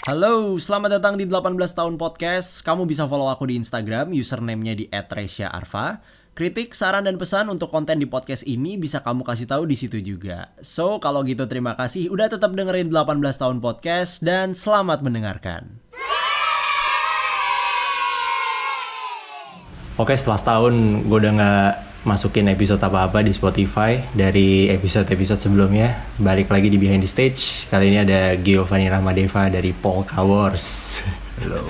Halo, selamat datang di 18 tahun podcast. Kamu bisa follow aku di Instagram, username-nya di @resya_arfa. Kritik, saran dan pesan untuk konten di podcast ini bisa kamu kasih tahu di situ juga. So, kalau gitu terima kasih udah tetap dengerin 18 tahun podcast dan selamat mendengarkan. Oke, setelah setahun gue udah nggak masukin episode apa-apa di Spotify dari episode-episode sebelumnya. Balik lagi di Behind the Stage. Kali ini ada Giovanni Ramadeva dari Polka Wars. Halo.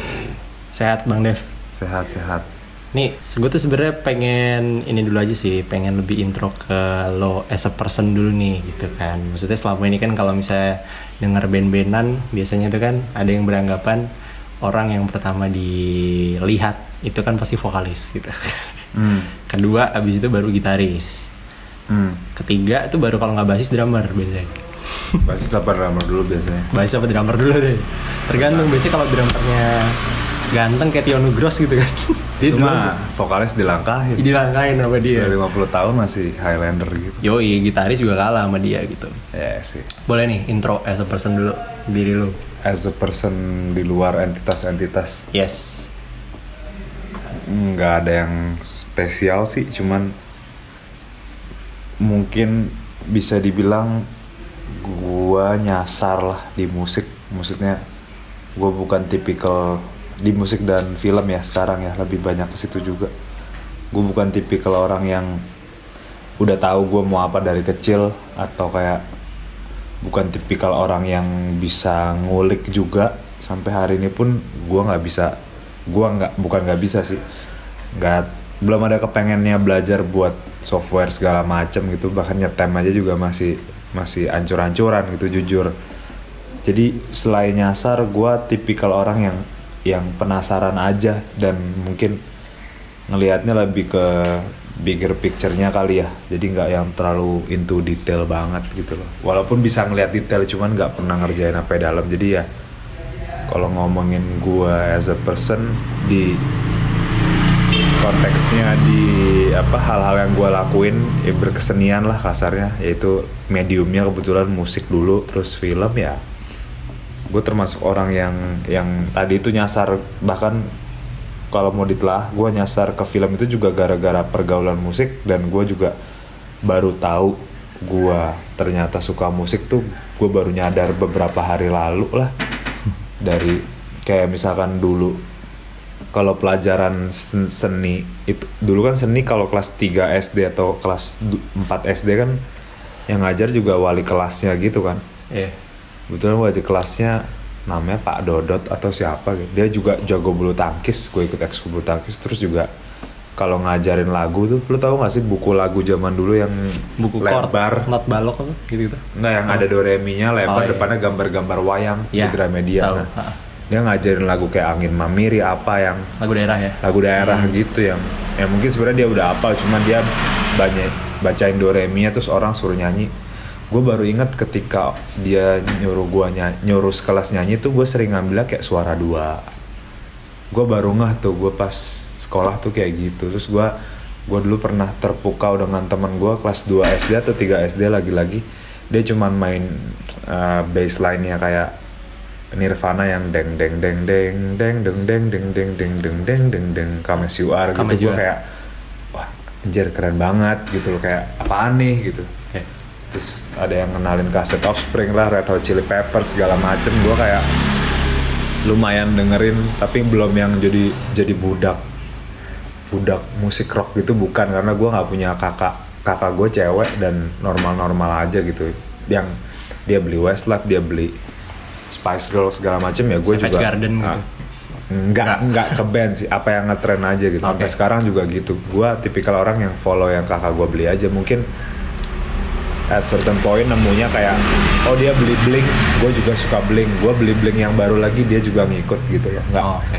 Sehat Bang Dev? Sehat sehat. Nih, gue tuh sebenarnya pengen ini dulu aja sih, pengen lebih intro ke lo as a person dulu nih gitu kan. Maksudnya selama ini kan kalau misalnya denger band-bandan, biasanya itu kan ada yang beranggapan orang yang pertama dilihat itu kan pasti vokalis gitu. Hmm. Kedua, abis itu baru gitaris. Hmm. Ketiga itu baru kalau nggak basis drummer biasanya. Basis apa drummer dulu biasanya? Basis apa drummer dulu deh. Tergantung biasanya kalau drummernya ganteng kayak Tio Nugros gitu kan. Dia mah vokalis dilangkahin. dilangkain sama dia. Udah 50 tahun masih Highlander gitu. Yoi, gitaris juga kalah sama dia gitu. Ya sih. Boleh nih intro as a person dulu diri lu. As a person di luar entitas-entitas Yes. Nggak ada yang spesial sih, cuman mungkin bisa dibilang gua nyasar lah di musik. Maksudnya gua bukan tipikal di musik dan film ya sekarang ya lebih banyak ke situ juga. Gue bukan tipikal orang yang udah tahu gue mau apa dari kecil atau kayak bukan tipikal orang yang bisa ngulik juga sampai hari ini pun gue nggak bisa gue nggak bukan nggak bisa sih. Nggak belum ada kepengennya belajar buat software segala macem gitu. Bahkan nyetem aja juga masih masih ancur-ancuran gitu jujur. Jadi selain nyasar gue tipikal orang yang yang penasaran aja dan mungkin ngelihatnya lebih ke bigger picture-nya kali ya. Jadi nggak yang terlalu into detail banget gitu loh. Walaupun bisa ngelihat detail cuman nggak pernah ngerjain apa dalam. Jadi ya kalau ngomongin gua as a person di konteksnya di apa hal-hal yang gua lakuin ya berkesenian lah kasarnya. Yaitu mediumnya kebetulan musik dulu terus film ya. Gue termasuk orang yang yang tadi itu nyasar. Bahkan kalau mau ditelah gue nyasar ke film itu juga gara-gara pergaulan musik. Dan gue juga baru tahu gue ternyata suka musik tuh gue baru nyadar beberapa hari lalu lah dari kayak misalkan dulu kalau pelajaran sen- seni itu dulu kan seni kalau kelas 3 SD atau kelas du- 4 SD kan yang ngajar juga wali kelasnya gitu kan Iya. Kebetulan wali kelasnya namanya Pak Dodot atau siapa gitu. Dia juga jago bulu tangkis, gue ikut ekskul bulu tangkis. Terus juga kalau ngajarin lagu tuh, lu tahu gak sih buku lagu zaman dulu yang Buku lebar? not balok apa gitu gitu. Enggak, yang ada do re mi-nya Oh, lebar, iya. depannya gambar-gambar wayang Iya, di Gramedia. tahu. Nah, Ha. dia ngajarin lagu kayak Angin Mamiri apa yang Lagu daerah ya. lagu daerah Hmm. gitu yang yang mungkin sebenarnya dia udah hafal cuman dia banyak bacain do re mi terus orang suruh nyanyi gue baru inget ketika dia nyuruh gua nyanyi, nyuruh sekelas nyanyi tuh gue sering ngambilnya kayak suara dua gue baru ngeh tuh gue pas sekolah tuh kayak gitu terus gue gue dulu pernah terpukau dengan teman gue kelas 2 SD atau 3 SD lagi-lagi dia cuman main uh, baseline nya kayak Nirvana yang deng deng deng deng deng deng deng deng deng deng deng deng deng deng Come As You Are gitu gue kayak wah anjir keren banget gitu loh kayak apaan nih gitu terus ada yang kenalin kaset Offspring lah Red Hot Chili Peppers segala macem gue kayak lumayan dengerin tapi belum yang jadi jadi budak budak musik rock gitu bukan karena gue nggak punya kakak kakak gue cewek dan normal-normal aja gitu yang dia beli Westlife dia beli Spice Girls segala macem ya gue juga Garden gitu. Ah, Enggak, enggak ke band sih. Apa yang ngetren aja gitu. Sampai Oke. sekarang juga gitu. Gua tipikal orang yang follow yang kakak gua beli aja. Mungkin at certain point nemunya kayak oh dia beli bling, gue juga suka bling. Gue beli bling yang baru lagi dia juga ngikut gitu loh. Enggak. Oh, oke.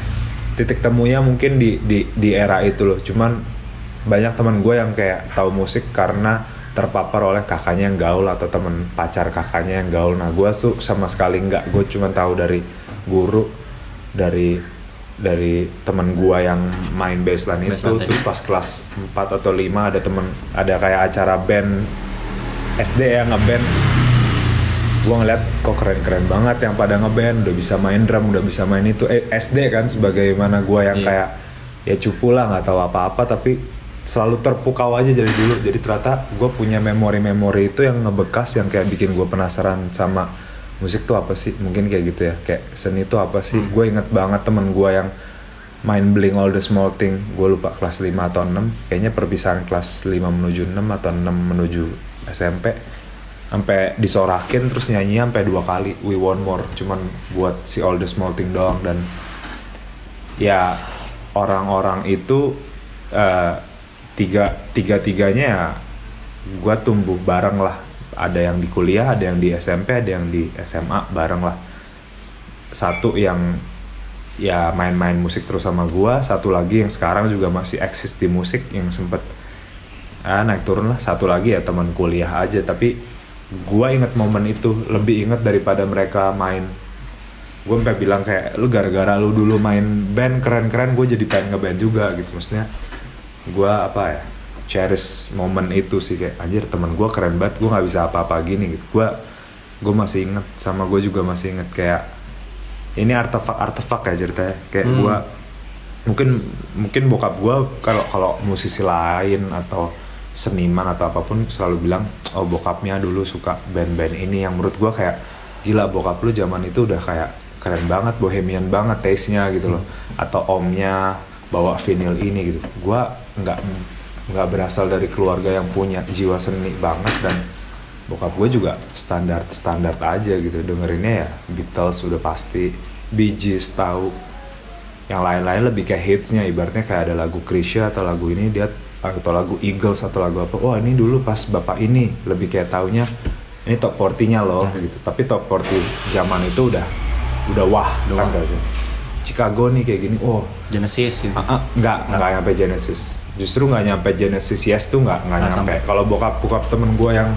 Titik temunya mungkin di di di era itu loh. Cuman banyak teman gue yang kayak tahu musik karena terpapar oleh kakaknya yang gaul atau temen pacar kakaknya yang gaul. Nah gue tuh sama sekali nggak. Gue cuma tahu dari guru, dari dari teman gua yang main bassline itu Bassline terus tadi. pas kelas 4 atau 5 ada temen ada kayak acara band SD ya ngeband gue ngeliat kok keren-keren banget yang pada ngeband udah bisa main drum udah bisa main itu. Eh, SD kan sebagaimana gue yang Iya. kayak ya cupu lah nggak tahu apa-apa tapi selalu terpukau aja dari dulu. Jadi ternyata gue punya memori-memori itu yang ngebekas yang kayak bikin gue penasaran sama musik tuh apa sih. Mungkin kayak gitu ya kayak seni tuh apa sih. Gue inget banget temen gue yang main bling all the small thing gue lupa kelas 5 atau 6 kayaknya perpisahan kelas 5 menuju 6 atau 6 menuju SMP sampai disorakin terus nyanyi sampai dua kali we want more. Cuman buat si all the small thing doang. Dan ya orang-orang itu eh, tiga tiga tiganya ya gue tumbuh bareng lah. Ada yang di kuliah ada yang di SMP ada yang di SMA bareng lah. Satu yang ya main-main musik terus sama gua. Satu lagi yang sekarang juga masih eksis di musik yang sempet ah, naik turun lah. Satu lagi ya teman kuliah aja. Tapi gua inget momen itu lebih inget daripada mereka main. Gue sampai bilang kayak lu gara-gara lu dulu main band keren-keren gue jadi pengen ngeband juga gitu. Maksudnya gua apa ya cherish momen itu sih kayak anjir teman gua keren banget gue nggak bisa apa-apa gini gitu. Gue gue masih inget sama gue juga masih inget kayak ini artefak artefak ya ceritanya. Kayak Hmm. gua mungkin mungkin bokap gua kalau kalau musisi lain atau seniman atau apa pun selalu bilang oh bokapnya dulu suka band-band ini. Yang menurut gua kayak gila bokap lu zaman itu udah kayak keren banget bohemian banget taste-nya gitu loh. Atau omnya bawa vinyl ini gitu. Gua nggak nggak berasal dari keluarga yang punya jiwa seni banget dan bokap gue juga standar standar aja gitu. Dengerinnya ya Beatles udah pasti Bee Gees tahu yang lain-lain lebih kayak hitsnya ibaratnya kayak ada lagu Krisya atau lagu ini dia atau lagu Eagles atau lagu apa oh ini dulu pas bapak ini lebih kayak taunya ini top 40-nya loh gitu. Tapi top 40 zaman itu udah udah wah kan? gak sih. Chicago nih kayak gini oh. Genesis gitu. Ah, ah, nggak nggak nyampe Genesis. Justru nggak nyampe Genesis Yes tuh nggak nggak Nggak nyampe. sampai. kalau bokap bokap temen gue yang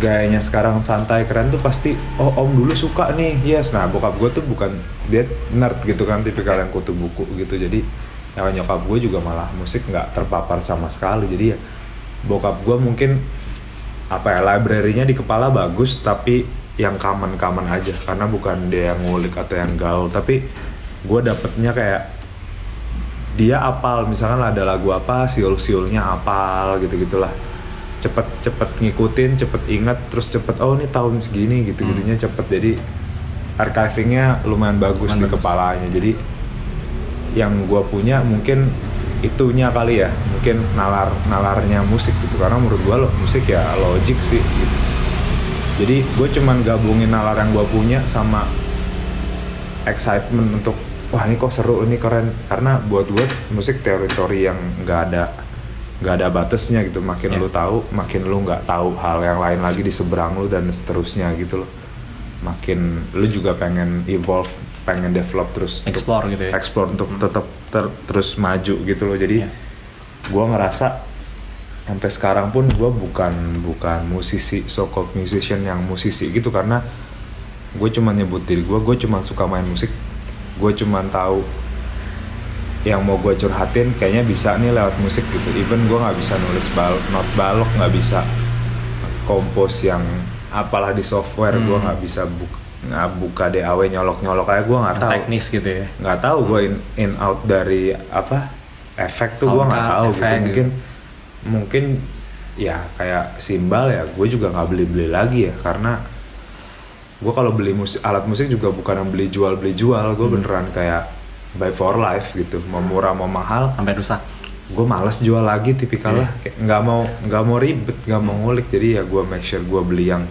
gayanya sekarang santai keren tuh pasti oh om dulu suka nih yes. Nah bokap gue tuh bukan dia nerd gitu kan tipikal yang kutu buku gitu. Jadi yang nyokap gue juga malah musik nggak terpapar sama sekali. Jadi ya bokap gue mungkin apa ya library-nya di kepala bagus tapi yang common-common aja. Karena bukan dia yang ngulik atau yang gaul. Tapi gue dapetnya kayak dia apal. Misalkan ada lagu apa siul-siulnya apal gitu gitulah cepet cepet ngikutin cepet ingat terus cepet oh ini tahun segini gitu gitunya cepet. Jadi archivingnya lumayan bagus Lumayan di bagus. kepalanya. Jadi yang gue punya mungkin itunya kali ya. Mungkin nalar nalarnya musik gitu. Karena menurut gue lo musik ya logik sih gitu. jadi gue cuman gabungin nalar yang gue punya sama excitement untuk wah ini kok seru ini keren. Karena buat gue musik teritori yang nggak ada nggak ada batasnya gitu. Makin Ya. lu tahu makin lu nggak tahu hal yang lain lagi di seberang lu dan seterusnya gitu loh. Makin lu juga pengen evolve pengen develop terus untuk- Explore gitu ya. explore untuk tetap ter- terus maju gitu loh jadi Ya. gua ngerasa sampai sekarang pun gua bukan bukan musisi so called musician yang musisi gitu karena gue cuma nyebut diri gue gue cuma suka main musik gue cuma tahu yang mau gue curhatin kayaknya bisa nih lewat musik gitu even gue nggak bisa nulis bal not balok nggak bisa kompos yang apalah di software gue Hmm. nggak bisa buka nggak buka DAW nyolok nyolok aja gue nggak tahu. teknis gitu ya. nggak tahu gue in, in out dari apa efek tuh gue nggak tahu gitu. mungkin mungkin ya kayak simbal ya gue juga nggak beli beli lagi ya. Karena gue kalau beli musik alat musik juga bukan yang beli jual beli jual gue Hmm. beneran kayak buy for life gitu. Mau murah mau mahal Sampai rusak. gue males jual lagi tipikalnya. Kayak nggak mau nggak mau ribet nggak mau ngulik. Jadi ya gue make sure gue beli yang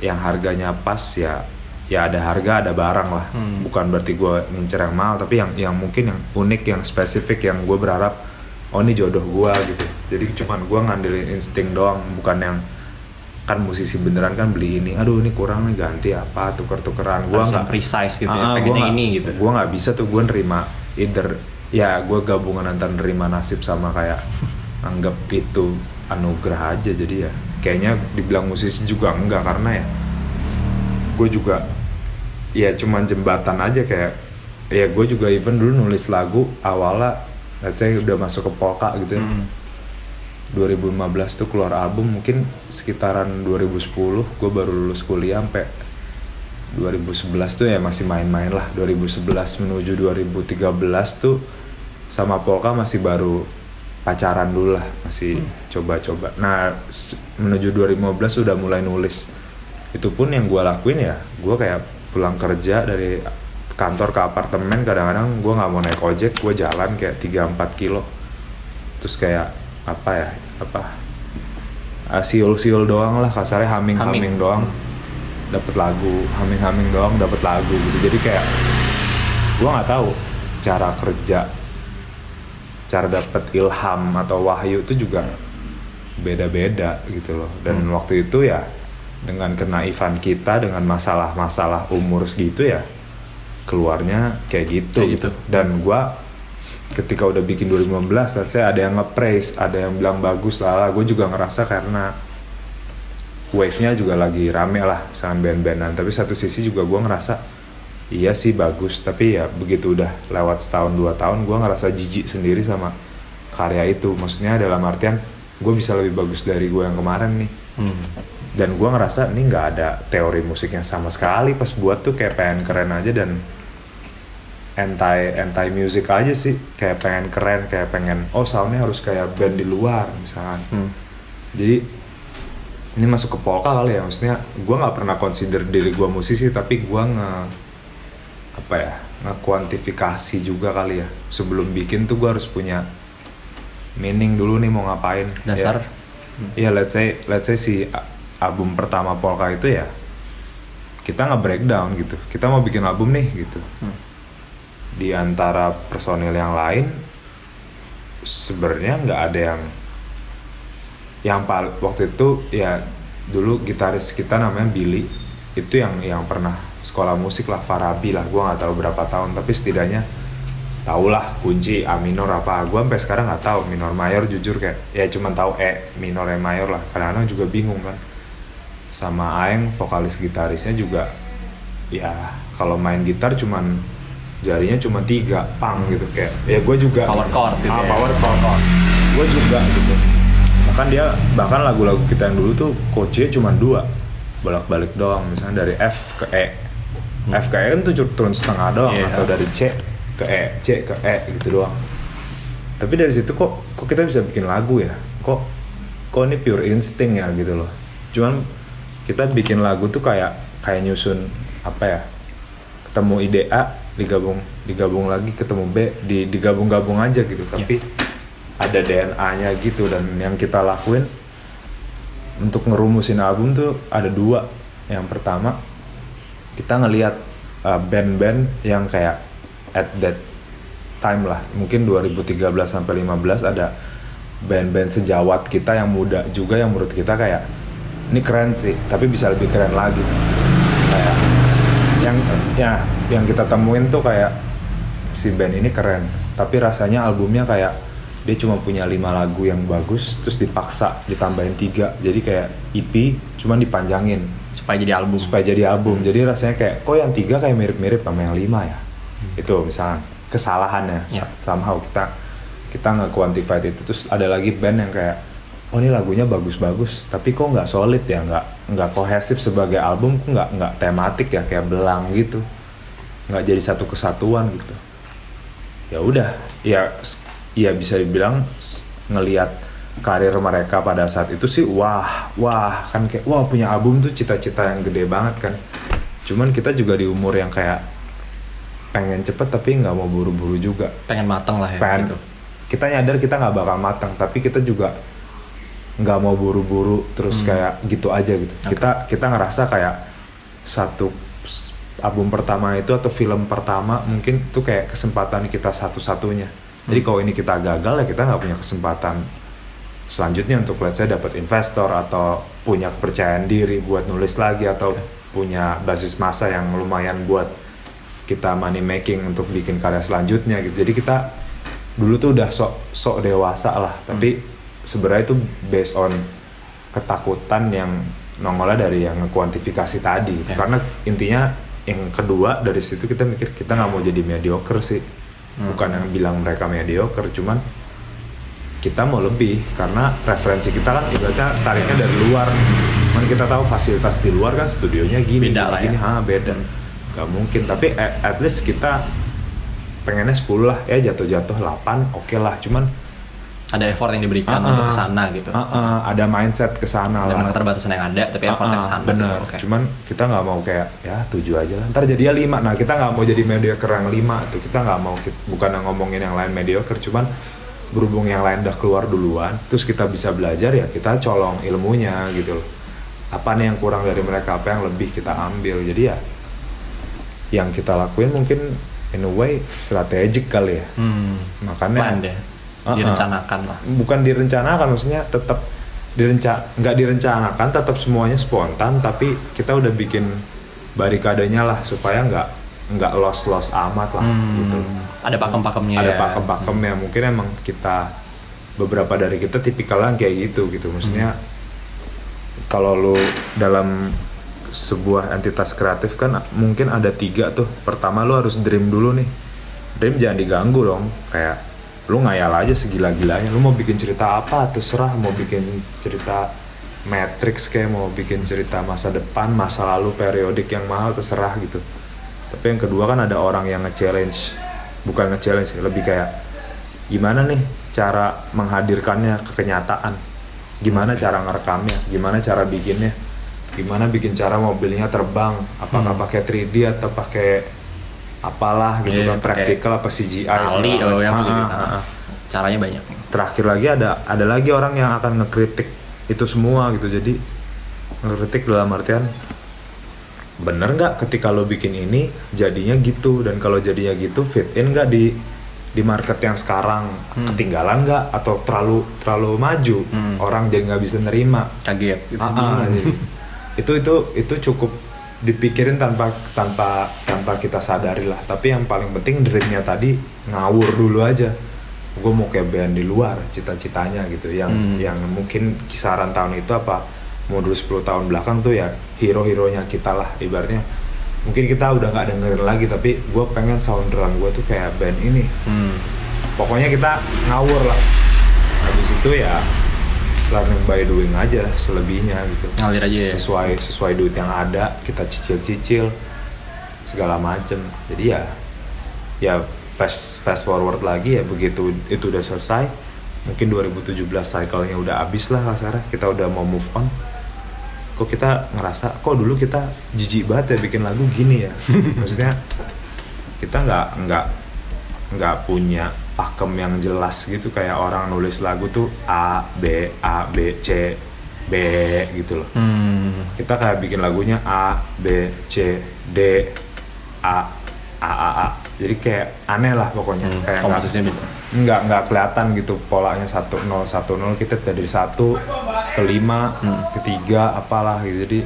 yang harganya pas ya ya ada harga ada barang lah Hmm. bukan berarti gue ngincer yang mahal tapi yang yang mungkin yang unik yang spesifik yang gue berharap oh ini jodoh gue gitu jadi cuman gue ngandelin insting doang bukan yang kan musisi beneran kan beli ini aduh ini kurang nih ganti apa tuker-tukeran gue Harus nggak precise gitu ya. Ah, gua ini gitu. Gue nggak bisa tuh gue nerima either ya gue gabungan antara nerima nasib sama kayak anggap itu anugerah aja jadi ya kayaknya dibilang musisi juga enggak karena ya gue juga ya cuman jembatan aja kayak ya gue juga even dulu nulis lagu awalnya let's say udah masuk ke polka gitu ya. Hmm. 2015 tuh keluar album mungkin sekitaran 2010 gue baru lulus kuliah sampai 2011 tuh ya masih main-main lah. 2011 menuju 2013 tuh sama Polka masih baru pacaran dulu lah masih coba-coba. Nah s- menuju 2015 udah mulai nulis itu pun yang gue lakuin ya. Gue kayak pulang kerja dari kantor ke apartemen kadang-kadang gue nggak mau naik ojek gue jalan kayak 3-4 kilo. Terus kayak apa ya apa ah, siul-siul doang lah kasarnya Humming. doang. Dapat lagu humming-humming doang dapat lagu gitu. Jadi kayak gue nggak tahu cara kerja cara dapat ilham atau wahyu itu juga beda-beda gitu loh. Dan Hmm. waktu itu ya dengan kenaifan kita dengan masalah-masalah umur segitu ya keluarnya kayak gitu, Kayak gitu. dan gua ketika udah bikin 2015 saya ada yang nge-praise ada yang bilang bagus lah gue juga ngerasa karena wave-nya juga lagi rame lah sama band-bandan tapi satu sisi juga gua ngerasa iya sih bagus tapi ya begitu udah lewat setahun dua tahun gua ngerasa jijik sendiri sama karya itu maksudnya dalam artian gue bisa lebih bagus dari gue yang kemarin nih Hmm. Dan gua ngerasa ini nggak ada teori musiknya sama sekali. Pas buat tuh kayak pengen keren aja dan anti anti music aja sih. Kayak pengen keren kayak pengen oh soundnya harus kayak band di luar misalkan. Hmm. jadi ini masuk ke polka kali ya. Maksudnya gua nggak pernah consider diri gua musisi tapi gua nge apa ya ngekuantifikasi juga kali ya. Sebelum bikin tuh gua harus punya meaning dulu nih mau ngapain. Dasar. ya, ya let's say let's say si album pertama polka itu ya kita nggak breakdown gitu. Kita mau bikin album nih gitu. Hmm. di antara personil yang lain sebenarnya nggak ada yang yang pal waktu itu ya dulu gitaris kita namanya Billy itu yang yang pernah sekolah musik lah Farabi lah gua nggak tahu berapa tahun tapi setidaknya tau lah kunci A minor apa. Gua sampai sekarang nggak tahu minor mayor jujur kayak ya cuman tahu E minor E mayor lah. Kadang-kadang juga bingung kan sama Aeng vokalis gitarisnya juga ya kalau main gitar cuman jarinya cuma tiga pang gitu kayak ya gue juga Power chord gitu ah, ya. power chord. Gue juga gitu. Bahkan dia bahkan lagu-lagu kita yang dulu tuh kunci cuma dua bolak-balik doang misalnya dari F ke E. F ke E kan tuh turun setengah doang Iya. atau dari C ke E C ke E gitu doang. Tapi dari situ kok kok kita bisa bikin lagu ya? Kok kok ini pure insting ya gitu loh. Cuman kita bikin lagu tuh kayak kayak nyusun apa ya ketemu ide A digabung digabung lagi ketemu B di digabung-gabung aja gitu. Tapi ada DNA-nya gitu dan yang kita lakuin untuk ngerumusin album tuh ada dua. Yang pertama kita ngelihat uh, band-band yang kayak at that time lah. Mungkin 2013 sampai 15 ada band-band sejawat kita yang muda juga yang menurut kita kayak ini keren sih tapi bisa lebih keren lagi. Kayak yang ya yang kita temuin tuh kayak si band ini keren tapi rasanya albumnya kayak dia cuma punya lima lagu yang bagus terus dipaksa ditambahin tiga. Jadi kayak EP cuman dipanjangin. Supaya jadi album. Supaya jadi album. Jadi rasanya kayak kok yang tiga kayak mirip-mirip sama yang lima ya? Itu misalnya kesalahannya. Ya. somehow kita kita nggak quantified itu. Terus ada lagi band yang kayak oh ini lagunya bagus-bagus tapi kok nggak solid ya? Nggak nggak kohesif sebagai album kok nggak nggak tematik ya? Kayak belang gitu. Nggak jadi satu kesatuan gitu. Ya udah ya ya bisa dibilang ngelihat karir mereka pada saat itu sih wah wah kan kayak wah punya album tuh cita-cita yang gede banget kan. Cuman kita juga di umur yang kayak pengen cepet tapi nggak mau buru-buru juga. Pengen mateng lah ya pengen gitu. kita nyadar kita nggak bakal matang tapi kita juga nggak mau buru-buru terus Hmm. kayak gitu aja gitu Oke. kita kita ngerasa kayak satu album pertama itu atau film pertama mungkin itu kayak kesempatan kita satu-satunya jadi Hmm. kalau ini kita gagal ya kita nggak punya kesempatan selanjutnya untuk let's say dapat investor atau punya kepercayaan diri buat nulis lagi atau punya basis masa yang lumayan buat kita money making untuk bikin karya selanjutnya gitu. Jadi kita dulu tuh udah sok sok dewasa lah, tapi sebenarnya itu based on ketakutan yang nongolnya dari yang kuantifikasi tadi. Ya. Karena intinya yang kedua dari situ kita mikir kita nggak mau jadi mediocre sih. Hmm. Bukan yang bilang mereka mediocre, cuman kita mau lebih karena referensi kita kan ibaratnya tariknya dari luar kan kita tahu fasilitas di luar kan studionya gini Beda lah gini ya. ha beda nggak mungkin tapi at, at least kita pengennya 10 lah ya jatuh-jatuh 8 oke lah cuman ada effort yang diberikan Ah, untuk ah. ke sana gitu. Ah, ah, ada mindset ke sana dengan lah. keterbatasan yang ada tapi effortnya Ah, ah, ke sana bener gitu. Oke. cuman kita nggak mau kayak ya tujuh aja lah. Ntar jadi ya lima. Nah kita nggak mau jadi mediocre yang lima tuh. Kita nggak mau bukan ngomongin yang lain mediocre cuman berhubung yang lain udah keluar duluan terus kita bisa belajar ya kita colong ilmunya gitu loh. Apa nih yang kurang dari mereka? Apa yang lebih kita ambil? Jadi ya yang kita lakuin mungkin in a way strategic kali ya. Hmm. makanya plan deh Ah. direncanakan lah bukan direncanakan maksudnya tetap direnca nggak direncanakan tetap semuanya spontan tapi kita udah bikin barikadenya lah supaya nggak nggak los los amat lah Hmm. gitu ada pakem-pakemnya ada ya. pakem-pakemnya mungkin emang kita beberapa dari kita tipikal yang kayak gitu gitu maksudnya kalau lu dalam sebuah entitas kreatif kan mungkin ada tiga tuh pertama lu harus dream dulu nih dream jangan diganggu dong kayak lu ngayal aja segila-gilanya. Lu mau bikin cerita apa? Terserah. Mau bikin cerita Matrix kayak mau bikin cerita masa depan masa lalu periodik yang mahal terserah gitu. Tapi yang kedua kan ada orang yang nge-challenge. Bukan nge-challenge lebih kayak gimana nih cara menghadirkannya ke kenyataan? Gimana cara ngerekamnya? Gimana cara bikinnya? Gimana bikin cara mobilnya terbang? Apakah Hmm. pakai 3D atau pakai apalah gitu Iya, kan praktikal apa CGI Ali segala oh, yang. Ah, ah, caranya banyak. Terakhir lagi ada ada lagi orang yang akan ngekritik itu semua gitu. Jadi ngekritik dalam artian bener nggak ketika lo bikin ini jadinya gitu? Dan kalau jadinya gitu fit in nggak di di market yang sekarang? Hmm. ketinggalan nggak? Atau terlalu terlalu maju? Hmm. orang jadi nggak bisa nerima? Kaget. Gitu Ah, ah, itu itu itu cukup dipikirin tanpa tanpa tanpa kita sadari lah. Tapi yang paling penting dreamnya tadi ngawur dulu aja. Gue mau kayak band di luar cita-citanya gitu. Yang Hmm. yang mungkin kisaran tahun itu apa mundur 10 tahun belakang tuh ya hero-heronya kita lah ibaratnya. Mungkin kita udah nggak dengerin lagi tapi gue pengen sound drum gue tuh kayak band ini. Hmm. pokoknya kita ngawur lah. Habis itu ya learning by doing aja selebihnya gitu. Ngalir aja ya? sesuai sesuai duit yang ada kita cicil-cicil segala macem. Jadi ya ya fast fast forward lagi ya begitu itu udah selesai mungkin 2017 cycle-nya udah habis lah kasarnya kita udah mau move on. Kok kita ngerasa kok dulu kita jijik banget ya bikin lagu gini ya? Maksudnya kita nggak nggak nggak punya pakem yang jelas gitu kayak orang nulis lagu tuh A B A B C B gitu loh. Hmm. kita kayak bikin lagunya A B C D A A A A. Jadi kayak aneh lah pokoknya. Hmm, kayak nggak komposisinya beda. nggak nggak kelihatan gitu polanya satu nol satu nol. Kita dari satu ke lima Hmm. ke tiga apalah gitu. Jadi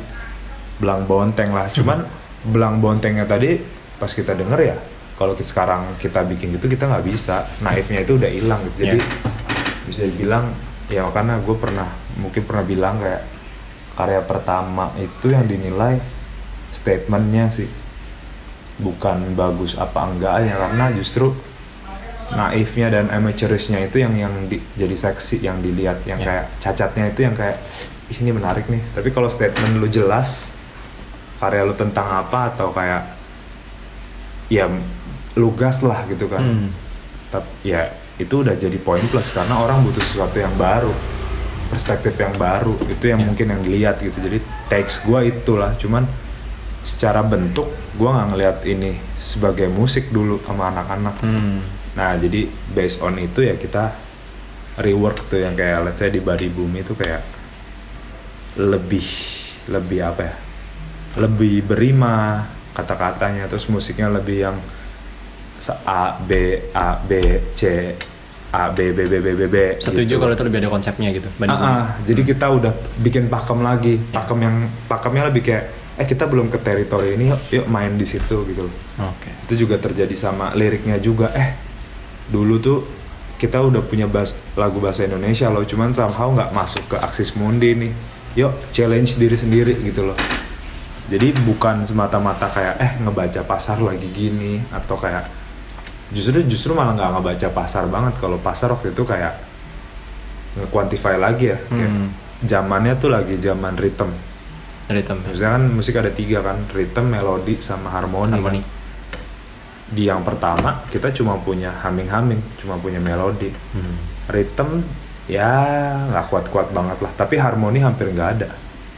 belang bonteng lah. Cuman belang bontengnya tadi pas kita denger ya kalau sekarang kita bikin gitu kita nggak bisa naifnya itu udah hilang gitu jadi Iya. bisa dibilang ya karena gue pernah mungkin pernah bilang kayak karya pertama itu yang dinilai statementnya sih bukan bagus apa enggak ya karena justru naifnya dan amateurisnya itu yang yang di- jadi seksi yang dilihat yang Ya. kayak cacatnya itu yang kayak "Ih, ini menarik nih tapi kalau statement lu jelas karya lu tentang apa atau kayak ya lugas lah gitu kan Hmm. tapi ya itu udah jadi poin plus karena orang butuh sesuatu yang baru perspektif yang baru itu yang Ya. mungkin yang dilihat gitu jadi takes gua itulah cuman secara bentuk gua nggak ngelihat ini sebagai musik dulu sama anak-anak Hmm. nah jadi based on itu ya kita rework tuh yang kayak let's say di body bumi itu kayak lebih lebih apa ya lebih berima kata-katanya terus musiknya lebih yang A B A B C A B B B B B B Setuju gitu. kalau itu lebih ada konsepnya gitu. Banding- ah, jadi kita udah bikin pakem lagi Ya. pakem yang pakemnya lebih kayak eh kita belum ke teritori ini yuk, yuk main di situ gitu loh Oke. itu juga terjadi sama liriknya juga eh dulu tuh kita udah punya bas, lagu bahasa Indonesia loh cuman somehow nggak masuk ke Axis Mundi nih yuk challenge diri sendiri gitu loh jadi bukan semata-mata kayak eh ngebaca pasar lagi gini atau kayak justru justru malah nggak ngebaca pasar banget kalau pasar waktu itu kayak nge-quantify lagi ya kayak Hmm. zamannya tuh lagi zaman rhythm Rhythm. Misalnya kan musik ada tiga kan rhythm melodi sama harmoni, kan. Harmoni. di yang pertama kita cuma punya humming humming cuma punya melodi Hmm. rhythm ya nggak kuat-kuat banget lah tapi harmoni hampir nggak ada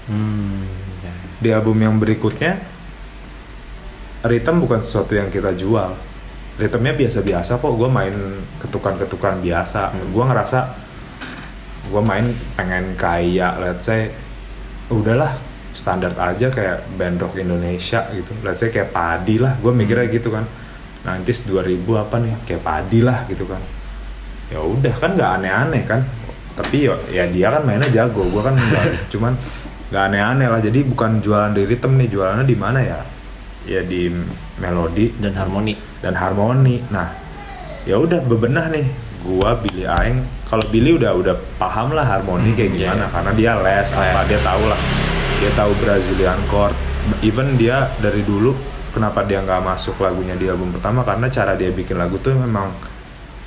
Hmm. ya. di album yang berikutnya rhythm bukan sesuatu yang kita jual rhythmnya biasa-biasa kok. Gue main ketukan-ketukan biasa. Hmm. gue ngerasa gue main pengen kayak let's say udahlah standar aja kayak band rock Indonesia gitu. Let's say kayak padi lah gue mikirnya gitu kan. Nanti 2000 apa nih kayak padi lah gitu kan. Ya udah kan nggak aneh-aneh kan. Tapi ya, ya dia kan mainnya jago gue kan nggak cuman nggak aneh-aneh lah. Jadi bukan jualan di ritme nih jualannya di mana ya? Ya di melodi. Dan harmoni. Dan harmoni. Nah ya udah bebenah nih. Gua Billy Aing kalau Billy udah udah paham lah harmoni Hmm, kayak gimana iya. karena dia les, apa Les. dia tahu lah. Dia tahu Brazilian chord. Even dia dari dulu kenapa dia nggak masuk lagunya di album pertama? Karena cara dia bikin lagu tuh memang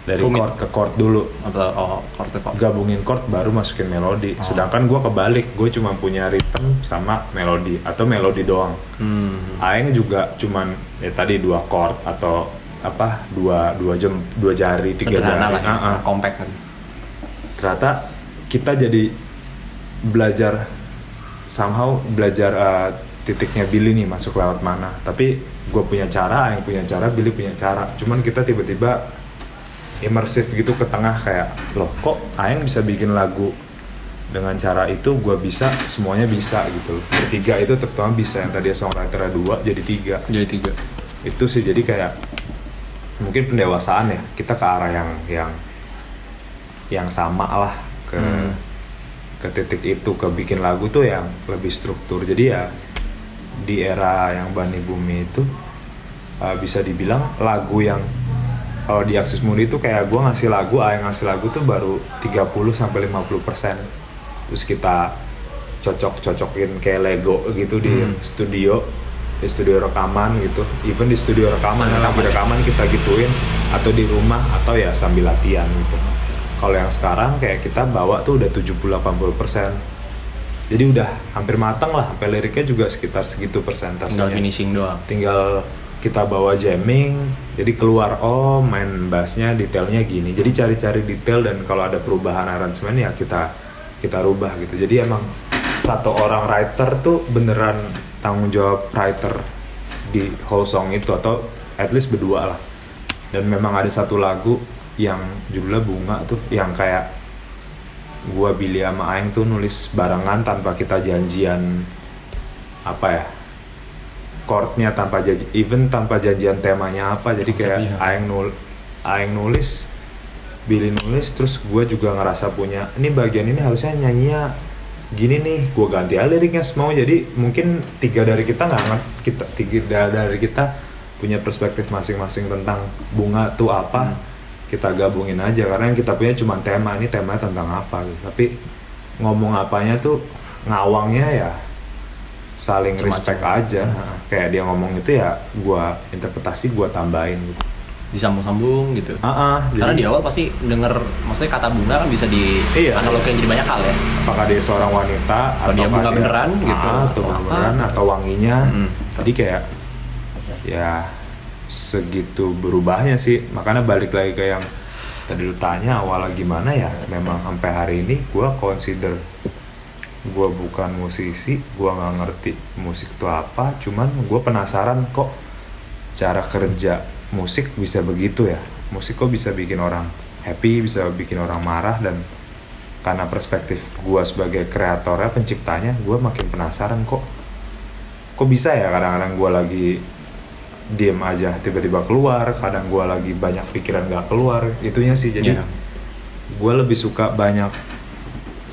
dari Rumit. chord ke chord dulu Atau oh, chord to chord. gabungin chord baru masukin melodi Oh. sedangkan gua kebalik gue cuma punya rhythm sama melodi atau melodi doang Hmm. Aing juga cuman ya tadi dua chord atau apa dua dua jam dua jari tiga Sederhana jari lah ya. Ah. Compact kan. ternyata kita jadi belajar somehow belajar uh, titiknya Billy nih masuk lewat mana tapi gue punya cara Aing punya cara Billy punya cara cuman kita tiba-tiba imersif gitu ke tengah kayak loh kok Aing bisa bikin lagu dengan cara itu gue bisa semuanya bisa gitu loh bertiga itu terutama bisa yang tadi songwriter dua jadi tiga Jadi tiga. itu sih jadi kayak mungkin pendewasaan ya kita ke arah yang yang yang sama lah ke Hmm. ke titik itu ke bikin lagu tuh yang lebih struktur jadi ya di era yang Bani Bumi itu uh, bisa dibilang lagu yang kalau di Axis Mundi itu kayak gue ngasih lagu, yang ngasih lagu tuh baru 30 sampai 50 persen terus kita cocok-cocokin kayak Lego gitu di Hmm. studio di studio rekaman gitu even di studio rekaman lagi rekaman. rekaman kita gituin atau di rumah atau ya sambil latihan gitu kalau yang sekarang kayak kita bawa tuh udah 70-80 persen jadi udah hampir matang lah sampai liriknya juga sekitar segitu persentasenya Tinggal finishing doang. tinggal kita bawa jamming jadi keluar oh main bassnya detailnya gini. Jadi cari-cari detail dan kalau ada perubahan aransemen ya kita kita rubah gitu. Jadi emang satu orang writer tuh beneran tanggung jawab writer di whole song itu atau at least berdua lah. Dan memang ada satu lagu yang judulnya bunga tuh yang kayak gua Billy sama Aing tuh nulis barengan tanpa kita janjian apa ya chordnya tanpa janji even tanpa janjian temanya apa jadi kayak Konsepnya. Aing nul Aing nulis Billy nulis terus gue juga ngerasa punya ini bagian ini harusnya nyanyinya gini nih gue ganti aja liriknya semua jadi mungkin tiga dari kita nggak ngerti kita tiga dari kita punya perspektif masing-masing tentang bunga tuh apa Hmm. kita gabungin aja karena yang kita punya cuma tema ini temanya tentang apa gitu tapi ngomong apanya tuh ngawangnya ya saling Macam-macam. respect aja Hmm. kayak dia ngomong itu ya gua interpretasi gua tambahin gitu Disambung-sambung gitu. ah ah, Karena jadi di awal pasti denger, maksudnya kata bunga kan bisa di Iya. analogin jadi banyak hal ya. apakah dia seorang wanita Atau dia bunga beneran gitu, ah, atau atau bunga apa. beneran atau wanginya Mm. jadi kayak ya segitu berubahnya sih makanya balik lagi ke yang tadi lu tanya awalnya gimana ya memang sampai hari ini gua consider gua bukan musisi gua nggak ngerti musik itu apa cuman gua penasaran kok cara kerja musik bisa begitu ya. Musik kok bisa bikin orang happy bisa bikin orang marah dan karena perspektif gua sebagai kreatornya penciptanya gua makin penasaran kok. Kok bisa ya kadang-kadang gua lagi diem aja tiba-tiba keluar kadang gua lagi banyak pikiran gak keluar itunya sih jadi Iya. gue lebih suka banyak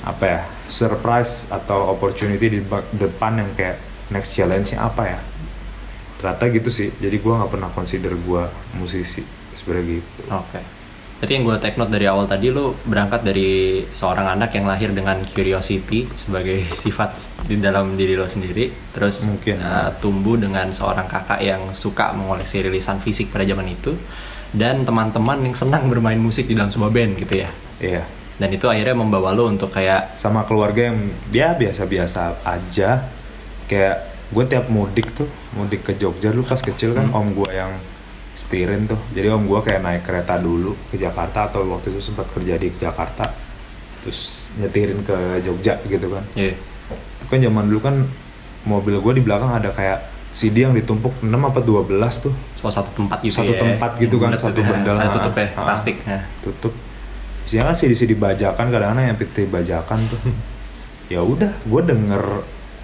apa ya surprise atau opportunity di depan yang kayak next challenge-nya apa ya ternyata gitu sih jadi gue nggak pernah consider gue musisi sebenarnya gitu Oke. Berarti yang gue take note dari awal tadi lu berangkat dari seorang anak yang lahir dengan curiosity sebagai sifat di dalam diri lo sendiri, terus Mungkin. uh, tumbuh dengan seorang kakak yang suka mengoleksi rilisan fisik pada zaman itu, dan teman-teman yang senang bermain musik di dalam sebuah band gitu ya. iya dan itu akhirnya membawa lo untuk kayak sama keluarga yang dia biasa-biasa aja kayak gue tiap mudik tuh mudik ke Jogja dulu pas kecil kan Hmm. om gue yang setirin tuh jadi om gue kayak naik kereta dulu ke Jakarta atau waktu itu sempat kerja di Jakarta terus nyetirin ke Jogja gitu kan ya itu kan zaman dulu kan mobil gue di belakang ada kayak CD yang ditumpuk 6 apa 12 tuh oh, satu tempat gitu Satu ya tempat gitu kan, satu ya. benda ada lah. tutupnya Ah. plastik ya. tutup isinya kan CD-CD bajakan kadang-kadang yang PT bajakan tuh ya udah gue denger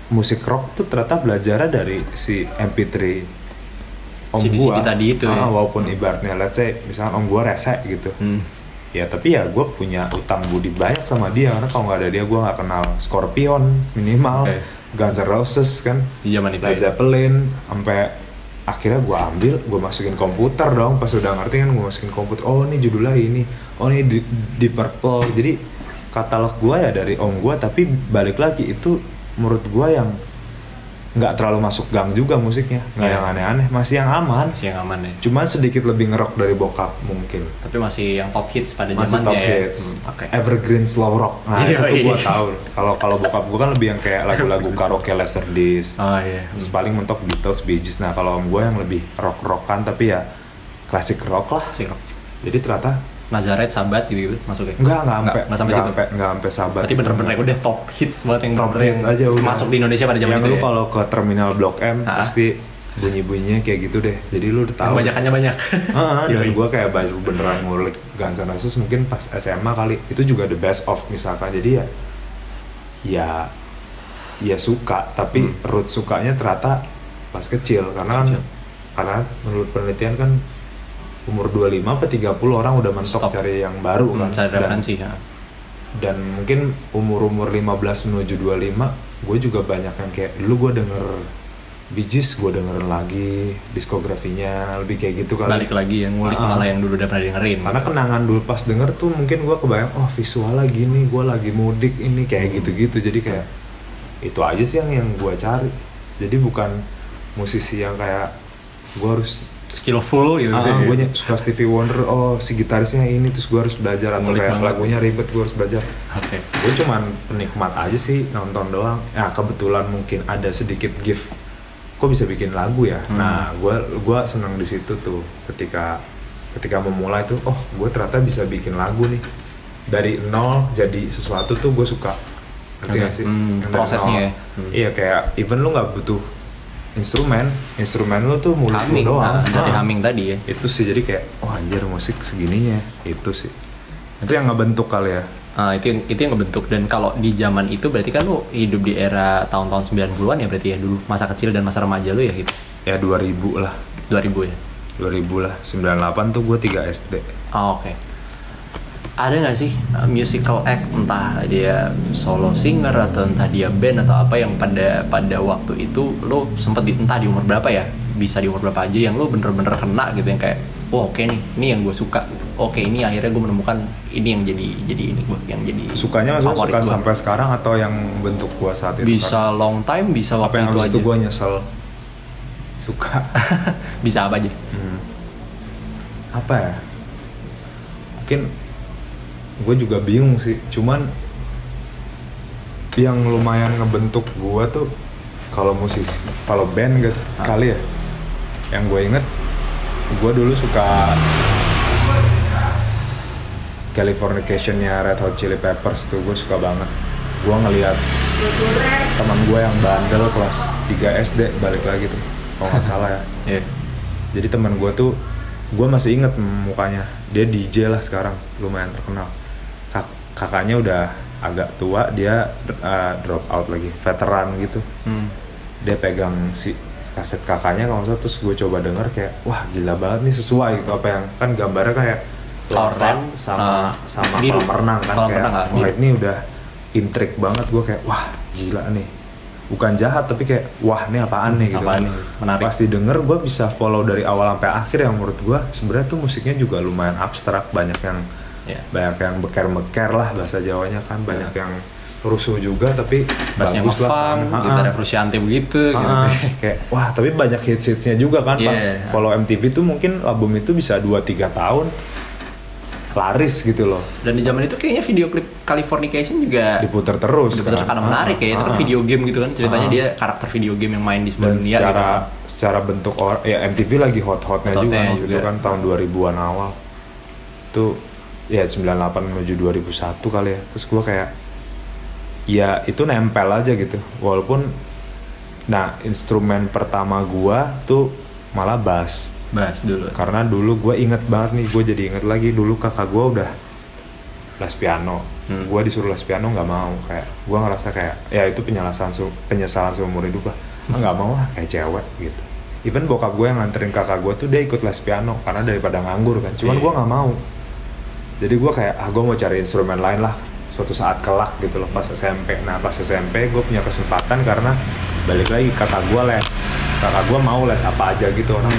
musik rock tuh ternyata belajarnya dari si MP3 om CD-CD gua tadi itu ya. Ah, walaupun ibaratnya let's say misalkan om gua rese gitu Hmm. ya tapi ya gue punya utang budi banyak sama dia karena kalau nggak ada dia gue nggak kenal Scorpion minimal Oke. Guns N' Roses kan di zaman itu Led ya. Zeppelin sampai akhirnya gue ambil gue masukin komputer dong. Pas udah ngerti kan gue masukin komputer oh ini judulnya ini. Oh ini di, di Purple. Jadi katalog gue ya dari om gue tapi balik lagi itu menurut gue yang nggak terlalu masuk gang juga musiknya. Nggak Iya. yang aneh-aneh masih yang aman. Masih yang aman ya. Cuman sedikit lebih ngerok dari bokap mungkin. Tapi masih yang top hits pada masih top ya. hits. Hmm, oke. Evergreen slow rock. Nah Iya, itu tuh gue iya. tahu. Kalau kalau bokap gue kan lebih yang kayak lagu-lagu karaoke laserdisc oh iya. Terus paling mentok Beatles, Bee Gees. Nah kalau gue yang lebih rock-rockan tapi ya klasik rock lah. Masih rock. Jadi ternyata Nazareth sahabat gitu, gitu masuknya enggak enggak sampai nggak sampai situ enggak sampai sahabat. berarti bener-bener udah top hits banget yang top hits yang aja udah. masuk di Indonesia pada zaman yang itu lu ya kalau ke terminal Blok M Ah. pasti bunyi-bunyinya kayak gitu deh. Jadi lu udah yang tahu. banyakannya banyak Ah, dan Yoi. gue kayak baru beneran ngulik Guns N' Roses mungkin pas SMA kali itu juga the best of misalkan jadi ya ya ya suka tapi Hmm. root sukanya ternyata pas kecil karena kan Kecil. karena menurut penelitian kan umur 25 apa 30 orang udah mentok Stop. cari yang baru Hmm, kan cari dan, referensi ya. dan mungkin umur-umur 15 menuju 25 gue juga banyak yang kayak dulu gue denger Gees gue dengerin lagi diskografinya lebih kayak gitu kali balik lagi yang ngulik Ah. malah yang dulu udah pernah dengerin karena gitu. kenangan dulu pas denger tuh mungkin gue kebayang oh visualnya gini gue lagi mudik ini kayak Hmm. gitu-gitu jadi kayak itu aja sih yang yang gue cari jadi bukan musisi yang kayak gue harus skillful gitu ah, gue suka Stevie Wonder oh si gitarisnya ini terus gue harus belajar atau Ngulik kayak banget. lagunya ribet gue harus belajar oke gue cuman penikmat aja sih nonton doang ya kebetulan mungkin ada sedikit gift kok bisa bikin lagu ya Hmm. nah gue gua seneng di situ tuh ketika ketika memulai tuh oh gue ternyata bisa bikin lagu nih dari nol jadi sesuatu tuh gue suka ngerti gak sih hmm, prosesnya nol. ya. Hmm. iya kayak even lu nggak butuh instrumen instrumen lu tuh mulut lu humming. doang. Nah, dari Ah. humming tadi ya. Itu sih jadi kayak oh anjir musik segininya. Itu sih. Itu yang ngebentuk kali ya? Ah, itu yang itu yang ngebentuk. Dan kalau di zaman itu berarti kan lu hidup di era tahun-tahun 90-an ya berarti ya? Dulu masa kecil dan masa remaja lu ya gitu? Ya 2000 lah. 2000 ya? 2000 lah. 98 tuh gue 3 SD Oh, oke. Ada nggak sih uh, musical act entah dia solo singer atau entah dia band atau apa yang pada pada waktu itu lo sempet di, entah di umur berapa ya bisa di umur berapa aja yang lo bener-bener kena gitu yang kayak oh oke nih ini yang gue suka oke ini akhirnya gue menemukan ini yang jadi jadi ini gue yang jadi sukanya maksudnya suka gua. sampai sekarang atau yang bentuk gue saat itu bisa long time bisa Kan? apa waktu yang itu aja itu gue nyesel suka bisa apa aja Hmm. apa ya mungkin gue juga bingung sih. Cuman yang lumayan ngebentuk gue tuh kalau musisi kalau band gitu kali ya. Yang gue inget gue dulu suka Californication-nya Red Hot Chili Peppers tuh gue suka banget. Gue ngeliat teman gue yang bandel kelas 3 SD balik lagi tuh kalau nggak salah ya. Iya. jadi teman gue tuh gue masih inget mukanya. Dia DJ lah sekarang lumayan terkenal kakaknya udah agak tua dia uh, drop out lagi veteran gitu. Hmm. dia pegang si kaset kakaknya kalau nggak terus gue coba denger kayak wah gila banget nih sesuai gitu. Apa yang kan gambarnya kayak Rap, sama uh, sama biru. kolam renang kan Kolam kayak renang, ah, wah ini udah intrik banget. Gue kayak wah gila nih. Bukan jahat tapi kayak wah ini apaan nih? Gitu. Apaan nih? Menarik. pas didengar gue bisa follow dari awal sampai akhir yang menurut gue sebenarnya tuh musiknya juga lumayan abstrak banyak yang Iya. banyak yang beker-beker lah bahasa Jawanya kan banyak yang rusuh juga tapi Bassnya bagus lah gitarnya Ha-ha. Frusciante begitu gitu. Kayak wah tapi banyak hits hitsnya juga kan pas Iya. follow MTV tuh mungkin album itu bisa 2-3 tahun laris gitu loh Dan di zaman itu kayaknya video klip Californication juga diputar terus bener kan. karena menarik ya. Itu kan video game gitu kan. Ceritanya dia karakter video game yang main di sebuah dan dunia secara gitu. secara bentuk or ya MTV lagi hot-hotnya juga, Hot-hotnya waktu itu juga. kan tahun 2000-an awal itu ya 98 menuju 2001 kali ya. Terus gua kayak ya itu nempel aja gitu. Walaupun nah instrumen pertama gua tuh malah bass. Bahas dulu. karena dulu gue inget banget nih gue jadi inget lagi dulu kakak gue udah les piano. Hmm. gue disuruh les piano nggak mau. Kayak gue ngerasa kayak ya itu penyesalan penyesalan seumur hidup lah. Ah, nggak mau lah kayak cewek gitu. Even bokap gue yang nganterin kakak gue tuh dia ikut les piano karena daripada nganggur kan. Cuman Iya. gue nggak mau jadi gue kayak ah gue mau cari instrumen lain lah suatu saat kelak gitu loh pas SMP nah pas SMP gue punya kesempatan karena balik lagi kakak gue les kakak gue mau les apa aja gitu orang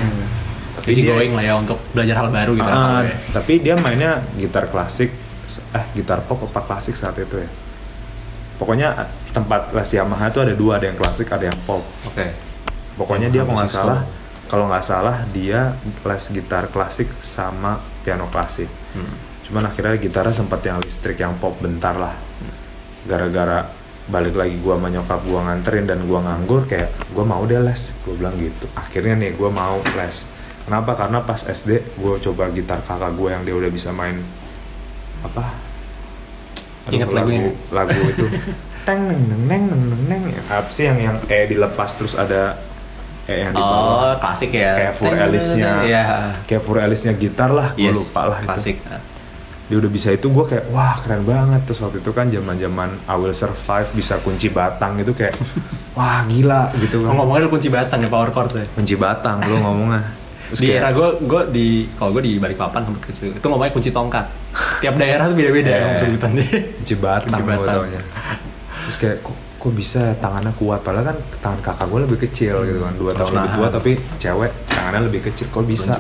Tapi sih going lah ya untuk belajar hal baru gitu. Ya. tapi dia mainnya gitar klasik eh gitar pop apa klasik saat itu ya pokoknya eh, tempat les Yamaha itu ada dua ada yang klasik ada yang pop Oke. pokoknya dia kalau nggak salah kalau nggak salah dia les gitar klasik sama piano klasik Hmm. Cuman akhirnya gitarnya sempat yang listrik yang pop bentar lah. Gara-gara balik lagi gua sama nyokap gua nganterin dan gua nganggur kayak gua mau deh les. Gua bilang gitu. Akhirnya nih gua mau les. Kenapa? Karena pas SD gua coba gitar kakak gua yang dia udah bisa main apa? Aduh, Ingat lagu lagu itu. Teng neng neng neng neng neng neng. Apa sih yang yang e dilepas terus ada e yang di Oh, klasik ya. kayak Fur Alice-nya Iya. kayak Fur Alice-nya gitar lah gue Yes, lupa lah itu. klasik. Dia udah bisa itu gue kayak wah keren banget. Terus waktu itu kan zaman zaman I Will Survive bisa kunci batang itu kayak wah gila gitu Oh, kan ngomongnya lu kunci batang ya power chord ya. kunci batang lu ngomongnya. Terus di kayak, era gue gue di kalau gue di Balikpapan sempat kecil itu ngomongnya kunci tongkat. Tiap daerah tuh beda-beda Eh. yeah. sebutannya kunci batang, Kunci batang. terus kayak kok kok bisa tangannya kuat? Padahal kan tangan kakak gue lebih kecil gitu kan dua tahun lebih tua tapi cewek tangannya lebih kecil. Kok bisa?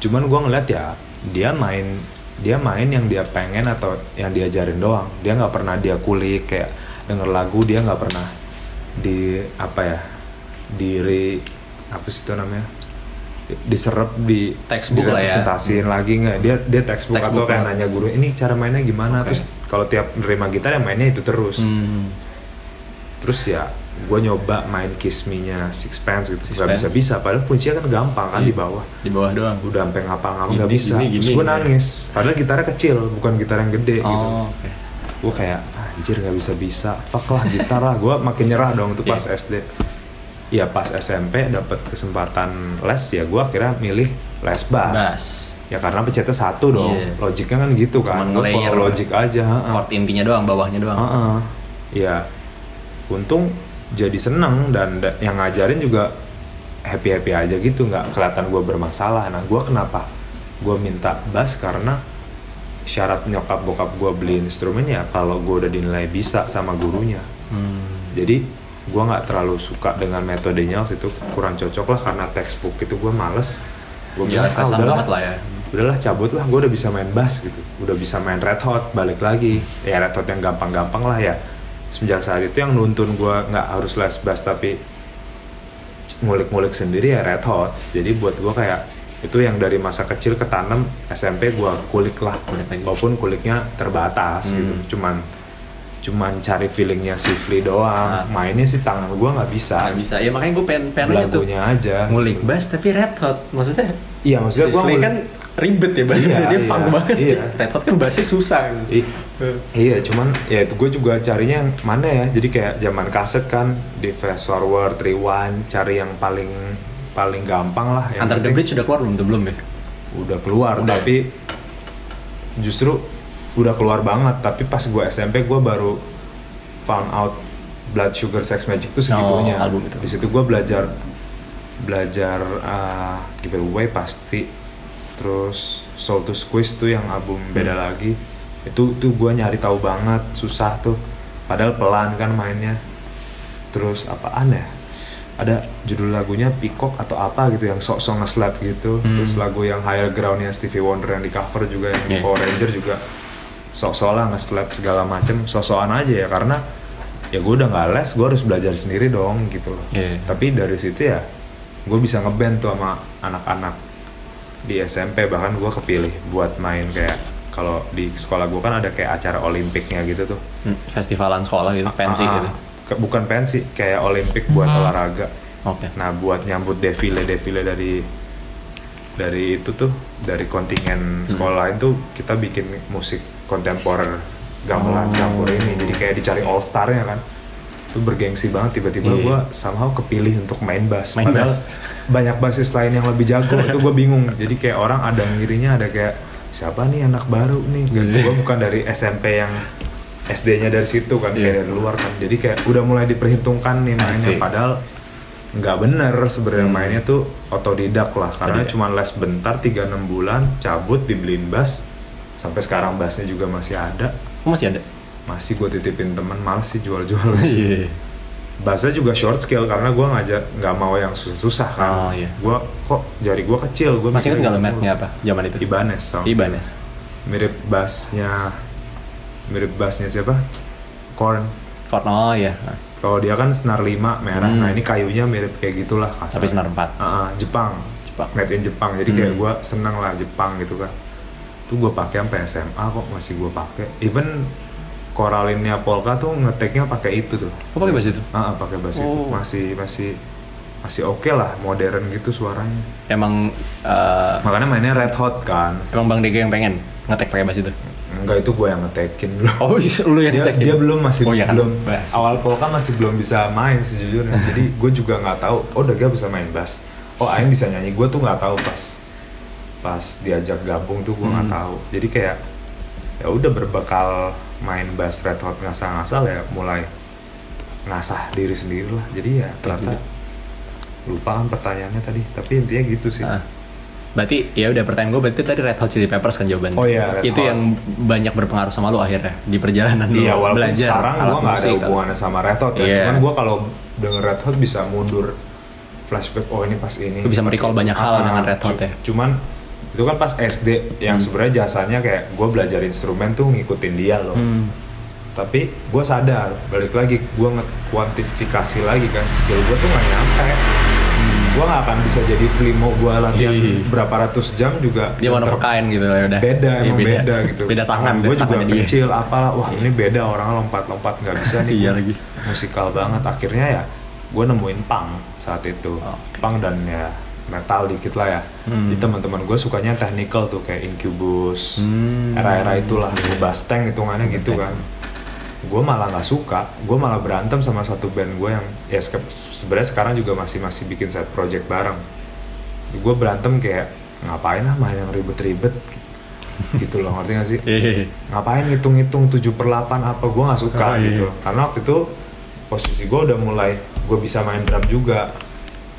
Cuman gue ngeliat ya dia main dia main yang dia pengen atau yang diajarin doang dia nggak pernah dia kulik kayak denger lagu dia nggak pernah di apa ya diri apa sih itu namanya Di- diserap di Textbook lah ya. direpresentasiin lagi nggak dia dia textbook, Textbook atau kayak nanya guru ini cara mainnya gimana Oke. terus kalau tiap nerima gitar ya mainnya itu terus Hmm. terus ya gue nyoba main Kiss Me-nya Sixpence gitu. Nggak Sixpence. bisa bisa padahal kuncinya kan gampang kan Iya. di bawah. Di bawah doang. Udah sampai ngapa-ngapa Gini, nggak bisa. Gini, terus gue gitu. nangis. Padahal gitarnya kecil bukan gitar yang gede gitu. oh oke. Gue kayak anjir nggak bisa bisa fuck lah gitar lah. Gue makin nyerah dong tuh pas Iya. SD ya pas SMP dapat kesempatan les ya gue akhirnya milih les bass. Bass. Ya karena pencetnya satu dong. Iya. logiknya kan gitu kan. Cuman gue nge-layer follow logic aja chord intinya doang bawahnya doang. Heeh. ya untung jadi seneng dan da- yang ngajarin juga happy happy aja gitu nggak kelihatan gue bermasalah. Nah gue kenapa gue minta bass? Karena syarat nyokap bokap gue beli instrumen ya kalau gue udah dinilai bisa sama gurunya. Hmm. jadi gue nggak terlalu suka dengan metodenya waktu itu. Kurang cocok lah karena textbook itu gue males. Gue Ya, lesan banget lah ya. udahlah cabut lah gue udah bisa main bass gitu. Udah bisa main red hot balik lagi. Ya red hot yang gampang-gampang lah ya semenjak saat itu yang nuntun gue nggak harus les bass tapi ngulik-ngulik sendiri ya red hot. Jadi buat gue kayak itu yang dari masa kecil ketanam SMP gue kulik lah walaupun kuliknya terbatas Hmm. gitu cuman cuman cari feelingnya si Fli doang. Ah. mainnya sih tangan gue nggak bisa. Nggak bisa. Ya makanya gue pengen pengen tuh lagunya aja. ngulik bass tapi red hot maksudnya iya maksudnya gue Sisli kan ribet ya bassnya Iya, dia iya, funk banget. iya. red hot kan bassnya susah. Gitu. Iya cuman ya itu gue juga carinya yang mana ya? Jadi kayak zaman kaset kan di fast forward rewind cari yang paling paling gampang lah yang Antar the penting. Bridge udah keluar belum? Tuh belum ya? Udah keluar Udah ya? tapi justru udah keluar banget. Tapi pas gue SMP gue baru found out Blood Sugar Sex Magic itu segitunya. Oh, album itu. di situ gue belajar belajar uh, giveaway pasti. Terus Soul to Squeeze tuh yang album beda Hmm. lagi itu tuh gue nyari tahu banget susah tuh. Padahal pelan kan mainnya. Terus apaan ya? Ada judul lagunya Peacock atau apa gitu yang sok-sok nge-slap gitu. Hmm. terus lagu yang Higher Ground yang Stevie Wonder yang di cover juga yang Yeah. Power Ranger juga. Sok-sok lah nge-slap segala macem. Sok-sokan aja ya karena ya gue udah nggak les gue harus belajar sendiri dong gitu loh. Iya. tapi dari situ ya gue bisa ngeband tuh sama anak-anak di SMP bahkan gue kepilih buat main kayak kalau di sekolah gue kan ada kayak acara olimpiknya gitu tuh Hmm, festivalan sekolah gitu, pensi Ah, gitu. ke- bukan pensi kayak olimpik buat olahraga Oke. nah buat nyambut defile defile dari dari itu tuh dari kontingen sekolah lain tuh kita bikin musik kontemporer gamelan Oh. campur ini jadi kayak dicari all starnya kan itu bergengsi banget tiba-tiba Iya. gue somehow kepilih untuk main bass Main padahal bass. banyak basis lain yang lebih jago itu gue bingung jadi kayak orang ada ngirinya ada kayak siapa nih anak baru nih Iya. gue bukan dari SMP yang SD-nya dari situ kan kayak Iya. dari luar kan jadi kayak udah mulai diperhitungkan nih mainnya Asik. padahal nggak bener sebenarnya Hmm. mainnya tuh otodidak lah karena Otodidak. cuma les bentar 3-6 bulan cabut dibeliin bass sampai sekarang bassnya juga masih ada Oh, masih ada? masih gue titipin temen males sih jual-jual Iya. Bassnya juga short scale karena gue ngajar nggak mau yang susah-susah kan Oh, iya. gue kok jari gue kecil gue Masih ingat nggak lo merknya apa? Zaman itu? Ibanez sound. Ibanez. mirip bassnya mirip bassnya siapa Korn Korn, oh iya. Kalau dia kan senar 5 merah Hmm. nah ini kayunya mirip kayak gitulah kasar Tapi senar 4. Ah, ah, Jepang Jepang. made in Jepang jadi kayak Hmm. gue seneng lah Jepang gitu kan tuh gue pakai sampai SMA kok masih gue pakai even koralinnya Polka tuh ngeteknya pakai itu tuh Oh, pakai bass itu? ah ah, pakai bass itu Oh. masih masih masih oke lah modern gitu suaranya Emang eh, makanya mainnya Red Hot kan emang Bang Dege yang pengen ngetek pakai bass itu? enggak itu gue yang ngetekin dulu Oh, lu yang dia, ngetek dia belum masih Oh, iya kan? belum Bass. awal polka masih belum bisa main sejujurnya jadi gue juga nggak tahu oh Daga bisa main bass oh Aing bisa nyanyi gue tuh nggak tahu pas pas diajak gabung tuh gue nggak Hmm. tahu jadi kayak ya udah berbekal main bass red hot ngasal-ngasal ya mulai ngasah diri sendiri lah jadi ya ternyata lupa kan pertanyaannya tadi tapi intinya gitu sih Ah. Berarti ya udah pertanyaan gue berarti tadi Red Hot Chili Peppers kan jawabannya. Oh iya, Red Itu Hot. yang banyak berpengaruh sama lu akhirnya di perjalanan lu Iya walaupun belajar sekarang gue nggak ada musik. hubungannya sama Red Hot ya. Iya. Cuman gue kalau denger Red Hot bisa mundur flashback. Oh ini pas ini. Lu bisa merecall banyak hal dengan Red Hot ya? Cuman itu kan pas SD yang Hmm. sebenarnya jasanya kayak gue belajar instrumen tuh ngikutin dia loh. Hmm. Tapi gue sadar balik lagi gue kuantifikasi lagi kan skill gue tuh nggak nyampe. Gue nggak akan bisa jadi flimo gue latihan Hmm. Iya. berapa ratus jam juga. Dia one of kind gitu ya udah. beda Iya, emang beda. gitu Beda tangan, gue beda juga dia. kecil apalah wah Iya. ini beda orang lompat-lompat nggak bisa nih Iya lagi. musikal banget akhirnya ya gue nemuin punk saat itu Oke. punk dan ya metal dikit lah ya. Hmm. jadi teman-teman gue sukanya technical tuh kayak Incubus Hmm. era-era itulah Basteng hitungannya gitu kan. Gue malah nggak suka gue malah berantem sama satu band gue yang ya se- sebenarnya sekarang juga masih masih bikin side project bareng. Gue berantem kayak ngapain lah main yang ribet-ribet? Gitu loh ngerti gak sih? Iya. ngapain ngitung-ngitung 7 per 8 apa? Gue nggak suka Oh, iya. gitu. karena waktu itu posisi gue udah mulai gue bisa main drum juga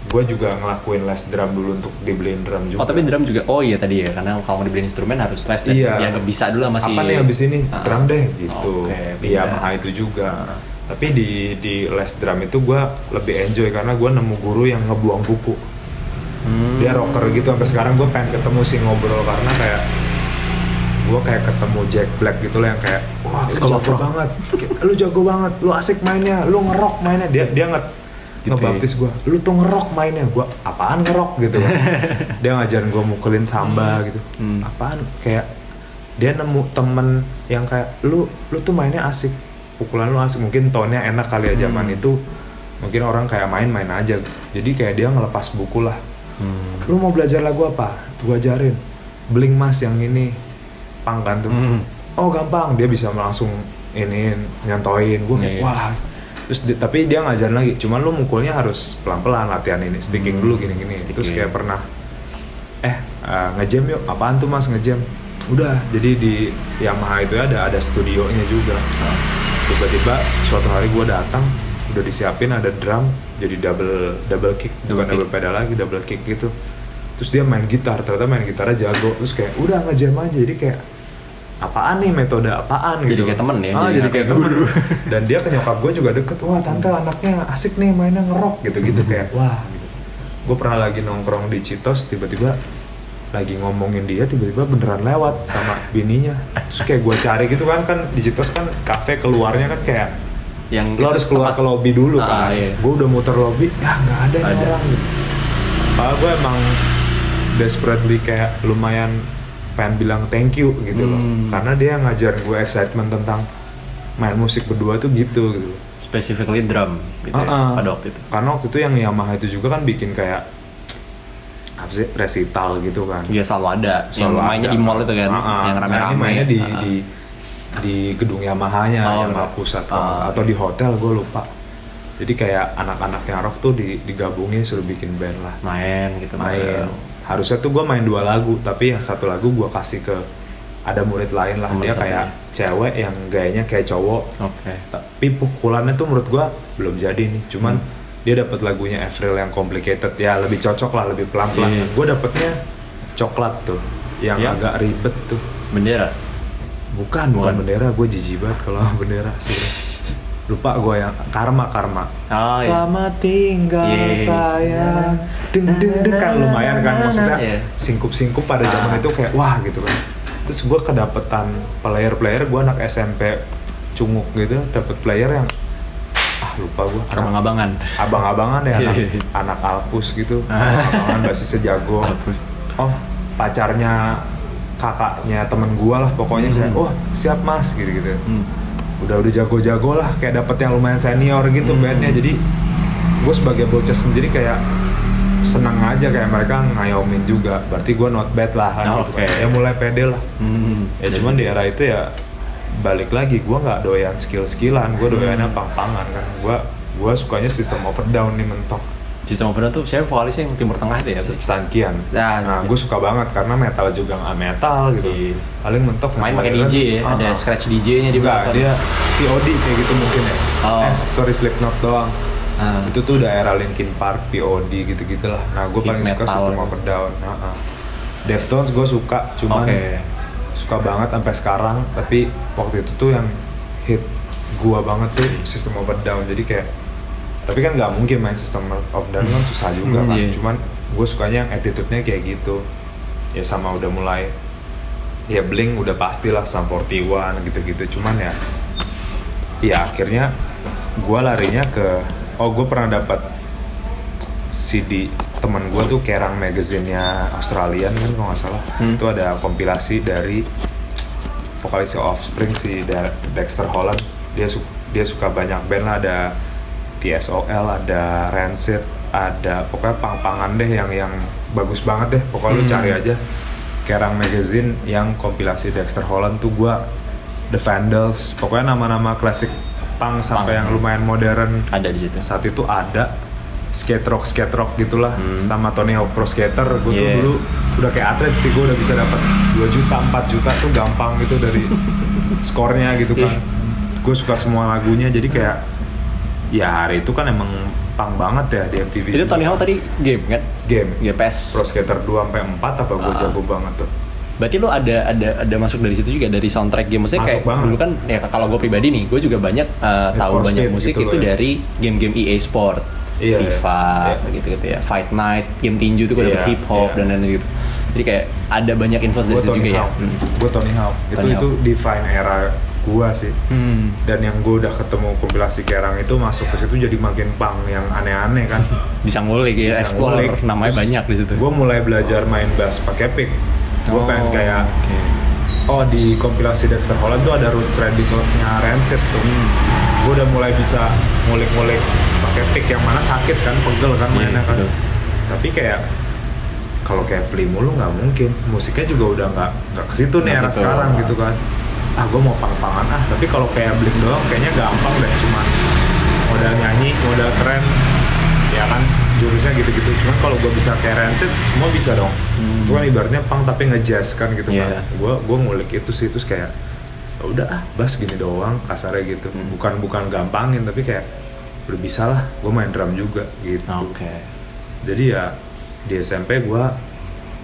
gue juga ngelakuin les drum dulu untuk dibeliin drum juga Oh tapi drum juga, oh iya tadi ya, karena kalau mau dibeli instrumen harus les dan Iya. ya nggak bisa dulu masih apa nih abis ini Ah. drum deh gitu Oke, di beda. Yamaha itu juga tapi di di les drum itu gue lebih enjoy karena gue nemu guru yang ngebuang buku Hmm. dia rocker gitu sampai sekarang gue pengen ketemu sih ngobrol karena kayak gue kayak ketemu Jack Black gitu loh yang kayak wah lu jago banget lu jago banget lu asik mainnya lu ngerok mainnya dia dia nge Gitu ngebaptis gue lu tuh ngerok mainnya gue apaan ngerok gitu kan dia ngajarin gue mukulin samba gitu Hmm. apaan kayak dia nemu temen yang kayak lu lu tuh mainnya asik pukulan lu asik mungkin tone-nya enak kali ya zaman Hmm. itu mungkin orang kayak main-main aja jadi kayak dia ngelepas buku lah Hmm. lu mau belajar lagu apa? Gua ajarin. Bling Mas yang ini pang kan tuh. Hmm. Oh gampang, dia bisa langsung ini nyantoin. Gue kayak iya. wah. Terus di- tapi dia ngajarin lagi. Cuman lu mukulnya harus pelan-pelan latihan ini, sticking Hmm. dulu gini-gini. Terus Sticking. kayak pernah eh uh, ngejam yuk. Apaan tuh Mas ngejam? Udah, jadi di Yamaha itu ada ada studionya juga. Tiba-tiba suatu hari gua datang udah disiapin ada drum jadi double double kick Double bukan kick. double pedal lagi double kick gitu terus dia main gitar ternyata main gitarnya jago terus kayak udah ngejam aja jadi kayak apaan nih metode apaan Jadi gitu. kayak temen ya, ah, jadi jadi kayak temen. Guru. dan dia ke nyokap gue juga deket wah tante anaknya asik nih mainnya ngerok gitu gitu kayak wah gitu. Gue pernah lagi nongkrong di Citos tiba-tiba lagi ngomongin dia tiba-tiba beneran lewat sama bininya. Terus kayak gue cari gitu kan kan di Citos kan kafe keluarnya kan kayak Yang lo harus keluar ke lobby dulu Ah, kan. iya. gue udah muter lobby ya nggak ada, orang. Gitu Padahal gue emang desperately kayak lumayan pengen bilang thank you gitu loh Hmm. karena dia ngajarin gue excitement tentang main musik berdua tuh gitu gitu loh. specifically drum gitu ya, Ah, ah. pada waktu itu karena waktu itu yang Yamaha itu juga kan bikin kayak apa sih resital gitu kan dia selalu ada yang Selalu mainnya ada. di mall itu kan Ah, ah. yang Nah, rame-rame ini mainnya di Ah, ah. di di gedung Yamaha-nya Oh, Yamaha pusat kalau- atau iya. di hotel gue lupa jadi kayak anak-anak yang rock tuh di, digabungin suruh bikin band lah main gitu main harusnya tuh gue main dua lagu tapi yang satu lagu gue kasih ke ada murid lain lah. Dia kayak cewek yang gayanya kayak cowok. Oke. Tapi pukulannya tuh menurut gua belum jadi nih. Cuman Hmm. dia dapat lagunya Avril yang complicated. Ya lebih cocok lah lebih pelan pelan Iya. gue dapetnya coklat tuh yang Iya. agak ribet tuh. Bendera? Bukan bukan Bukan. bendera. Gue jijik banget kalau bendera sih lupa gue yang karma karma Oh, iya. selamat tinggal Iya. sayang deng deng deng kan lumayan kan maksudnya Iya. singkup singkup pada zaman Ah. itu kayak wah gitu kan terus gue kedapetan player player gue anak SMP cunguk gitu dapet player yang ah lupa gue abang-abangan abang-abangan ya anak, Iya. anak alpus gitu Ah. abang-abangan basisnya jago Bagus. oh pacarnya kakaknya temen gua lah pokoknya Hmm. kayak oh siap mas gitu gitu Hmm. Udah udah jago-jago lah kayak dapet yang lumayan senior gitu Hmm. bandnya jadi gue sebagai bocah sendiri kayak senang aja kayak mereka ngayomin juga berarti gua not bad lah kan gitu Oke. kan. ya mulai pede lah Hmm. ya cuman di era itu ya balik lagi gua nggak doyan skill-skillan gua doyannya Hmm. pang-pangan kan gua gua sukanya sistem overdown nih mentok Sistem Overdown tuh siapa vokalisnya yang timur tengah itu ya? Stankian. Ya, nah, Stankian. gue suka banget karena metal juga nggak metal gitu. Iya. Paling mentok Main pakai. DJ ya, Ah, ada ah. scratch DJ-nya di belakang. dia POD kayak gitu mungkin ya. Oh. Eh, sorry Slipknot doang. Ah. Itu tuh daerah Linkin Park, POD gitu-gitu lah. Nah, gue paling suka. System of a Down. Ah, ah. Deftones gue suka, cuman Oke. suka banget sampai sekarang. Tapi waktu itu tuh yang hit gua banget tuh System of a Down. Jadi kayak tapi kan nggak mungkin main System of Down kan susah juga Hmm, kan. iya. Cuman gue sukanya yang attitude-nya kayak gitu. Ya sama udah mulai ya Blink udah pastilah Sum 41 gitu-gitu. Cuman ya ya akhirnya gua larinya ke oh gue pernah dapat CD temen gue tuh Kerang magazine-nya Australian kan kalau nggak salah Hmm. itu ada kompilasi dari vokalis Offspring si Dexter Holland dia su- dia suka banyak band lah ada TSOL ada Rancid ada pokoknya pang-pangan deh yang yang bagus banget deh pokoknya lu Hmm. cari aja Kerang magazine yang kompilasi Dexter Holland tuh gua The Vandals pokoknya nama-nama klasik punk sampai yang lumayan modern Ada di situ. saat itu ada skate rock skate rock gitulah Hmm. sama Tony Hawk Pro Skater gue tuh Yeah. dulu udah kayak atlet sih gue udah bisa dapat 2 juta 4 juta tuh gampang gitu dari skornya gitu kan Ih. gue suka semua lagunya jadi kayak ya hari itu kan emang pang banget ya di MTV Itu Tony Hawk tadi game kan? game GPS. Pro Skater 2 sampai 4 apa gue Ah. jago banget tuh Berarti lu ada ada ada masuk dari situ juga dari soundtrack game. Maksudnya Masuk kayak banget. dulu kan ya kalau gue pribadi nih, gue juga banyak uh, tahu banyak Speed musik gitu itu ya. dari game-game EA Sport, Iya, FIFA, iya. gitu-gitu ya, Fight Night, game tinju tuh gue dapet Iya, hip hop iya. dan lain-lain gitu. Jadi kayak ada banyak info dari situ juga ya. Hawk Hmm. gue Tony Hawk itu Tony itu Hawk. define era gue sih Hmm. dan yang gue udah ketemu kompilasi Kerang itu masuk ke situ jadi makin pang yang aneh-aneh kan Bisa ngulik ya, Bisa explore ngulik. namanya Terus banyak di situ. gue mulai belajar main bass pakai pick gue Oh, pengen kayak oke. oh di kompilasi Dexter Holland tuh ada Roots Radicals-nya Rancid tuh Hmm. gue udah mulai bisa ngulik-ngulik pakai pick yang mana sakit kan pegel kan Iya, mainnya kan betul. tapi kayak kalau kayak Flea mulu nggak mungkin musiknya juga udah nggak nggak ke situ nih era sekarang gitu kan ah gue mau pang-pangan ah. Tapi kalau kayak Blink doang kayaknya gampang deh. Cuman modal nyanyi modal keren ya kan jurusnya gitu-gitu. Cuman kalau gue bisa kayak Rancid semua bisa dong. Hmm. itu kan ibaratnya pang tapi ngejazz kan gitu Iya. kan gue gue ngulik itu sih terus kayak "Ya udah ah bass gini doang kasarnya gitu. Hmm. bukan bukan gampangin tapi kayak udah bisa lah gue main drum juga gitu. Oke. jadi ya di SMP gua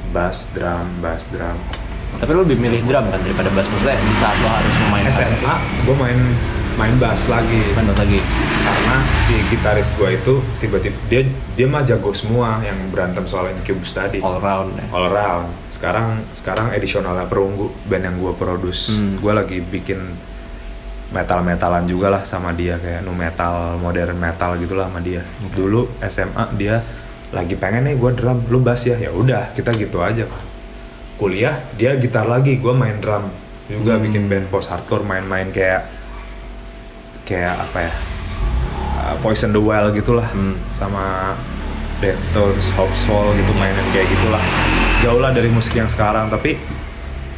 bass drum bass drum Tapi lu lebih milih drum kan daripada bass. Maksudnya di saat lo harus memainkan. SMA gua main main bass lagi. Main bass lagi. karena si gitaris gua itu tiba-tiba dia dia mah jago semua yang berantem soal Incubus tadi. All round ya. all around sekarang sekarang edisionalnya perunggu band yang gua produce. Hmm. gua lagi bikin metal metalan juga lah sama dia kayak nu metal modern metal gitulah sama dia. Dulu SMA dia lagi pengen nih gua drum. Lu bass ya? Ya udah kita gitu aja pak kuliah dia gitar lagi gue main drum juga Hmm. bikin band post hardcore main-main kayak kayak apa ya uh, Poison the Well gitulah Hmm. sama Deftones, Hope Soul gitu mainin kayak gitulah jauh lah dari musik yang sekarang tapi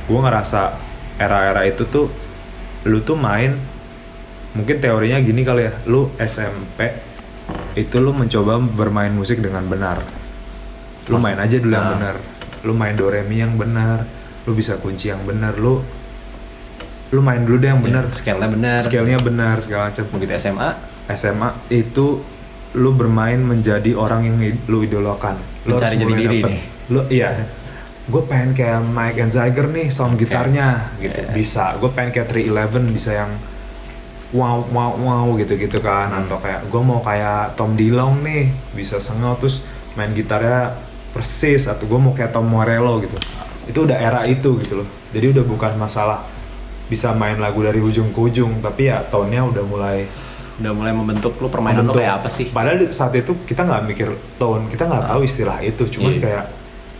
gue ngerasa era-era itu tuh lu tuh main mungkin teorinya gini kali ya lu SMP itu lu mencoba bermain musik dengan benar lu main aja dulu yang Nah. benar lu main do re mi yang benar lu bisa kunci yang benar lu lu main dulu deh yang benar Ya, scale-nya benar. scale-nya benar segala macam Begitu SMA, SMA itu lu bermain menjadi orang yang lu idolakan. Lu Mencari jati mulai diri dapet- nih. Lu iya. Gue pengen kayak Mike and Jagger nih sound Oke. gitarnya gitu. Iya. Bisa. Gue pengen kayak 311 bisa yang wow wow wow gitu-gitu kan Hmm. atau kayak gue mau kayak Tom DeLonge nih bisa sengau terus main gitarnya persis atau gue mau kayak Tom Morello gitu. Itu udah era itu gitu loh. Jadi udah bukan masalah bisa main lagu dari ujung ke ujung tapi ya tone-nya udah mulai udah mulai membentuk lu permainan lu Membentuk. kayak apa sih? Padahal saat itu kita nggak mikir tone, kita nggak Ah. tahu istilah itu, cuman Iya. kayak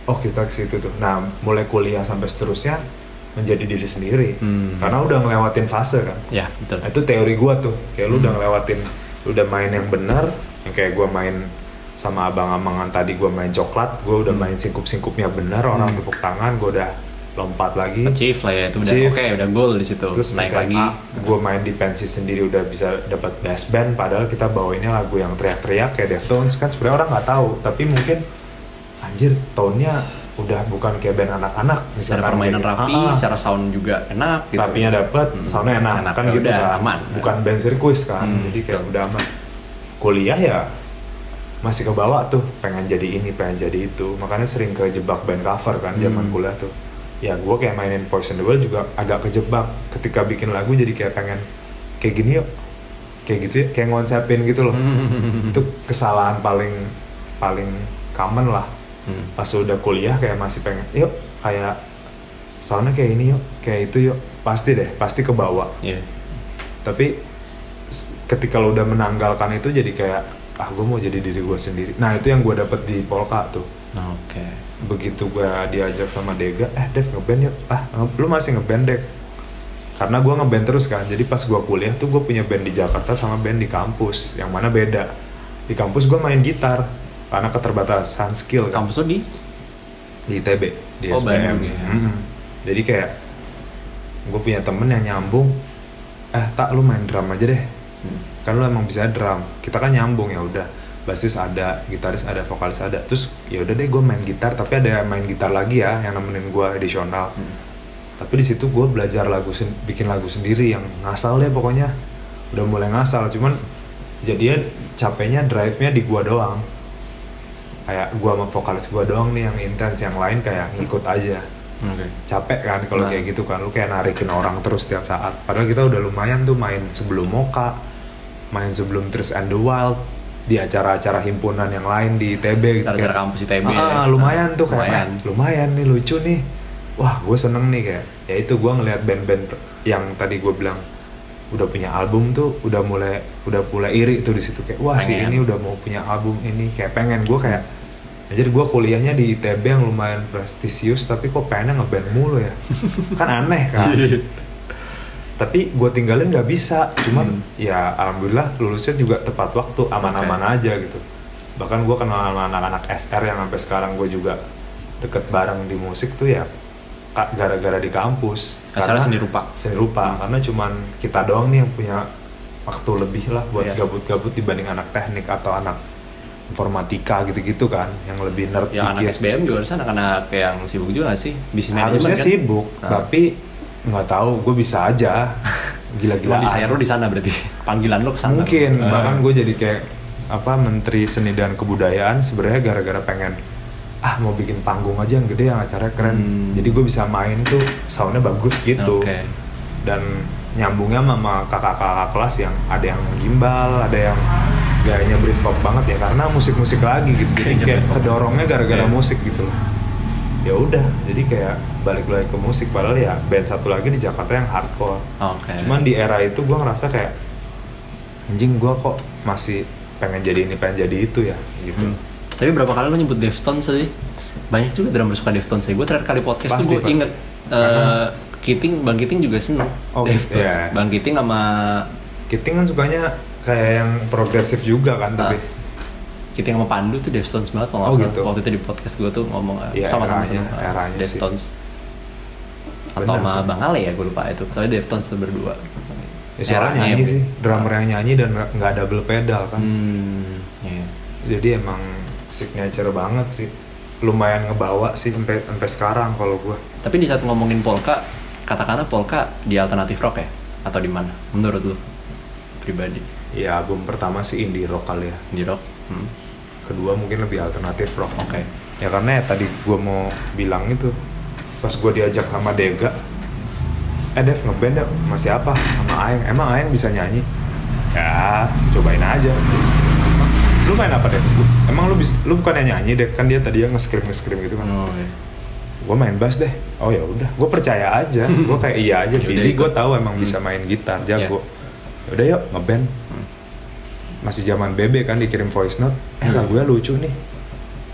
oh kita ke situ tuh. Nah, mulai kuliah sampai seterusnya menjadi diri sendiri. Hmm. Karena udah ngelewatin fase kan. Ya, betul. Nah, itu teori gua tuh. Kayak lu Hmm. udah ngelewatin, lu udah main yang benar, yang kayak gua main sama abang-abangan tadi gua main coklat, gua udah Hmm. main singkup-singkupnya benar, orang Hmm. tepuk tangan, gua udah lompat lagi. Achieve lah ya, itu udah oke, udah goal di situ. Terus Naik SMA, lagi. gue main di pensi sendiri udah bisa dapat bass band padahal kita bawainnya lagu yang teriak-teriak kayak Deftones kan sebenarnya orang nggak tahu tapi mungkin anjir tone-nya udah bukan kayak band anak-anak Secara misalkan permainan kayak- rapi, Ah, ah. secara sound juga enak gitu. rapinya dapet, Hmm. soundnya enak, Enak, kan ya gitu udah, kan aman. bukan band sirkuit kan Hmm, jadi kayak betul. udah aman kuliah ya masih kebawa tuh pengen jadi ini pengen jadi itu makanya sering kejebak band cover kan zaman Hmm. kuliah tuh ya gue kayak mainin Poison the Well juga agak kejebak ketika bikin lagu jadi kayak pengen kayak gini yuk kayak gitu ya kayak ngonsepin gitu loh Hmm. itu kesalahan paling paling common lah Hmm. pas udah kuliah kayak masih pengen yuk kayak soalnya kayak ini yuk kayak itu yuk pasti deh pasti ke bawah Iya. tapi ketika lo udah menanggalkan itu jadi kayak ah gue mau jadi diri gue sendiri. Nah itu yang gue dapet di Polka tuh. Oke. begitu gue diajak sama Dega eh Dev ngeband yuk. Ah lu masih ngeband Dek? Karena gue ngeband terus kan. Jadi pas gue kuliah tuh gue punya band di Jakarta sama band di kampus yang mana beda. Di kampus gue main gitar karena keterbatasan skill kan. Kampus di? di ITB di Oh, SPM Bandung ya. Mm-mm. jadi kayak gue punya temen yang nyambung eh tak lu main drum aja deh kan lu emang bisa drum. Kita kan nyambung ya udah. Basis ada gitaris ada vokalis ada. Terus ya udah deh gue main gitar tapi ada main gitar lagi ya yang nemenin gue additional. Hmm. tapi di situ gue belajar lagu bikin lagu sendiri yang ngasal deh pokoknya. Udah mulai ngasal cuman jadinya capeknya drive nya di gua doang. Kayak gua sama vokalis gua doang nih yang intens yang lain kayak ngikut aja. Oke. capek kan kalau Nah. kayak gitu kan. Lu kayak narikin orang terus tiap saat. Padahal kita udah lumayan tuh main sebelum Moka main sebelum Tris and the Wild di acara-acara himpunan yang lain di ITB gitu Acara-acara kayak, kampus ITB ah, ya. lumayan tuh kayak Lumayan. "Eh, lumayan nih lucu nih. Wah gue seneng nih kayak. Ya itu gue ngelihat band-band yang tadi gue bilang udah punya album tuh udah mulai udah mulai iri tuh di situ. Kayak wah si Pengen. ini udah mau punya album ini. Kayak pengen. Gue kayak jadi gue kuliahnya di ITB yang lumayan prestisius tapi kok pengennya ngeband mulu ya? Kan aneh kan tapi gue tinggalin nggak bisa cuman Hmm. ya alhamdulillah lulusnya juga tepat waktu aman-aman aja gitu bahkan gue kenal sama anak-anak SR yang sampai sekarang gue juga deket bareng di musik tuh ya gara-gara di kampus Asalnya seni rupa. seni rupa karena cuman kita doang nih yang punya waktu lebih lah buat Iya. gabut-gabut dibanding anak teknik atau anak informatika gitu-gitu kan yang lebih nerd Ya anak dikit. SBM juga harusnya anak-anak yang sibuk juga gak sih? Bisnis harusnya manajemen kan? sibuk Nah. tapi nggak tahu gue bisa aja desainer lu di sana berarti. Panggilan lu ke sana. mungkin Eh. bahkan gue jadi kayak apa menteri seni dan kebudayaan sebenarnya gara-gara pengen ah mau bikin panggung aja yang gede yang acaranya keren Hmm. jadi gue bisa main tuh soundnya bagus gitu Oke. dan nyambungnya sama kakak-kakak kelas yang ada yang gimbal ada yang gayanya Britpop banget ya karena musik-musik lagi gitu jadi kayak kedorongnya gara-gara Iya. musik gitu loh ya udah jadi kayak balik lagi ke musik padahal ya band satu lagi di Jakarta yang hardcore Oke. Cuman di era itu gue ngerasa kayak anjing gue kok masih pengen jadi ini pengen jadi itu ya gitu. Hmm. Tapi berapa kali lu nyebut Deftones tadi? banyak juga drummer suka Deftones ya gue terakhir kali podcast Pasti, tuh gue inget eh, Karena- Kiting Bang Kiting juga seneng Oh, Deftones iya. Bang Kiting sama Kiting kan sukanya kayak yang progresif juga kan tapi Ah. Kiting sama Pandu tuh Deftones banget kalau Oh, gitu. waktu itu di podcast gue tuh ngomong eh, Iya, sama-sama seneng eranya sih. Deftones atau sama. Bang Ale ya gue lupa itu tapi Deftones tuh berdua ya Eranya nyanyi ya, sih drummer yang nyanyi dan nggak double pedal kan hmm iya. jadi emang signature banget sih lumayan ngebawa sih sampai sampai sekarang kalau gua Tapi di saat ngomongin polka, katakanlah polka di alternatif rock ya? Atau di mana? Menurut lu pribadi ya album pertama sih indie rock kali ya di rock? Hmm. Kedua mungkin lebih alternatif rock. Oke. ya karena ya tadi gua mau bilang itu pas gua diajak sama Dega eh Dev ngeband ya? Masih apa? Sama Aeng. Emang Aeng bisa nyanyi? Ya cobain aja. Lu main apa deh emang lu bisa lu bukan nyanyi deh kan dia tadi yang nge-scream nge-scream gitu kan. Oh, iya. gue main bass deh oh ya udah. Gue percaya aja. Gue kayak iya aja Yaudah, Billy gue tahu emang Hmm. bisa main gitar jago. Iya. udah yuk ngeband. Masih zaman BB kan dikirim voice note eh Hmm. lagunya lucu nih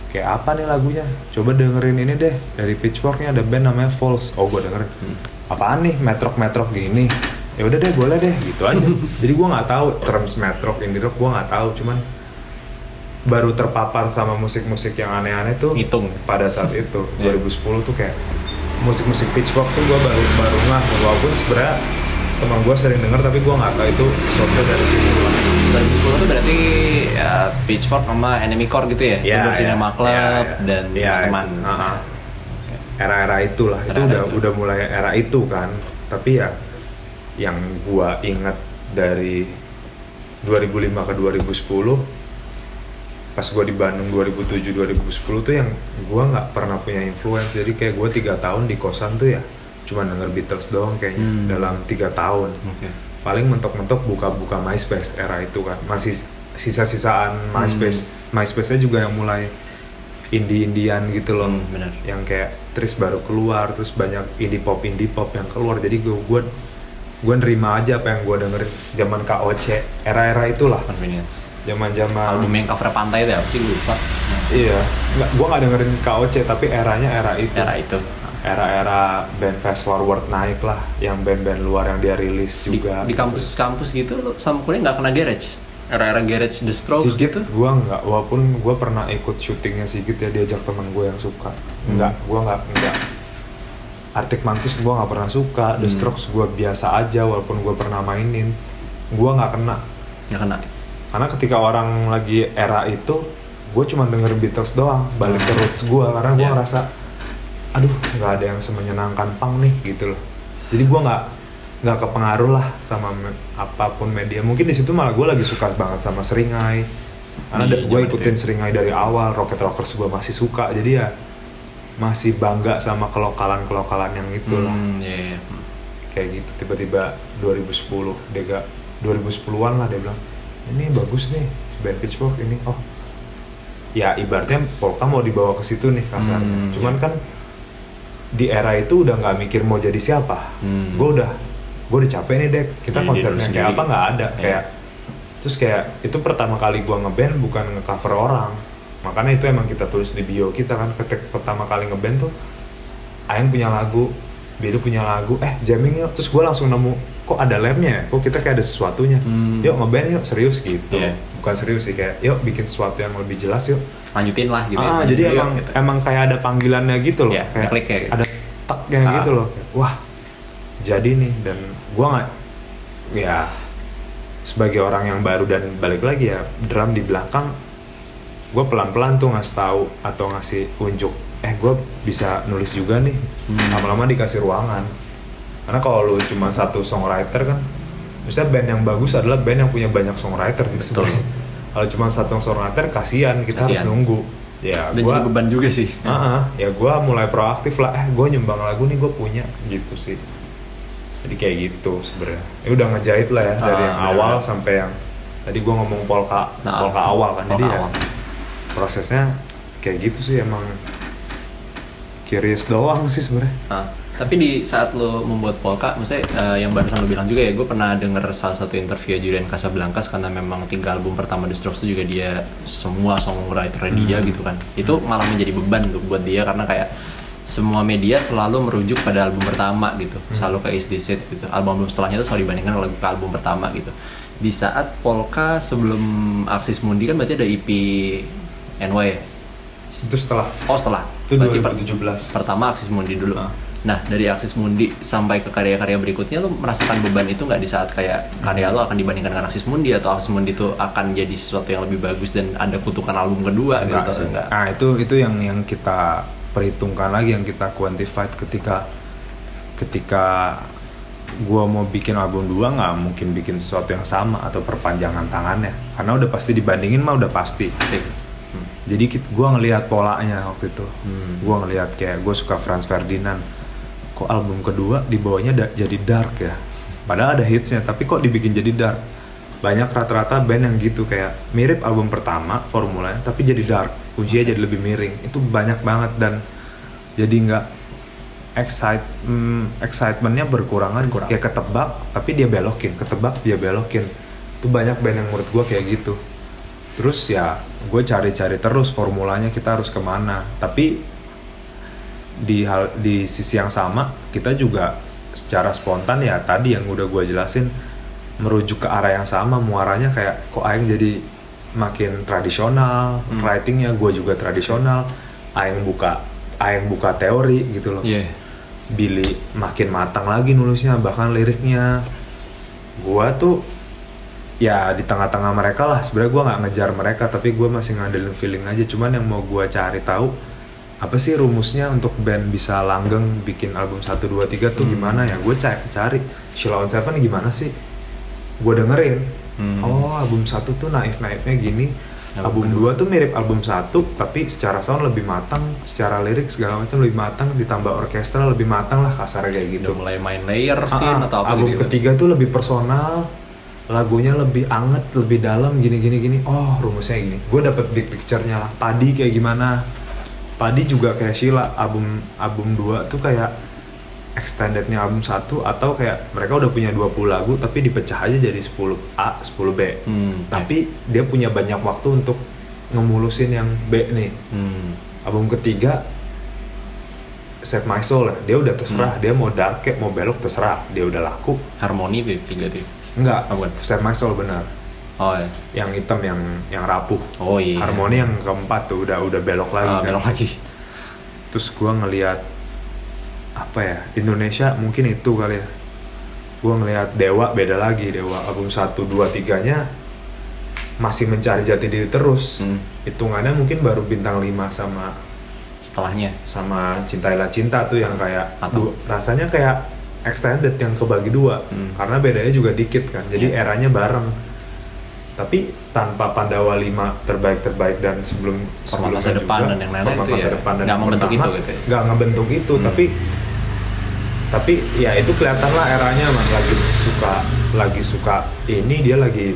kayak apa nih lagunya coba dengerin ini deh dari Pitchforknya ada band namanya False oh gue dengerin Hmm. apaan nih metrok metrok gini ya udah deh boleh deh gitu aja jadi gue nggak tahu terms metrok indie rock gue nggak tahu cuman baru terpapar sama musik-musik yang aneh-aneh tuh Ngitung. pada saat itu Iya. 2010 tuh kayak musik-musik Pitchfork tuh gue baru baru nggak walaupun sebenarnya teman gue sering denger tapi gue nggak tahu itu source dari situ 2010 tuh berarti ya, Pitchfork sama Enemy Core gitu ya? Iya, Tudor iya. Cinema Club Iya, iya. dan Iya, teman. itu. Ah, ah. era-era itulah itu Era-era udah itu. udah mulai era itu kan tapi ya yang gua ingat dari 2005 ke 2010 pas gua di Bandung 2007 2010 tuh yang gua nggak pernah punya influence jadi kayak gua tiga tahun di kosan tuh ya cuma denger Beatles doang kayaknya Hmm. dalam tiga tahun Oke. Paling mentok-mentok buka-buka MySpace era itu kan masih sisa-sisaan MySpace MySpace-nya juga yang mulai indie-indian gitu loh Hmm, benar. yang kayak Tris baru keluar terus banyak indie pop indie pop yang keluar jadi gue gue gue nerima aja apa yang gue dengerin zaman KOC era-era itulah Convenience. zaman-zaman Album yang cover pantai itu ya? Apa sih lupa. Iya gue nggak dengerin KOC tapi eranya era itu Era itu. Era-era band fast forward naik lah yang band-band luar yang dia rilis juga di kampus-kampus gitu lo sama kuliah nggak kena garage? Era-era garage The Strokes Sigit gitu? gua nggak walaupun gua pernah ikut syutingnya Sigit ya diajak temen gue yang suka Hmm. nggak gua nggak nggak Arctic Monkeys gua nggak pernah suka The Hmm. Strokes gua biasa aja walaupun gua pernah mainin gua nggak kena Nggak kena. karena ketika orang lagi era itu gue cuma dengerin Beatles doang balik ke roots gua karena gua Iya. ngerasa aduh. Nggak ada yang semenyenangkan punk nih gitu loh. Jadi gua nggak nggak kepengaruh lah sama me- apa pun media. Mungkin di situ malah gue lagi suka banget sama Seringai. Karena Iya, gue ikutin itu ya. Seringai dari awal Rocket Rockers gue masih suka. Jadi ya masih bangga sama kelokalan kelokalan yang itu lah. Hmm, iya, iya. kayak gitu tiba-tiba 2010 Dega 2010-an lah dia bilang ini bagus nih band Pitchfork ini. Oh. Ya ibaratnya polka mau dibawa ke situ nih kasarnya. Hmm, cuman iya. kan di era itu udah nggak mikir mau jadi siapa. Hmm. gue udah gue udah capek nih dek. Kita Jadi diri lu kayak apa nggak ada Iya. kayak terus kayak itu pertama kali gue ngeband bukan ngecover orang. Makanya itu emang kita tulis di bio kita kan ketika pertama kali ngeband tuh Aing punya lagu Bidu punya lagu eh jamming yuk. Terus gue langsung nemu kok ada lemnya ya? Kok kita kayak ada sesuatunya? Hmm. yuk ngeband yuk. Serius gitu. Iya. bukan serius sih kayak yuk bikin sesuatu yang lebih jelas yuk Lanjutin lah gitu. ah, ya. jadi emang gitu. emang kayak ada panggilannya gitu loh Iya, ada kliknya gitu. ada teknya Ah. gitu loh wah jadi nih dan gua nggak ya sebagai orang yang baru dan balik lagi ya drum di belakang gue pelan-pelan tuh ngasih tahu atau ngasih unjuk eh gue bisa nulis juga nih Hmm. lama-lama dikasih ruangan karena kalau lu cuma satu songwriter kan misalnya band yang bagus adalah band yang punya banyak songwriter gitu Betul. Kalau cuma satu songwriter kasihan kita harus Kasihan. nunggu ya Dan gua jadi beban juga sih. Ah, ah, ya gue mulai proaktif lah eh gue nyumbang lagu nih gue punya gitu sih jadi kayak gitu sebenarnya ya udah ngejahit lah ya dari Ah, yang benar-benar. awal sampai yang tadi gue ngomong polka Nah, polka awal kan jadi polka ya awal. prosesnya kayak gitu sih emang curious doang sih sebenarnya Ah. Tapi di saat lo membuat polka, maksudnya eh, yang barusan lo bilang juga ya, gue pernah denger salah satu interview Julian Casablancas karena memang tiga album pertama The Strokes itu juga dia semua songwriter dia gitu kan. Itu malah menjadi beban tuh buat dia karena kayak semua media selalu merujuk pada album pertama gitu, selalu ke Is This It gitu. Album-album setelahnya itu selalu dibandingkan ke album pertama gitu. Di saat polka sebelum Axis Mundi kan berarti ada EP NY ya? Itu setelah Oh setelah. itu Berarti per- 2017. pertama Aksis Mundi dulu. Ah. Nah dari Aksis Mundi sampai ke karya-karya berikutnya lo merasakan beban itu nggak di saat kayak karya lo akan dibandingkan dengan Aksis Mundi atau Aksis Mundi itu akan jadi sesuatu yang lebih bagus dan ada kutukan album kedua Enggak gitu sih. enggak? Nah itu itu yang yang kita perhitungkan lagi yang kita quantified ketika ketika gua mau bikin album dua nggak mungkin bikin sesuatu yang sama atau perpanjangan tangannya karena udah pasti dibandingin mah udah pasti Hmm. jadi gua ngelihat polanya waktu itu Hmm. gua ngelihat kayak gue suka Franz Ferdinand kok album kedua dibawanya da- jadi dark ya? Padahal ada hitsnya tapi kok dibikin jadi dark? Banyak rata-rata band yang gitu kayak mirip album pertama formulanya tapi jadi dark. Kuncinya jadi lebih miring. Itu banyak banget dan jadi nggak excite hmm, excitementnya berkurangan. Berkurang. kayak ketebak tapi dia belokin. Ketebak dia belokin. Itu banyak band yang menurut gua kayak gitu. Terus ya gue cari-cari terus formulanya kita harus ke mana. Tapi di hal di sisi yang sama kita juga secara spontan ya tadi yang udah gue jelasin merujuk ke arah yang sama muaranya kayak kok aing jadi makin tradisional Hmm. writingnya gue juga tradisional aing buka aing buka teori gitu loh Iya. Billy makin matang lagi nulisnya bahkan liriknya gua tuh ya di tengah-tengah mereka lah sebenarnya gua nggak ngejar mereka tapi gua masih ngandelin feeling aja cuman yang mau gua cari tahu apa sih rumusnya untuk band bisa langgeng bikin album 1, 2, 3 tuh Hmm. gimana ya? Gue cari. Sheila on Seven gimana sih? Gue dengerin. Hmm. oh album satu tuh naif-naifnya gini. Album album 2 tuh mirip album satu tapi secara sound lebih matang secara lirik segala macam lebih matang ditambah orkestra lebih matang lah kasarnya kayak gitu. Udah mulai main layer Ah, scene ah, atau apa album gitu. ketiga tuh lebih personal lagunya lebih anget lebih dalam gini gini gini. Oh rumusnya gini. Gue dapet big picture-nya. Lah padi kayak gimana padi juga kayak Sheila album album 2 tuh kayak extendednya album 1 atau kayak mereka udah punya 20 lagu tapi dipecah aja jadi 10 A 10 B. Hmm, tapi dia punya banyak waktu untuk ngemulusin yang B nih. Hmm. album ketiga Save My Soul ya dia udah terserah. Hmm. dia mau dark mau belok terserah. Dia udah laku. Harmoni tuh tiga tuh. enggak Oh, bukan. Save My Soul benar Oh ya. yang hitam yang yang rapuh Oh iya. harmoni yang keempat tuh udah udah belok lagi Ah, kan. belok lagi. terus gua ngelihat apa ya Indonesia mungkin itu kali ya gua ngelihat Dewa beda lagi Dewa album 1 2 3 nya masih mencari jati diri terus Hmm. hitungannya mungkin baru bintang 5 sama Setelahnya. sama cintailah cinta tuh yang kayak Atau- du- rasanya kayak extended yang kebagi dua Hmm. karena bedanya juga dikit kan jadi Iya. eranya bareng tapi tanpa Pandawa 5 terbaik terbaik dan sebelum sebelumnya masa depan juga, dan yang format itu masa ya, depan dan nggak membentuk pertama, itu gitu ya? nggak ngebentuk itu. Hmm. tapi tapi ya itu kelihatan lah eranya mah lagi suka lagi suka ini dia lagi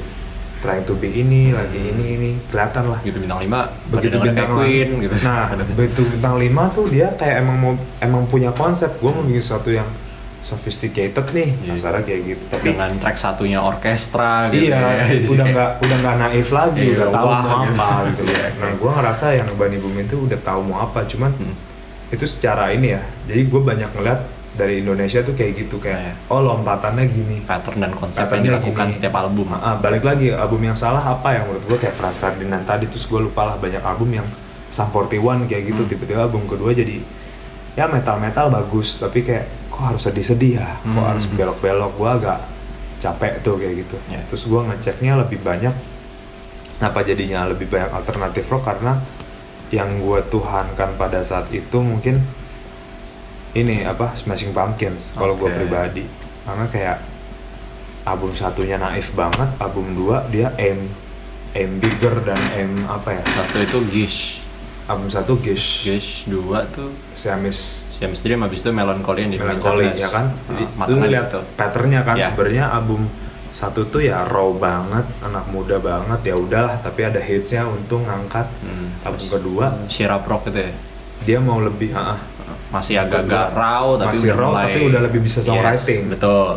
trying to be ini lagi ini ini. Kelihatan lah. Gitu bintang 5 begitu bintang Queen gitu. nah begitu bintang 5 tuh dia kayak emang mau emang punya konsep. Gue mau bikin sesuatu yang sophisticated nih Iya. kasarnya kayak gitu tapi dengan track satunya orkestra gitu iya ya. udah nggak udah nggak naif lagi Iya, udah tahu wah, mau gitu. apa gitu Iya, nah gue ngerasa yang Bani Bumi itu udah tahu mau apa cuman Hmm. itu secara ini ya jadi gue banyak ngeliat dari Indonesia tuh kayak gitu kayak Iya. oh lompatannya gini pattern dan konsep Patternnya yang dilakukan gini. setiap album Ah, balik lagi album yang salah apa yang menurut gue kayak Franz Ferdinand tadi terus gue lupa lah banyak album yang Sum 41 kayak gitu Hmm. tiba-tiba album kedua jadi ya metal metal bagus tapi kayak kok harus sedih-sedih ya? Kok Hmm. harus belok-belok? Gue agak capek tuh kayak gitu. Ya. terus gue ngeceknya lebih banyak kenapa jadinya lebih banyak alternatif rock? Karena yang gue tuhankan pada saat itu mungkin ini apa Smashing Pumpkins kalau gue Oke. pribadi. Karena kayak album satunya naif banget album dua dia aim aim bigger dan aim apa ya? Satu itu Gish. Album satu Gish. Gish dua tuh Siamis Siamese Dream habis itu Melancholy yang di Melancholy 2019. ya kan? Ah, jadi matangnya lu lihat patternnya kan? Ya. sebenarnya album satu tuh ya raw banget anak muda banget. Ya udahlah tapi ada hitsnya untung ngangkat. Hmm, album kedua. Shira Rock gitu ya? Dia mau lebih ah, ah, masih agak-agak raw tapi Masih udah raw, mulai tapi udah lebih bisa songwriting. Yes, betul.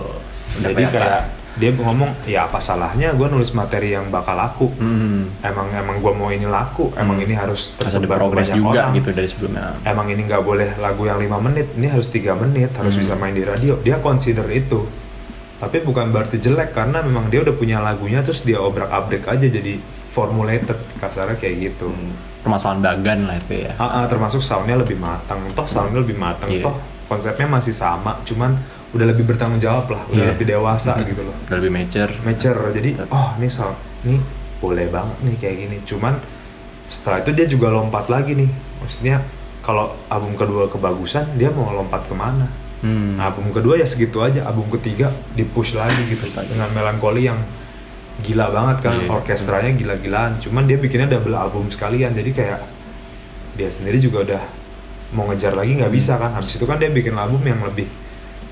Udah Jadi kayak dia ngomong ya apa salahnya gue nulis materi yang bakal laku. hmm, Emang emang gue mau ini laku, emang Hmm. ini harus tersebar progres banyak juga orang. gitu dari sebelumnya Emang ini nggak boleh lagu yang lima menit, ini harus tiga menit, harus Hmm. bisa main di radio. Dia consider itu. Tapi bukan berarti jelek karena memang dia udah punya lagunya terus dia obrak-abrik aja jadi formulated kasarnya kayak gitu. Hmm, permasalahan bagan lah itu ya Ah, ah, termasuk soundnya lebih matang, toh soundnya lebih matang, Iya. toh konsepnya masih sama, cuman udah lebih bertanggung jawab lah, udah Iya. lebih dewasa Hmm. gitu loh. udah lebih mature Mature, jadi oh ini sound, ini boleh banget nih kayak gini. Cuman setelah itu dia juga lompat lagi nih, maksudnya kalau album kedua kebagusan dia mau lompat ke mana? hmm. Nah, album kedua ya segitu aja, album ketiga di push lagi gitu dengan melankoli yang gila banget kan, Iya. orkestranya gila-gilaan. Cuman dia bikinnya double album sekalian, jadi kayak dia sendiri juga udah mau ngejar lagi nggak bisa kan. Habis itu kan dia bikin album yang lebih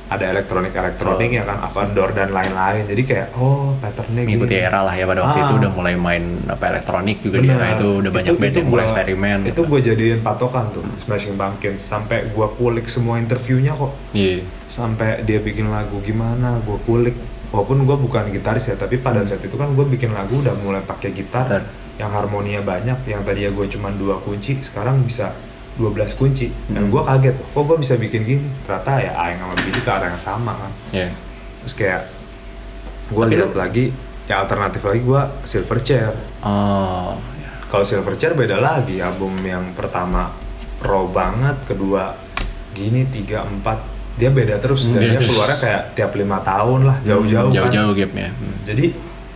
ada elektronik elektronik ya kan, Avador dan lain-lain. Jadi kayak oh patternnya gini. mengikuti era lah ya pada waktu Ah. itu udah mulai main apa elektronik juga di Bener. era itu udah banyak band yang mulai eksperimen Itu gitu. gue jadiin patokan tuh Smashing Pumpkins sampai gue kulik semua interviewnya kok iya sampai dia bikin lagu gimana gue kulik walaupun gue bukan gitaris ya tapi pada Hmm. saat itu kan gue bikin lagu udah mulai pakai gitar Gitar. yang harmoninya banyak yang tadinya gue cuma dua kunci sekarang bisa 12 kunci dan Hmm. gue kaget kok gue bisa bikin gini ternyata ya Aing sama Billy ke arah yang sama kan Iya. terus kayak gue lihat lagi ya alternatif lagi gue Silverchair oh ya. kalau Silverchair beda lagi album yang pertama raw banget kedua gini tiga empat dia beda terus Hmm, dan dia terus. keluarnya kayak tiap lima tahun lah jauh-jauh Hmm, kan jauh-jauh gapnya Hmm. jadi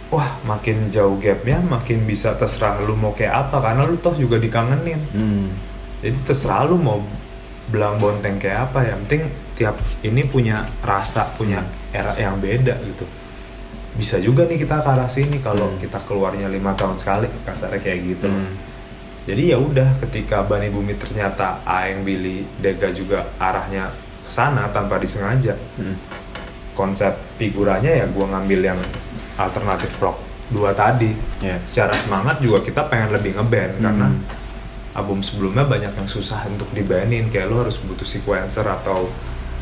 wah makin jauh gapnya makin bisa terserah lu mau kayak apa karena lu toh juga dikangenin Hmm. Jadi terserah lu mau belang bonteng kayak apa yang penting tiap ini punya rasa punya era yang beda gitu bisa juga nih kita ke arah sini kalau Hmm. kita keluarnya lima tahun sekali kasarnya kayak gitu Hmm. jadi ya udah ketika Bani Bumi ternyata Aeng Billy Dega juga arahnya ke sana tanpa disengaja Hmm. konsep figurannya ya gua ngambil yang alternatif rock dua tadi Iya. secara semangat juga kita pengen lebih ngeband Hmm. karena album sebelumnya banyak yang susah untuk dibanin kayak lo harus butuh sequencer atau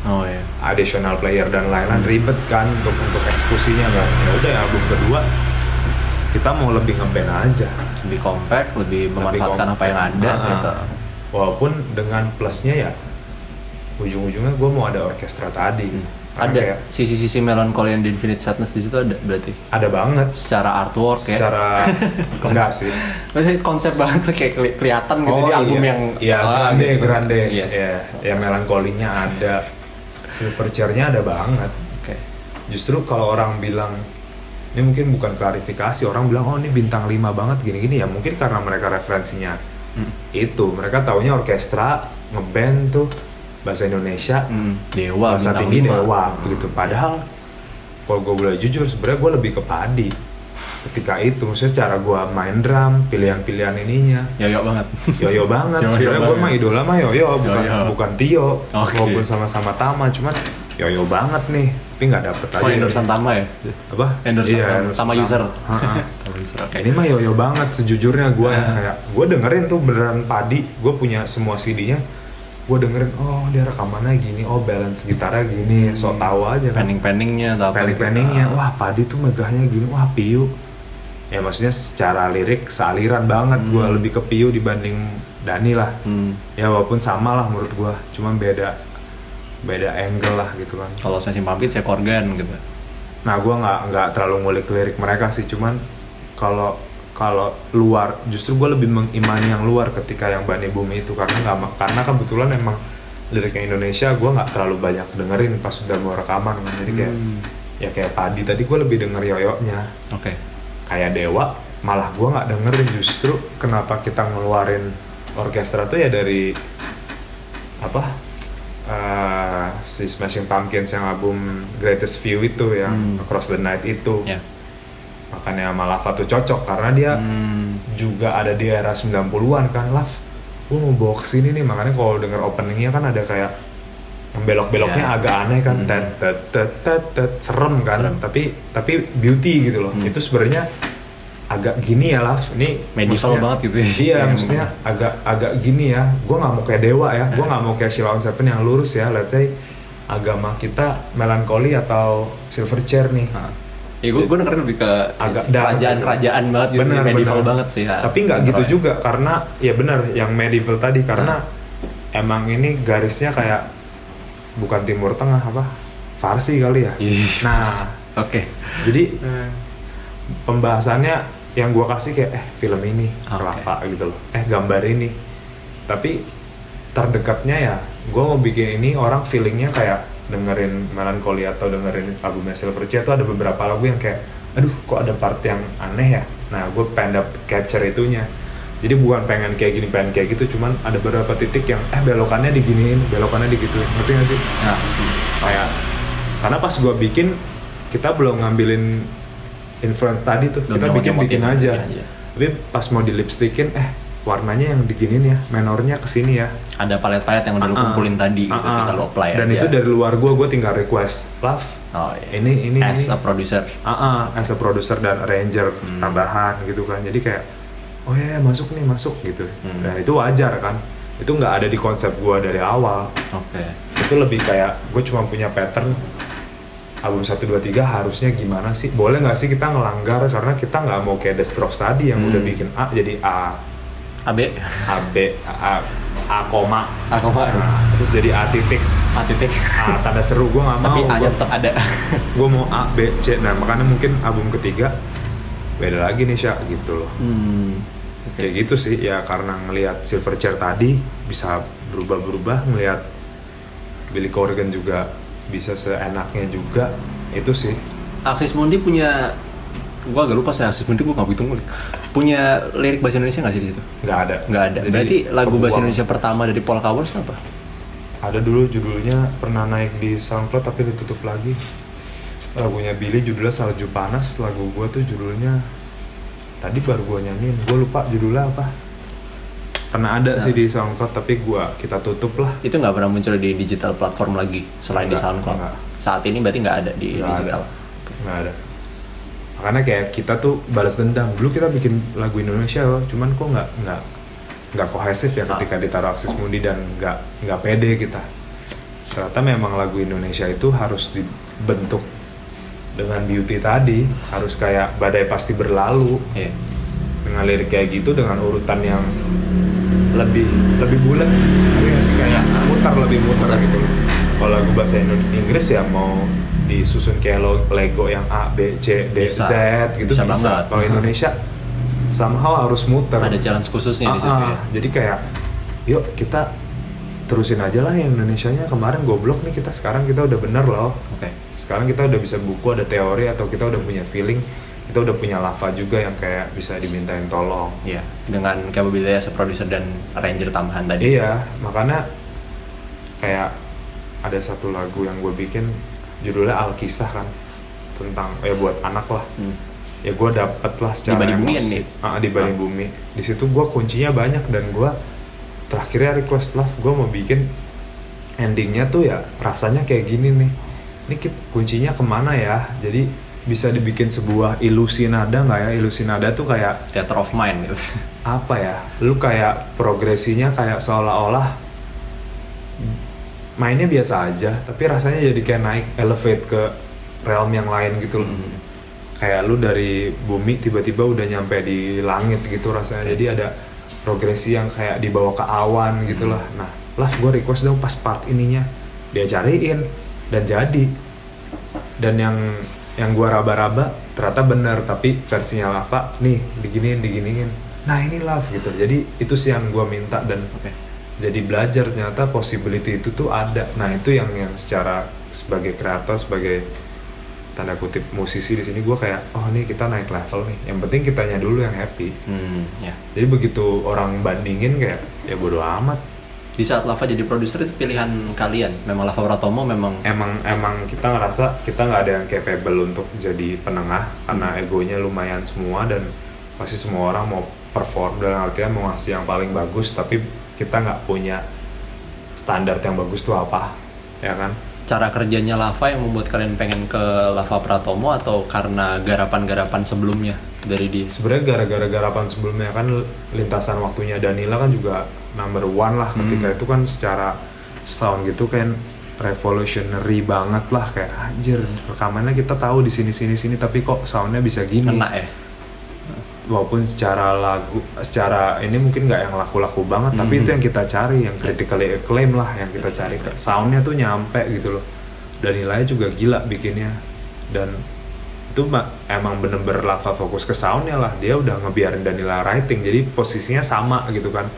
oh ya additional player dan lain-lain. Ribet kan untuk untuk eksekusinya kan? Ya udah ya album kedua kita mau lebih ngeband aja. Lebih compact lebih memanfaatkan apa yang ada Ah, gitu walaupun dengan plusnya ya ujung-ujungnya gue mau ada orkestra tadi. Karena ada kayak sisi-sisi melancholy and infinite sadness di situ ada berarti ada banget secara artwork ya secara enggak sih Maksudnya konsep banget tuh kayak keli- kelihatan gitu di album iya. yang Iya, ah, grande, gitu. grande. Yes. Ya, ya melankolinya ada. Silverchair-nya ada banget. Oke. Justru kalau orang bilang ini mungkin bukan klarifikasi, orang bilang oh ini bintang 5 banget gini-gini ya mungkin karena mereka referensinya Hmm. itu. Mereka taunya orkestra, ngeband tuh bahasa Indonesia, Hmm, Dewa bahasa tinggi lima. dewa begitu. Padahal kalau gue boleh jujur sebenarnya gue lebih ke padi ketika itu maksudnya cara gue main drum pilihan-pilihan ininya Yoyo banget. Yoyo banget, sebenarnya gue mah idola mah Yoyo, bukan Yoyo. bukan Tio, Oke. walaupun sama-sama Tama, cuman Yoyo banget nih, tapi nggak dapet aja. Oh, endorsean Tama ya? Apa? Endorsean Iya, Tama. Tama. user. Oke. Ini mah Yoyo banget sejujurnya gue Ah. kayak gue dengerin tuh beneran padi, gue punya semua CD-nya, gue dengerin oh dia rekamannya gini, oh balance gitarnya gini, so tau aja kan. Penning-penningnya atau apa gitu. Pending-pendingnya, Ah. wah padi tuh megahnya gini, wah piu. Ya maksudnya secara lirik sealiran banget gue Hmm. lebih ke piu dibanding Dani lah Hmm. ya walaupun sama lah menurut gua cuma beda beda angle lah gitu kan Kalau Smashing Pumpkins ya organ gitu. nah gua nggak nggak terlalu ngulik lirik mereka sih cuman kalau kalau luar justru gua lebih mengimani yang luar ketika yang Bani Bumi itu karena nggak karena kebetulan emang liriknya Indonesia gua nggak terlalu banyak dengerin pas sudah mau rekaman kan jadi kayak Hmm. ya kayak padi tadi gua lebih denger yoyonya Oke. kayak Dewa malah gua nggak dengerin justru kenapa kita ngeluarin orkestra tuh ya dari apa eh, si Smashing Pumpkins yang album Greatest View itu yang Hmm. Across the Night itu Ya. Makanya Malafa tuh cocok karena dia Hmm. juga ada di era 90-an kan. Laf gue mau bawa ke sini nih. Makanya kalau denger openingnya kan ada kayak yang belok-beloknya Ya. agak aneh kan. Hmm. tet tet tet tet tet serem kan. Serem. tapi tapi beauty gitu loh. Hmm. itu sebenarnya agak gini ya lah ini Medieval banget gitu ya. iya Yang- maksudnya agak agak gini ya. Gue nggak mau kayak dewa ya. Gue nggak mau kayak Sheila on Seven yang lurus ya. Let's say agama kita melankoli atau silver chair nih ya gue gue dengerin lebih ke Agak dark kerajaan-kerajaan banget gitu sih, Bener, medieval bener. banget sih ya. tapi nggak gitu ya. juga karena ya benar yang medieval tadi karena emang ini garisnya kayak bukan timur tengah apa Farsi kali ya Iya. nah oke jadi pembahasannya yang gua kasih kayak eh film ini Oke. Rafa gitu loh eh gambar ini tapi terdekatnya ya gua mau bikin ini orang feelingnya kayak dengerin Melancholy atau dengerin albumnya Silverchair itu ada beberapa lagu yang kayak aduh kok ada part yang aneh ya? Nah gue pengen capture itunya. Jadi bukan pengen kayak gini pengen kayak gitu cuman ada beberapa titik yang eh belokannya diginiin belokannya digituin. Ngerti gak sih? Nah. Kayak karena pas gua bikin kita belum ngambilin influence tadi tuh. Belum kita bikin bikin aja. aja. tapi pas mau di lipstickin eh warnanya yang diginin ya menornya ke sini ya ada palet-palet yang udah lu Ah, ah. kumpulin tadi gitu, Ah, tinggal lu apply dan aja. itu dari luar gua gua tinggal request love oh, iya. ini ini as ini a producer ah ah, as a producer dan arranger Hmm. tambahan gitu kan jadi kayak oh ya ya, masuk nih masuk gitu Hmm. dan itu wajar kan itu nggak ada di konsep gua dari awal oke itu lebih kayak gue cuma punya pattern album 1, 2, 3 harusnya gimana sih boleh nggak sih kita ngelanggar karena kita nggak mau kayak The Strokes tadi yang Hmm. udah bikin A jadi A AB A B A, A koma. Aku mah nah, terus jadi A titik. A titik. A tanda seru gue nggak mau. Tapi A nya gue tetap ada mau A B C. Nah makanya mungkin album ketiga beda lagi nih Syak gitu loh. Hmm. kayak gitu sih ya karena ngelihat Silverchair tadi bisa berubah-berubah ngelihat Billy Corgan juga bisa seenaknya juga. Itu sih. Axis Mundi punya gua agak lupa Axis Mundi gua nggak begitu ngulik punya lirik bahasa Indonesia nggak sih di situ? Nggak ada. Nggak ada. Jadi, berarti lagu bahasa. Indonesia pertama dari Paul Cowers apa? Ada dulu judulnya pernah naik di SoundCloud tapi ditutup lagi. Lagunya Billy judulnya Salju Panas. Lagu gua tuh judulnya tadi baru gua nyanyiin. Gua lupa judulnya apa. Pernah ada Nah. sih di SoundCloud tapi gua kita tutup lah. Itu nggak pernah muncul di digital platform lagi selain di Nggak, SoundCloud? nggak. saat ini berarti nggak ada di Nggak digital. Ada. nggak ada makanya kayak kita tuh balas dendam. Dulu kita bikin lagu Indonesia loh cuman kok nggak nggak nggak kohesif ya Ah. ketika ditaruh akses mundi dan nggak nggak pede kita. Ternyata memang lagu Indonesia itu harus dibentuk dengan beauty tadi harus kayak badai pasti berlalu. Iya. dengan lirik kayak gitu dengan urutan yang lebih lebih bulat. Ngerti nggak sih? Kayak mutar lebih mutar gitu kalau lagu bahasa Inggris ya mau disusun kayak lo- Lego yang A B C D Bisa. Z gitu Bisa bisa, banget. kalau Indonesia somehow harus muter ada challenge khususnya di situ Ah, ya ah. jadi kayak yuk kita terusin aja lah yang Indonesianya kemarin goblok nih kita sekarang kita udah bener loh oke sekarang kita udah bisa buku ada teori atau kita udah punya feeling kita udah punya lava juga yang kayak bisa dimintain tolong Iya, dengan capability as a producer dan arranger tambahan tadi. iya makanya kayak ada satu lagu yang gue bikin judulnya Alkisah kan tentang ya buat anak lah. Hmm. ya gue dapet lah secara Di Bumi emosi. Nih? Ah, di Bani Bumi. Di situ gue kuncinya banyak dan gue terakhirnya request love gue mau bikin endingnya tuh ya rasanya kayak gini nih. Ini kuncinya ke mana ya? Jadi bisa dibikin sebuah ilusi nada nggak ya? Ilusi nada tuh kayak Theater of mind gitu. apa ya? Lu kayak progresinya kayak seolah-olah mainnya biasa aja tapi rasanya jadi kayak naik elevate ke realm yang lain gitu loh. Hmm. kayak lu dari bumi tiba-tiba udah nyampe di langit gitu rasanya. Jadi ada progresi yang kayak dibawa ke awan gitu lah nah lah gue request dong pas part ininya. Dia cariin dan jadi. Dan yang yang gua raba-raba ternyata bener tapi versinya Lava nih diginiin diginiin. Nah ini love gitu. Jadi itu sih yang gua minta dan Oke. Jadi belajar ternyata possibility itu tuh ada. Nah itu yang yang secara sebagai kreator sebagai tanda kutip musisi di sini gua kayak oh nih kita naik level nih. Yang penting kitanya dulu yang happy. Hmm, ya. jadi begitu orang bandingin kayak ya bodo amat. Di saat Lava jadi produser itu pilihan kalian. Memang Lava Pratomo memang emang emang kita ngerasa kita nggak ada yang capable untuk jadi penengah karena egonya lumayan semua dan pasti semua orang mau perform dalam artian mau ngasih yang paling bagus tapi kita nggak punya standar yang bagus tuh apa ya kan cara kerjanya Lava yang membuat kalian pengen ke Lava Pratomo atau karena garapan-garapan sebelumnya? dari dia sebenarnya gara-gara garapan sebelumnya kan lintasan waktunya Danila kan juga number one lah ketika Hmm. itu kan secara sound gitu kan revolutionary banget lah kayak anjir rekamannya kita tahu di sini sini sini tapi kok soundnya bisa gini kena ya walaupun secara lagu secara ini mungkin nggak yang laku-laku banget tapi Mhm. itu yang kita cari yang critically acclaim lah yang kita cari. Soundnya tuh nyampe gitu loh. Dan nilainya juga gila bikinnya. Dan itu ma- emang bener-bener Lava fokus ke soundnya lah. Dia udah ngebiarin Danila writing jadi posisinya sama gitu kan.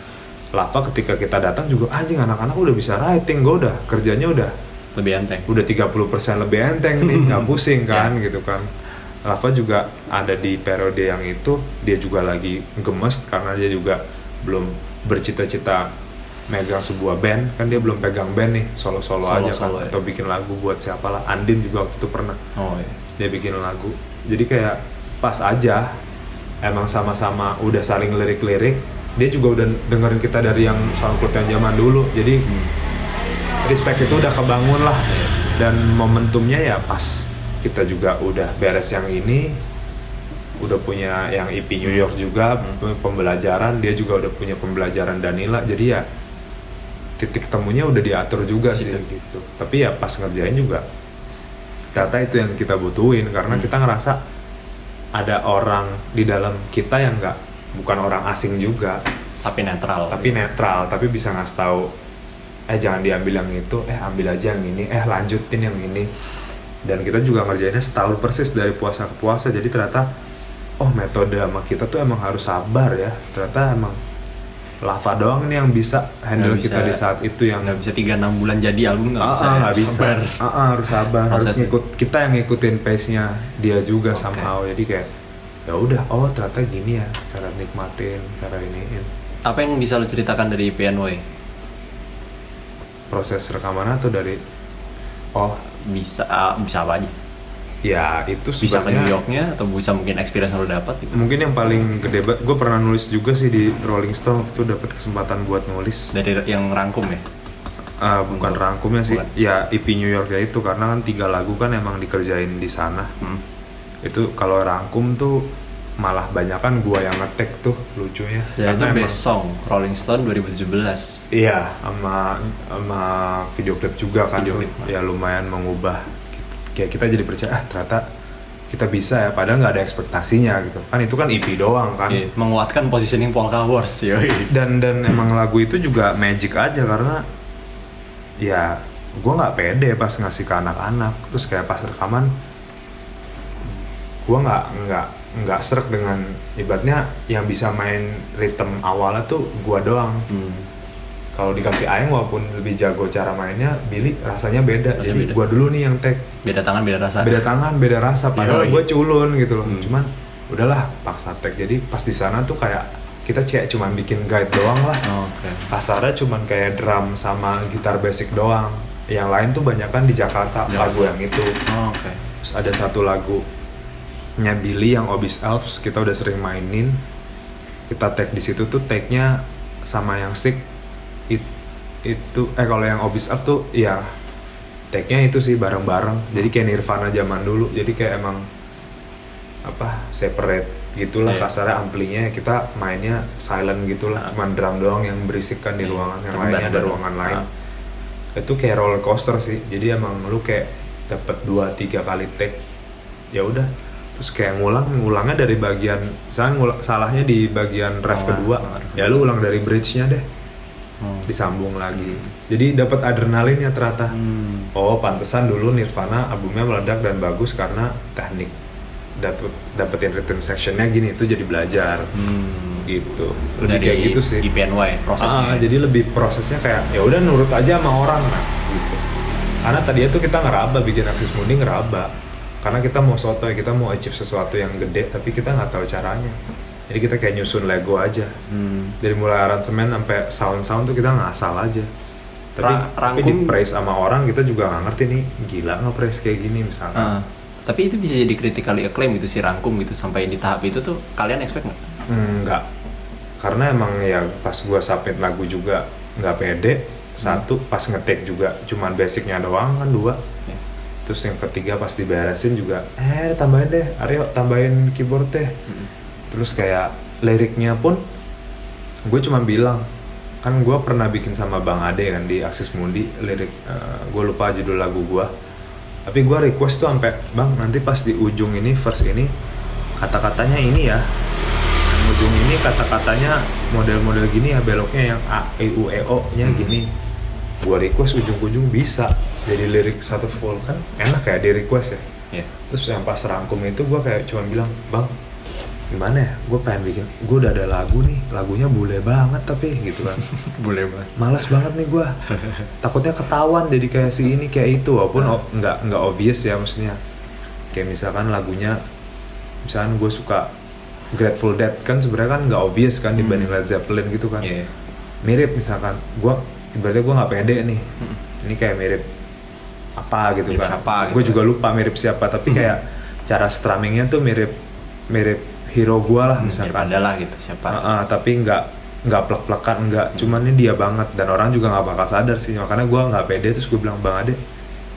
Lava ketika kita datang juga anjing anak-anak udah bisa writing gue udah kerjanya udah lebih enteng. udah 30% lebih enteng nih nggak pusing kan gitu kan Lava juga ada di periode yang itu dia juga lagi gemes karena dia juga belum bercita-cita megang sebuah band. Kan dia belum pegang band nih solo-solo aja kan ya. atau bikin lagu buat siapa lah Andin juga waktu itu pernah. Oh iya. Dia bikin lagu. Jadi kayak pas aja emang sama-sama udah saling lirik-lirik. Dia juga udah dengerin kita dari yang SoundCloud yang zaman dulu. Jadi respect itu udah kebangun lah. Dan momentumnya ya pas kita juga udah beres yang ini udah punya yang IP New York juga pembelajaran dia juga udah punya pembelajaran Danila. Jadi ya titik temunya udah diatur juga sih Situ. gitu. Tapi ya pas ngerjain juga data itu yang kita butuhin karena Hmm. kita ngerasa ada orang di dalam kita yang nggak bukan orang asing juga. Tapi netral. Tapi netral tapi bisa ngasih tahu eh jangan diambil yang itu eh ambil aja yang ini eh lanjutin yang ini dan kita juga ngerjainnya setahun persis dari puasa ke puasa. Jadi ternyata oh metode sama kita tuh emang harus sabar ya. Ternyata emang lava doang nih yang bisa handle Nggak kita bisa- di saat itu yang nggak bisa tiga enam bulan jadi album nggak Ah, bisa ah, ya? nggak bisa. Sabar. Ah, harus sabar. Harus ngikut kita yang ngikutin pace nya dia juga Oke. somehow. Jadi kayak ya udah oh ternyata gini ya cara nikmatin cara iniin. Apa yang bisa lo ceritakan dari PNY proses rekaman atau dari oh bisa ah, bisa apa aja? Ya itu bisa ke New Yorknya atau bisa mungkin experience yang lo dapat gitu? Mungkin yang paling gede banget gue pernah nulis juga sih di Rolling Stone waktu itu dapat kesempatan buat nulis. Dari yang rangkum ya? Ah, bukan Untuk- rangkumnya sih. bukan. ya EP New York ya itu karena kan tiga lagu kan emang dikerjain di sana. Hmm. itu kalau rangkum tuh malah banyak kan gua yang ngetek tuh lucunya. Ya itu Karena emang- best song Rolling Stone 2017 Iya, sama sama video klip juga kan. Video tuh. ya lumayan mengubah. Kayak kita jadi percaya ah ternyata kita bisa ya padahal nggak ada ekspektasinya gitu. Kan itu kan EP doang kan. Iya, menguatkan positioning Polka Wars yoi. dan dan emang lagu itu juga magic aja karena ya gue nggak pede pas ngasih ke anak-anak. Terus kayak pas rekaman gue nggak nggak nggak serak dengan ibaratnya yang bisa main ritme awalnya tuh gue doang Hmm. kalau dikasih Aeng walaupun lebih jago cara mainnya Billy rasanya beda Rasanya jadi beda. gua dulu nih yang tag Beda tangan beda rasa. beda tangan beda rasa padahal Yoi. gue culun gitu loh Hmm. cuman udahlah paksa tag jadi pas di sana tuh kayak kita kayak cuman bikin guide doang lah Oh, Oke. kasarnya cuman kayak drum sama gitar basic doang yang lain tuh banyak kan di Jakarta Ya. lagu yang itu Oh, Oke. terus ada satu lagu nya Billy yang Obis Elves kita udah sering mainin. Kita tag di situ tuh tagnya sama yang Sick it- itu eh kalau yang Obis Elves tuh ya tagnya itu sih bareng-bareng. Jadi kayak Nirvana zaman dulu. Jadi kayak emang apa separate gitulah. Iya. kasarnya amplinya kita mainnya silent gitulah. Ah. cuman drum doang yang berisik kan di Iya. ruangan yang lainnya ada ruangan lain. Ah. itu kayak roller coaster sih. Jadi emang lu kayak dapet dua tiga kali take ya udah terus kayak ngulang ngulangnya dari bagian misalnya ngul- salahnya di bagian ref Oh, kedua oh, ya lu ulang dari bridge-nya deh Hmm. disambung lagi jadi dapat adrenalinnya ternyata Hmm. oh pantesan dulu Nirvana albumnya meledak dan bagus karena teknik dapet dapetin rhythm sectionnya gini itu jadi belajar Hmm. gitu lebih Dari kayak gitu sih IPNY prosesnya. Ah, jadi lebih prosesnya kayak ya udah nurut aja sama orang nah gitu. Karena tadi itu kita ngeraba bikin aksis mundi ngeraba. Karena kita mau soto ya, kita mau achieve sesuatu yang gede tapi kita nggak tahu caranya. Jadi kita kayak nyusun Lego aja. Hmm. Dari mulai aransemen sampai sound-sound tuh kita ngasal aja. Tapi, Ra- tapi rangkum- di praise sama orang kita juga nggak ngerti nih gila nggak praise kayak gini misalnya. Ah, tapi itu bisa jadi critically acclaim gitu sih rangkum gitu sampai di tahap itu tuh kalian expect nggak? Enggak. Karena emang ya pas gua submit lagu juga nggak pede. Satu pas ngetik juga cuman basicnya doang kan dua. Terus yang ketiga pas diberesin juga eh tambahin deh Aryo tambahin keyboard deh. Mm. terus kayak liriknya pun gue cuma bilang kan gue pernah bikin sama Bang Ade kan di Aksis Mundi lirik gue lupa judul lagu gue. Tapi gue request tuh sampai Bang nanti pas di ujung ini verse ini kata-katanya ini ya. Yang ujung ini kata-katanya model-model gini ya beloknya yang A E U E O nya Hmm. gini. Gue request ujung-ujung bisa jadi lirik satu full kan enak kayak di request ya Iya. terus yang pas rangkum itu gue kayak cuma bilang bang gimana ya gue pengen bikin gue udah ada lagu nih lagunya bule banget tapi gitu kan Boleh banget. males banget nih gue takutnya ketahuan jadi kayak si ini kayak itu walaupun Nah. nggak nggak obvious ya maksudnya kayak misalkan lagunya misalkan gue suka Grateful Dead kan sebenarnya kan nggak obvious kan dibanding Hmm. Led Zeppelin gitu kan Iya. mirip misalkan gue ibaratnya gue nggak pede nih Hmm. ini kayak mirip apa gitu Mirip kan. siapa gue gitu. juga lupa mirip siapa tapi kayak cara strummingnya tuh mirip mirip hero gue lah Hmm, misalkan. daripada lah gitu siapa. Ah, ah, tapi nggak nggak plek-plekan nggak. Cuman ini dia banget dan orang juga nggak bakal sadar sih. Makanya gue nggak pede terus gue bilang bang Ade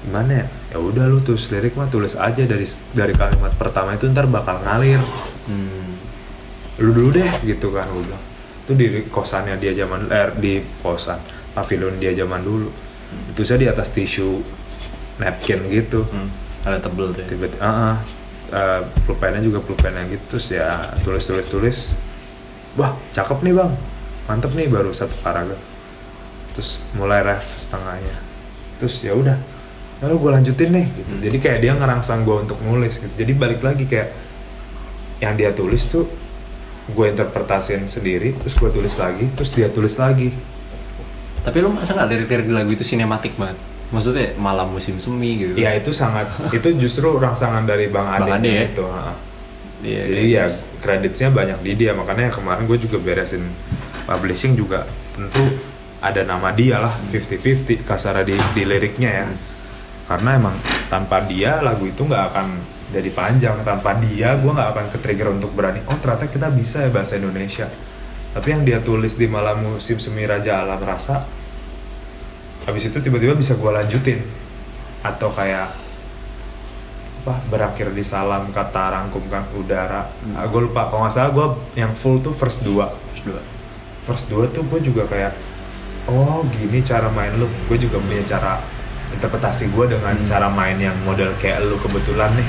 gimana ya? Ya udah lu tulis lirik mah tulis aja dari dari kalimat pertama itu ntar bakal ngalir. Hmm. lu dulu deh gitu kan gue bilang. Itu di kosannya dia zaman eh, di kosan pavilion dia zaman dulu. Itu saya di atas tisu napkin gitu Hmm. Ada tebel tuh. ya. tiba-tiba eh, pulpennya juga pulpen yang gitu terus ya tulis tulis tulis wah cakep nih bang mantep nih baru satu paragraf terus mulai ref setengahnya terus ya udah lalu gue lanjutin nih gitu Hmm. jadi kayak dia ngerangsang gue untuk nulis gitu jadi balik lagi kayak yang dia tulis tuh gue interpretasiin sendiri terus gue tulis lagi terus dia tulis lagi Tapi lu masa nggak lirik-lirik di lagu itu sinematik banget? Maksudnya malam musim semi gitu? ya itu sangat itu justru rangsangan dari bang Ade, Bang Ade ya? itu ha. Iya, jadi iya. ya kreditnya banyak di dia makanya kemarin gue juga beresin publishing juga tentu ada nama dia lah 50-50 kasar di, di liriknya ya karena emang tanpa dia lagu itu nggak akan jadi panjang tanpa dia gue nggak akan ke trigger untuk berani oh ternyata kita bisa ya bahasa Indonesia tapi yang dia tulis di malam musim semi raja alam rasa habis itu tiba-tiba bisa gue lanjutin atau kayak apa berakhir di salam kata rangkumkan udara Hmm. gue lupa kalau nggak salah gue yang full tuh first dua Terus dua. first dua tuh gue juga kayak oh gini cara main lu gue juga punya cara interpretasi gue dengan Hmm. cara main yang model kayak lu kebetulan nih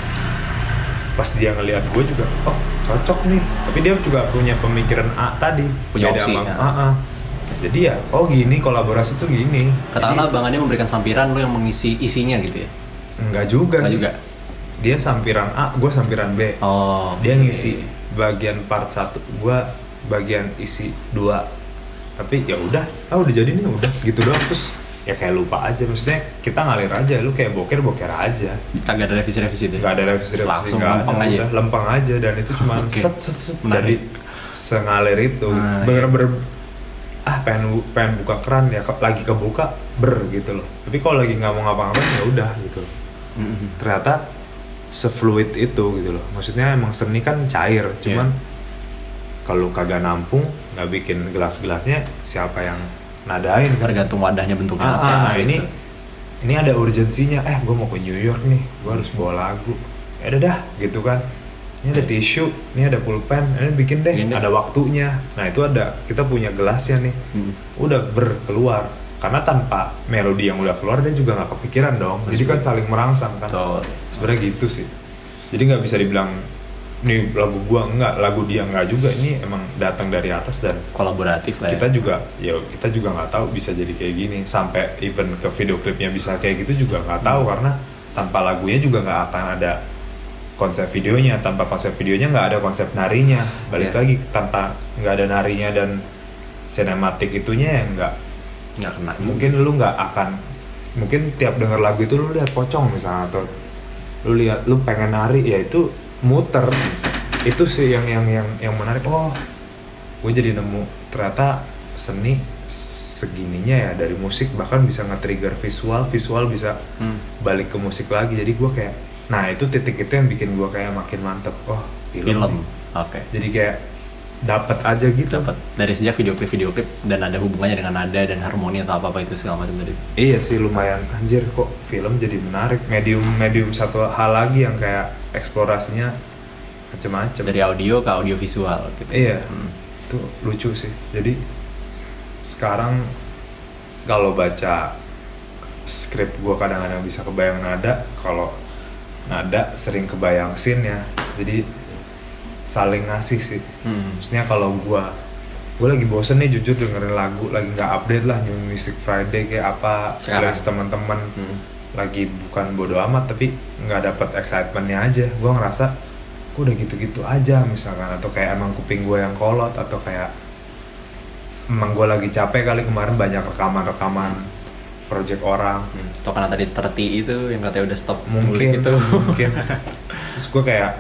pas dia ngelihat gue juga oh cocok nih tapi dia juga punya pemikiran A tadi Punya Beda opsi, sama ya. A, A. jadi ya oh gini kolaborasi tuh gini Katakanlah Bang Ade memberikan sampiran lu yang mengisi isinya gitu ya? Enggak juga Nggak sih juga? dia sampiran A gue sampiran B Oh. dia oke. ngisi bagian part satu gua bagian isi dua tapi ya udah ah udah jadi nih udah gitu doang terus ya kayak lupa aja maksudnya kita ngalir aja lu kayak boker boker aja Kagak ada revisi-revisi deh. nggak ada revisi revisi Langsung nggak lempeng ada, aja. udah lempeng aja dan itu cuma Oke. set set set Menarik. jadi sengalir itu Ah, bener-bener ah pengen pengen buka keran ya ke- lagi kebuka ber gitu loh. Tapi kalau lagi nggak mau ngapa-ngapain ya udah gitu Mm-mm. ternyata sefluid itu gitu loh. Maksudnya emang seni kan cair cuman kalau kagak nampung nggak bikin gelas-gelasnya siapa yang nadain kan? Tergantung wadahnya bentuknya ah, apa. ah, gitu. ini ini ada urgensinya. Eh gue mau ke New York nih gue harus bawa lagu. Ya udah dah gitu kan ini ada tisu ini ada pulpen ini bikin deh deh. ada waktunya. Nah itu ada kita punya gelasnya nih. Mm. udah berkeluar. Karena tanpa melodi yang udah keluar dia juga nggak kepikiran dong. Jadi kan saling merangsang kan. Sebenarnya gitu sih. Jadi nggak bisa dibilang nih lagu gua enggak lagu dia enggak juga. Ini emang datang dari atas dan Kolaboratif lah ya. kita juga ya kita juga nggak tahu bisa jadi kayak gini. Sampai even ke video klipnya bisa kayak gitu juga nggak tahu. Karena tanpa lagunya juga nggak akan ada konsep videonya tanpa konsep videonya nggak ada konsep narinya balik Iya. lagi tanpa nggak ada narinya dan sinematik itunya ya nggak nggak kena. mungkin lu nggak akan mungkin tiap denger lagu itu lu lihat pocong misalnya atau lu lihat lu pengen nari ya itu muter itu sih yang yang yang yang menarik oh gue jadi nemu ternyata seni segininya ya dari musik bahkan bisa nge-trigger visual visual bisa Hmm. balik ke musik lagi jadi gue kayak nah itu titik itu yang bikin gue kayak makin mantep. Oh film, Film. Oke. jadi kayak dapat aja gitu. Dapat dari sejak video klip video klip dan ada hubungannya dengan nada dan harmoni atau apa apa itu segala macam tadi. Iya sih lumayan. Anjir kok film jadi menarik. Medium medium satu hal lagi yang kayak eksplorasinya macem-macem. Dari audio ke audio visual gitu. Iya. Hmm. itu lucu sih. Jadi sekarang kalau baca skrip gua kadang-kadang bisa kebayang nada kalau nada sering kebayang scene ya jadi saling ngasih sih Hmm. maksudnya kalau gua gue lagi bosen nih jujur dengerin lagu lagi nggak update lah new music friday kayak apa Sekarang. teman-teman Hmm. lagi bukan bodo amat tapi nggak dapet excitementnya aja gue ngerasa gue udah gitu-gitu aja misalkan atau kayak emang kuping gue yang kolot atau kayak emang gue lagi capek kali kemarin banyak rekaman-rekaman project orang Hmm. Atau karena tadi 30 itu yang katanya udah stop mungkin itu mungkin terus gue kayak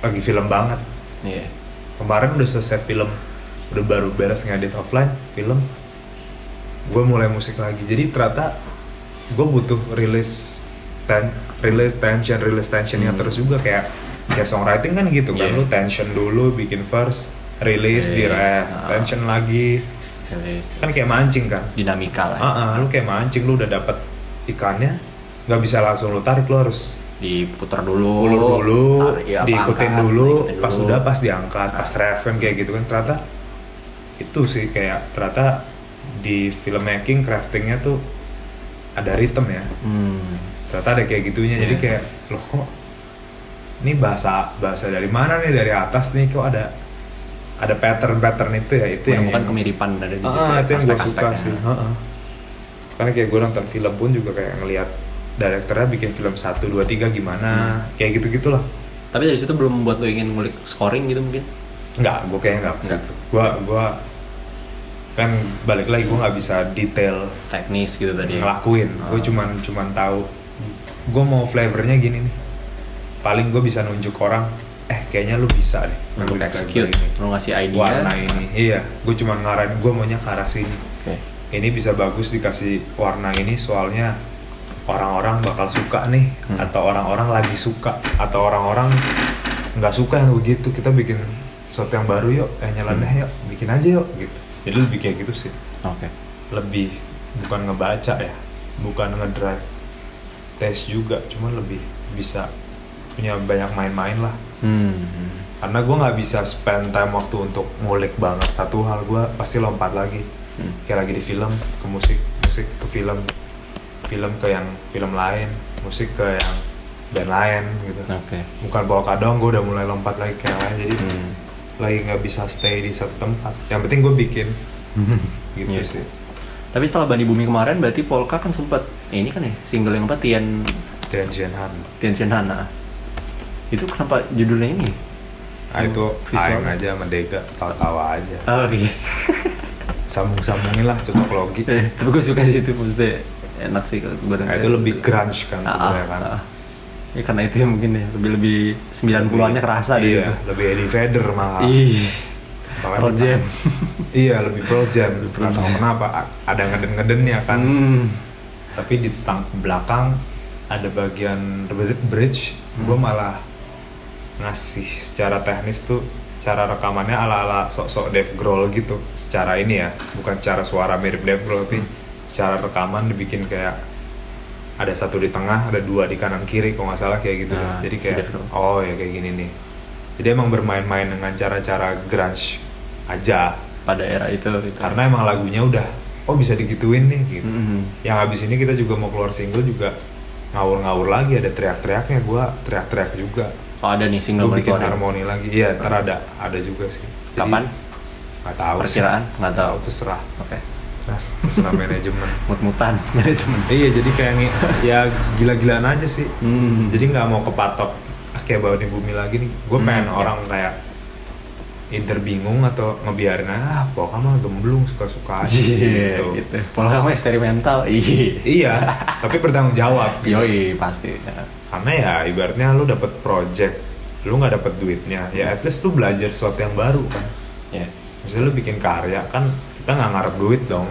lagi film banget Iya. kemarin udah selesai film udah baru beres ngedit offline film gue mulai musik lagi jadi ternyata gue butuh rilis ten rilis tension rilis tensionnya Hmm. terus juga kayak kayak songwriting kan gitu kan Iya. lu tension dulu bikin verse rilis di ah. tension lagi Kan kayak mancing kan? Dinamika lah. Ah ah, lu kayak mancing lu udah dapet ikannya nggak bisa langsung lu tarik lu harus diputar dulu. Ulur dulu, tarik, ya, diikutin angkat, dulu, diikutin pas dulu. udah pas diangkat, pas Nah. ref kan kayak gitu kan. Ternyata itu sih kayak ternyata di filmmaking craftingnya tuh ada ritme ya, hmm. ternyata ada kayak gitunya. Jadi Iya. kayak loh kok ini bahasa bahasa dari mana nih? Dari atas nih kok ada ada pattern pattern itu ya itu yang menemukan yang- kemiripan ada di situ Ah, ya, itu yang gue suka aspek-aspeknya. sih. Heeh. Karena kayak gue nonton film pun juga kayak ngelihat direkturnya bikin film 1, 2, 3 gimana, Hmm. kayak gitu-gitulah. tapi dari situ belum membuat lo ingin ngulik scoring gitu mungkin Enggak, gue kayaknya nggak situ. Gue gua kan balik lagi gue nggak bisa detail teknis gitu tadi ngelakuin. Gue Ah. cuman cuman tahu gue mau flavornya gini nih. Paling gue bisa nunjuk orang, eh kayaknya lu bisa deh untuk execute ini. lo ngasih idea Warna ini, iya. Gue cuman ngarahin gue maunya ke arah sini. oke Ini bisa bagus dikasih warna ini soalnya orang-orang bakal suka nih, Hmm. atau orang-orang lagi suka, atau orang-orang nggak suka yang begitu. Kita bikin sesuatu yang baru yuk, yang nyeleneh Hmm. yuk, bikin aja yuk gitu. Jadi lebih kayak gitu sih. oke Lebih bukan ngebaca ya, bukan ngedrive tes juga, cuman lebih bisa punya banyak main-main lah. Hmm. Karena gue nggak bisa spend time waktu untuk ngulik banget satu hal, gue pasti lompat lagi. Hmm. Kayak lagi di film, ke musik, musik ke film, film ke yang film lain, musik ke yang band lain gitu. oke Bukan bawa kadang, gue udah mulai lompat lagi ke yang lain, jadi Hmm. lagi nggak bisa stay di satu tempat. Yang penting gue bikin, gitu Iya. sih. tapi setelah Bani Bumi kemarin berarti Polka kan sempat ini kan ya single yang apa Tian Dan Jenhan. Tian Shenhana itu kenapa judulnya ini Nah itu Visual. aing aja Dega, tawa-tawa aja. oh iya Sambung-sambungin lah, cocok logi. Eh, tapi gue suka sih itu maksudnya enak sih kalau gue Nah itu lebih grunge kan sebenarnya kan. ah. ya karena itu ya mungkin ya lebih lebih 90-annya kerasa deh Iya, gitu. lebih Eddie Vedder malah. Ih, Bahkan Pearl Jam. iya, lebih Pearl Jam. Nggak tahu kenapa ada ngeden-ngedennya kan. Hmm. Tapi di tang belakang ada bagian br- bridge, Hmm. gue malah ngasih secara teknis tuh cara rekamannya ala-ala sok-sok Dave Grohl gitu. Secara ini ya bukan secara suara mirip Dave Grohl tapi Hmm. secara rekaman dibikin kayak ada satu di tengah ada dua di kanan kiri kalau nggak salah kayak gitu. Nah, jadi kayak oh ya kayak gini nih. Jadi emang bermain-main dengan cara-cara grunge aja. Pada era itu gitu. karena emang lagunya udah oh bisa digituin nih gitu. Mhm. yang habis ini kita juga mau keluar single juga ngawur-ngawur lagi ada teriak-teriaknya. Gua teriak-teriak juga Oh ada nih single gue bikin harmoni lagi iya ntar ada ada juga sih Jadi, Kapan? nggak tahu. Perkiraan? Nggak tahu. terserah Oke. Terus terserah manajemen Mut-mutan manajemen. iya jadi kayak ngi- ya gila-gilaan aja sih Hmm. jadi nggak mau kepatok ah, kayak bawa di bumi lagi nih gue Hmm, pengen ya. orang kayak either bingung atau ngebiarin ah pokoknya mah gemblung suka-suka aja Iya, gitu. gitu. Pola kamu eksperimental. Iya. iya tapi bertanggung jawab gitu. Yoi, pasti. Karena ya ibaratnya lu dapet project lu nggak dapet duitnya ya at least lu belajar sesuatu yang baru kan Ya. misalnya lu bikin karya kan kita nggak ngarep duit dong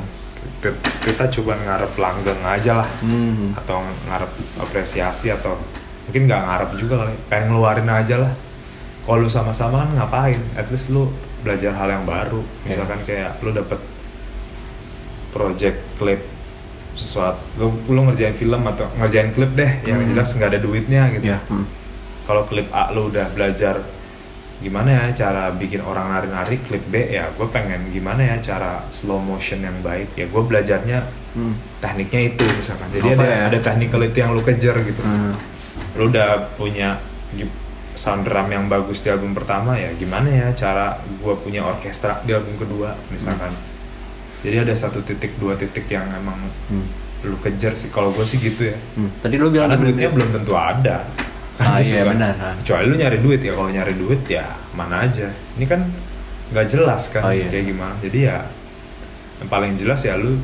kita, kita coba ngarep langgeng aja lah Hmm. atau ngarep apresiasi atau mungkin nggak ngarep juga kali pengen ngeluarin aja lah kalau lu sama-sama kan ngapain at least lu belajar hal yang baru misalkan kayak lu dapet project klip sesuatu lu, lu ngerjain film atau ngerjain klip deh yang Hmm. jelas nggak ada duitnya gitu ya hmm. kalau klip A lu udah belajar gimana ya cara bikin orang nari-nari klip B ya gue pengen gimana ya cara slow motion yang baik ya gue belajarnya Hmm. tekniknya itu misalkan jadi Apa ada ya? ada technicality yang lu kejar gitu Hmm. lu udah punya sound drum yang bagus di album pertama ya gimana ya cara gue punya orkestra di album kedua misalkan jadi ada satu titik dua titik yang emang Hmm. lu kejar sih kalau gue sih gitu ya Hmm. tadi lu bilang karena duitnya belum tentu ada Ah, Gitu iya, kan. benar, ah. kecuali lu nyari duit ya kalau nyari duit ya mana aja ini kan nggak jelas kan Oh, iya. kayak gimana jadi ya yang paling jelas ya lu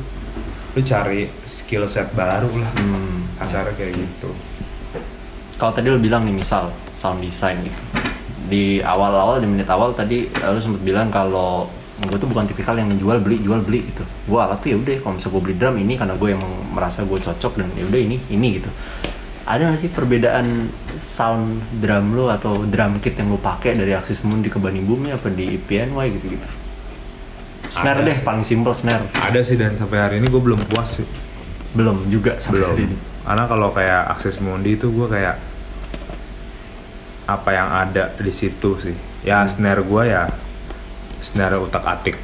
lu cari skill set baru lah Hmm. kayak gitu Kalau tadi lu bilang nih misal sound design gitu. Di awal-awal di menit awal tadi lu sempat bilang kalau gue tuh bukan tipikal yang jual beli jual beli gitu. Gue alat tuh ya udah kalau misalnya gue beli drum ini karena gue emang merasa gue cocok dan ya udah ini ini gitu. Ada nggak sih perbedaan sound drum lu atau drum kit yang lu pakai dari Axis Mundi ke Bani Bumi apa di PNY gitu gitu? Snare Ada deh sih. paling simple snare. ada sih dan sampai hari ini gue belum puas sih Belum juga sampai belum hari ini. karena kalau kayak akses mundi itu gue kayak apa yang ada di situ sih. Ya snare gue ya snare utak atik.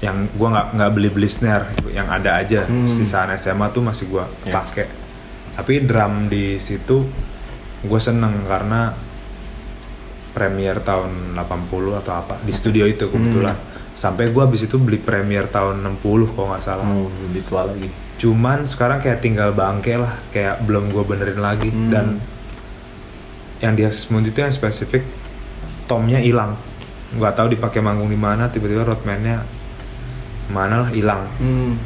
Yang gue nggak nggak beli beli snare yang ada aja. Hmm. sisaan SMA tuh masih gue Ya. pakai. Tapi drum di situ gue seneng karena premier tahun 80 atau apa di studio itu kebetulan. Sampai gue habis itu beli premier tahun 60 kalau nggak salah. Mau lebih tua lagi. cuman sekarang kayak tinggal bangke lah kayak belum gue benerin lagi. Hmm. dan yang di Mundi itu yang spesifik tomnya hilang. Nggak tahu dipakai manggung di mana tiba-tiba roadman-nya mana lah hilang. Hmm.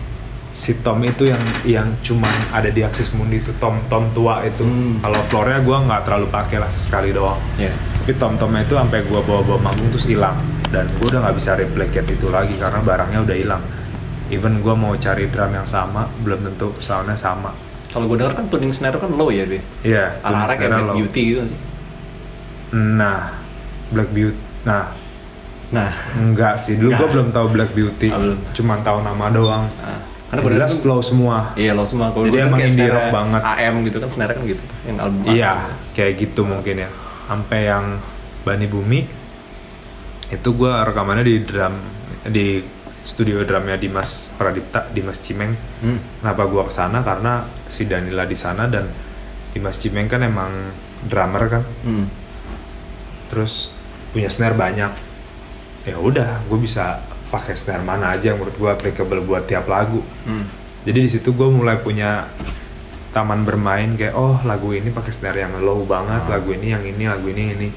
si tom itu yang yang cuman ada di Axis Mundi itu tom tom tua itu. Hmm. kalau floornya gue nggak terlalu pakai lah sesekali doang. Ya. tapi tom tomnya itu sampai gue bawa bawa manggung terus hilang. Dan gue udah nggak bisa replicate itu lagi karena barangnya udah hilang. Even gue mau cari drum yang sama belum tentu soundnya sama Kalau gue denger kan tuning snare kan low ya, Bi. Iya, Arah-arah kayak Black low. Beauty gitu sih. Nah, Black Beauty. Nah, Nah, enggak sih. Dulu gue belum tahu Black Beauty. Ah, belum. Cuman tahu nama doang. nah karena gue jelas slow semua. Iya, low semua. Kalau Jadi emang indie rock banget. AM gitu kan snare kan gitu. Yang album Iya, AM. kayak gitu mungkin ya. Sampai yang Bani Bumi itu gue rekamannya di drum di studio drumnya Dimas Pradipta, Dimas Cimeng. Hmm. Kenapa gua ke sana? Karena si Danila di sana dan Dimas Cimeng kan emang drummer kan. Hmm. terus punya snare banyak ya udah gue bisa pakai snare mana aja yang menurut gue applicable buat tiap lagu Hmm. jadi di situ gue mulai punya taman bermain kayak oh lagu ini pakai snare yang low banget Ah. lagu ini yang ini lagu ini ini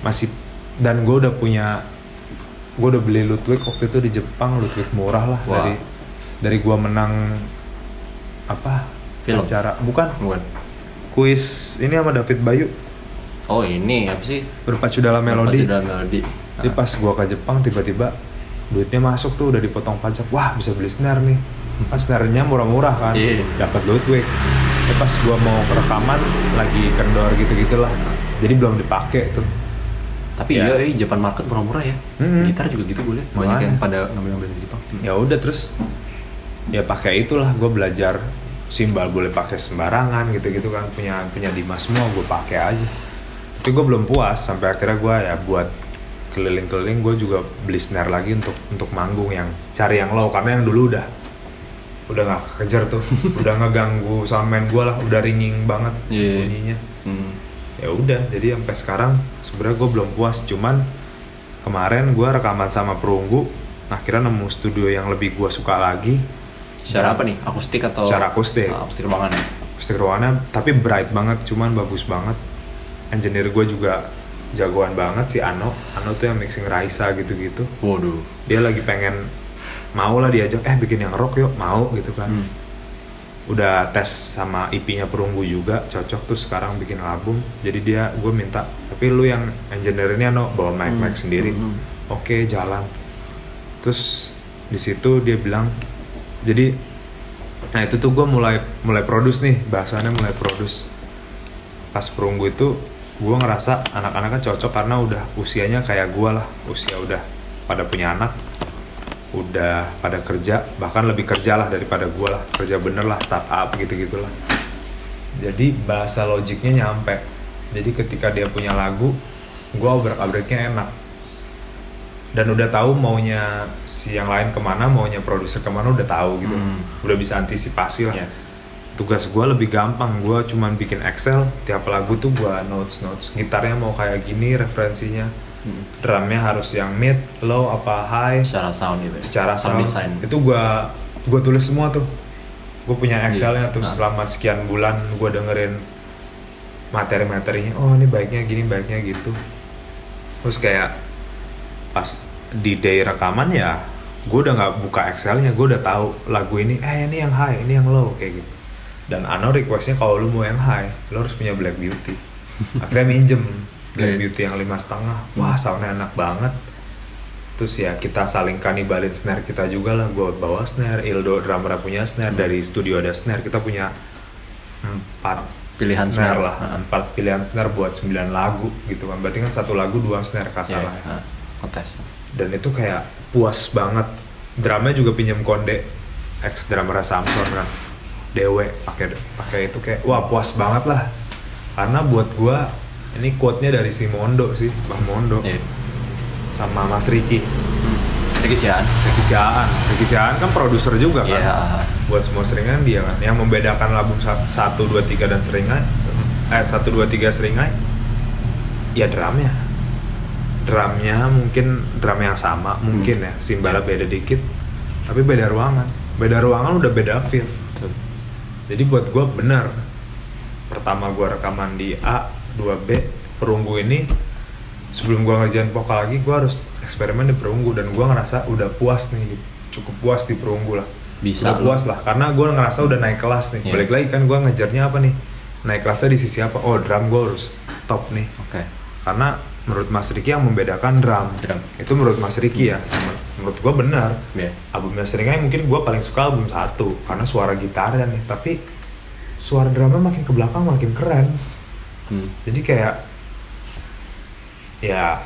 masih dan gue udah punya gue udah beli Ludwig waktu itu di Jepang Ludwig murah lah Wah. dari dari gue menang apa Film? acara bukan Bukan. kuis ini sama David Bayu Oh ini apa sih? berpacu dalam melodi Pasti dalam melodi. Jadi pas gua ke Jepang tiba-tiba duitnya masuk tuh udah dipotong pajak. Wah, bisa beli snare nih. Pas snare-nya murah-murah kan. Iya. Dapat Ludwig. Tapi pas gua mau rekaman lagi kendor gitu-gitulah. Jadi belum dipakai tuh. Tapi Ya. iya, iya, Japan market murah-murah ya. Mm-mm. Gitar juga gitu gue liat. Banyak yang pada ngambil-ngambil di Jepang. Ya udah terus ya pakai itulah gua belajar simbal boleh pakai sembarangan gitu-gitu kan punya punya Dimas semua gue pakai aja. Tapi gue belum puas sampai akhirnya gua ya buat keliling-keliling gue juga beli snare lagi untuk untuk manggung yang cari yang low karena yang dulu udah udah nggak kejar tuh udah ngeganggu soundman gue lah udah ringing banget Iya. bunyinya Hmm. Ya udah jadi sampai sekarang sebenarnya gue belum puas cuman kemarin gue rekaman sama perunggu akhirnya nemu studio yang lebih gue suka lagi Secara apa nih? Akustik atau? Secara akustik. Ah, akustik ruangan ya. akustik ruangannya tapi bright banget cuman bagus banget engineer gue juga jagoan banget si Ano Ano tuh yang mixing Raisa gitu-gitu Waduh. dia lagi pengen mau lah diajak eh bikin yang rock yuk mau gitu kan Hmm. Udah tes sama IP-nya perunggu juga cocok tuh sekarang bikin album jadi dia gue minta tapi lu yang engineer-nya no bawa mic mic Hmm. sendiri Hmm. oke jalan terus di situ dia bilang jadi nah itu tuh gue mulai mulai produce nih bahasannya mulai produce pas perunggu itu gue ngerasa anak-anaknya cocok karena udah usianya kayak gue lah usia udah pada punya anak udah pada kerja bahkan lebih kerja lah daripada gue lah. Kerja bener lah startup gitu gitulah jadi bahasa logiknya nyampe. Jadi ketika dia punya lagu gue obrak abriknya enak. Dan udah tahu maunya si yang lain ke mana maunya produser ke mana udah tahu gitu. Hmm. udah bisa antisipasi lah. Iya. tugas gue lebih gampang. Gue cuman bikin Excel tiap lagu tuh gue notes notes gitarnya mau kayak gini referensinya Hmm. drumnya harus yang mid low apa high. Secara sound gitu ya. secara sound. design itu gua gua tulis semua tuh. Gue punya Excelnya tuh. Nah. selama sekian bulan gue dengerin materi-materinya. Oh ini baiknya gini baiknya gitu. Terus kayak pas di day rekaman ya gue udah nggak buka Excelnya. Gue udah tahu lagu ini eh ini yang high ini yang low kayak gitu. Dan Ano requestnya kalau lu mau yang high lu harus punya Black Beauty. Akhirnya minjem Black Iya. Beauty yang lima setengah. Wah soundnya enak banget. Terus ya kita saling kanibalin snare kita juga lah. Gue bawa snare Ildo drummer punya snare dari studio ada snare. Kita punya empat Pilihan snare snare. lah. Heeh. empat pilihan snare buat 9 lagu gitu kan. Berarti kan satu lagu dua snare kasar lah ngetes. dan itu kayak puas banget. Drumnya juga pinjam konde. Ex drummer Samson kan. Dewe pakai pakai itu kayak wah puas banget lah. Karena buat gua ini quote-nya dari si Mondo sih Bang Mondo. Iya. sama Mas Riki. Hmm. Ricky Sian. Ricky Siaan Ricky Siaan kan produser juga kan? Iya. buat semua seringan dia kan. Yang membedakan album 1, 2, 3 dan seringai eh 1, 2, 3 seringai ya drumnya. Drumnya mungkin drum yang sama mungkin ya. Simbalnya beda dikit tapi beda ruangan. Beda ruangan udah beda feel. Jadi buat gue benar. Pertama gue rekaman di A 2B perunggu ini sebelum gue ngerjain vokal lagi gue harus eksperimen di perunggu dan gue ngerasa udah puas nih cukup puas di perunggu lah. Bisa udah puas lah karena gue ngerasa udah naik kelas nih. Iya. balik lagi kan gue ngejarnya apa nih? Naik kelasnya di sisi apa? Oh drum gue harus top nih. Oke. karena menurut Mas Riki yang membedakan drum, Drum. itu menurut Mas Riki ya. Menurut gue benar. Iya. albumnya seringnya mungkin gue paling suka album satu karena suara gitarnya nih. Tapi suara drumnya makin ke belakang makin keren Hmm. jadi kayak ya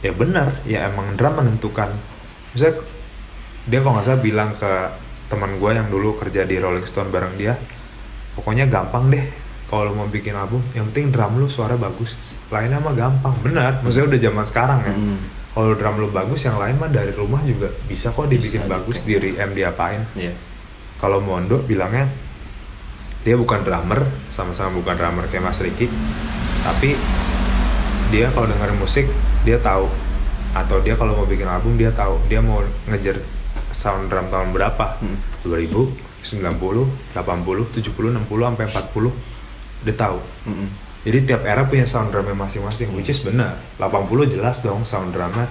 ya benar ya emang drum menentukan misalnya dia kalau nggak salah bilang ke teman gue yang dulu kerja di Rolling Stone bareng dia pokoknya gampang deh kalau mau bikin album yang penting drum lu suara bagus lainnya mah gampang benar maksudnya udah zaman sekarang ya Hmm. kalau drum lu bagus yang lain mah dari rumah juga bisa kok dibikin Bisa bagus dibikin. di M diapain Iya. kalau Mondo bilangnya dia bukan drummer sama-sama bukan drummer kayak Mas Riki. Tapi dia kalau dengerin musik dia tahu. Atau dia kalau mau bikin album dia tahu. Dia mau ngejar sound drum tahun berapa? Hmm. 2000 90 80 70 60 sampai 40 dia tahu. Mm-mm. jadi tiap era punya sound drumnya masing-masing which is benar 80 jelas dong sound drumnya.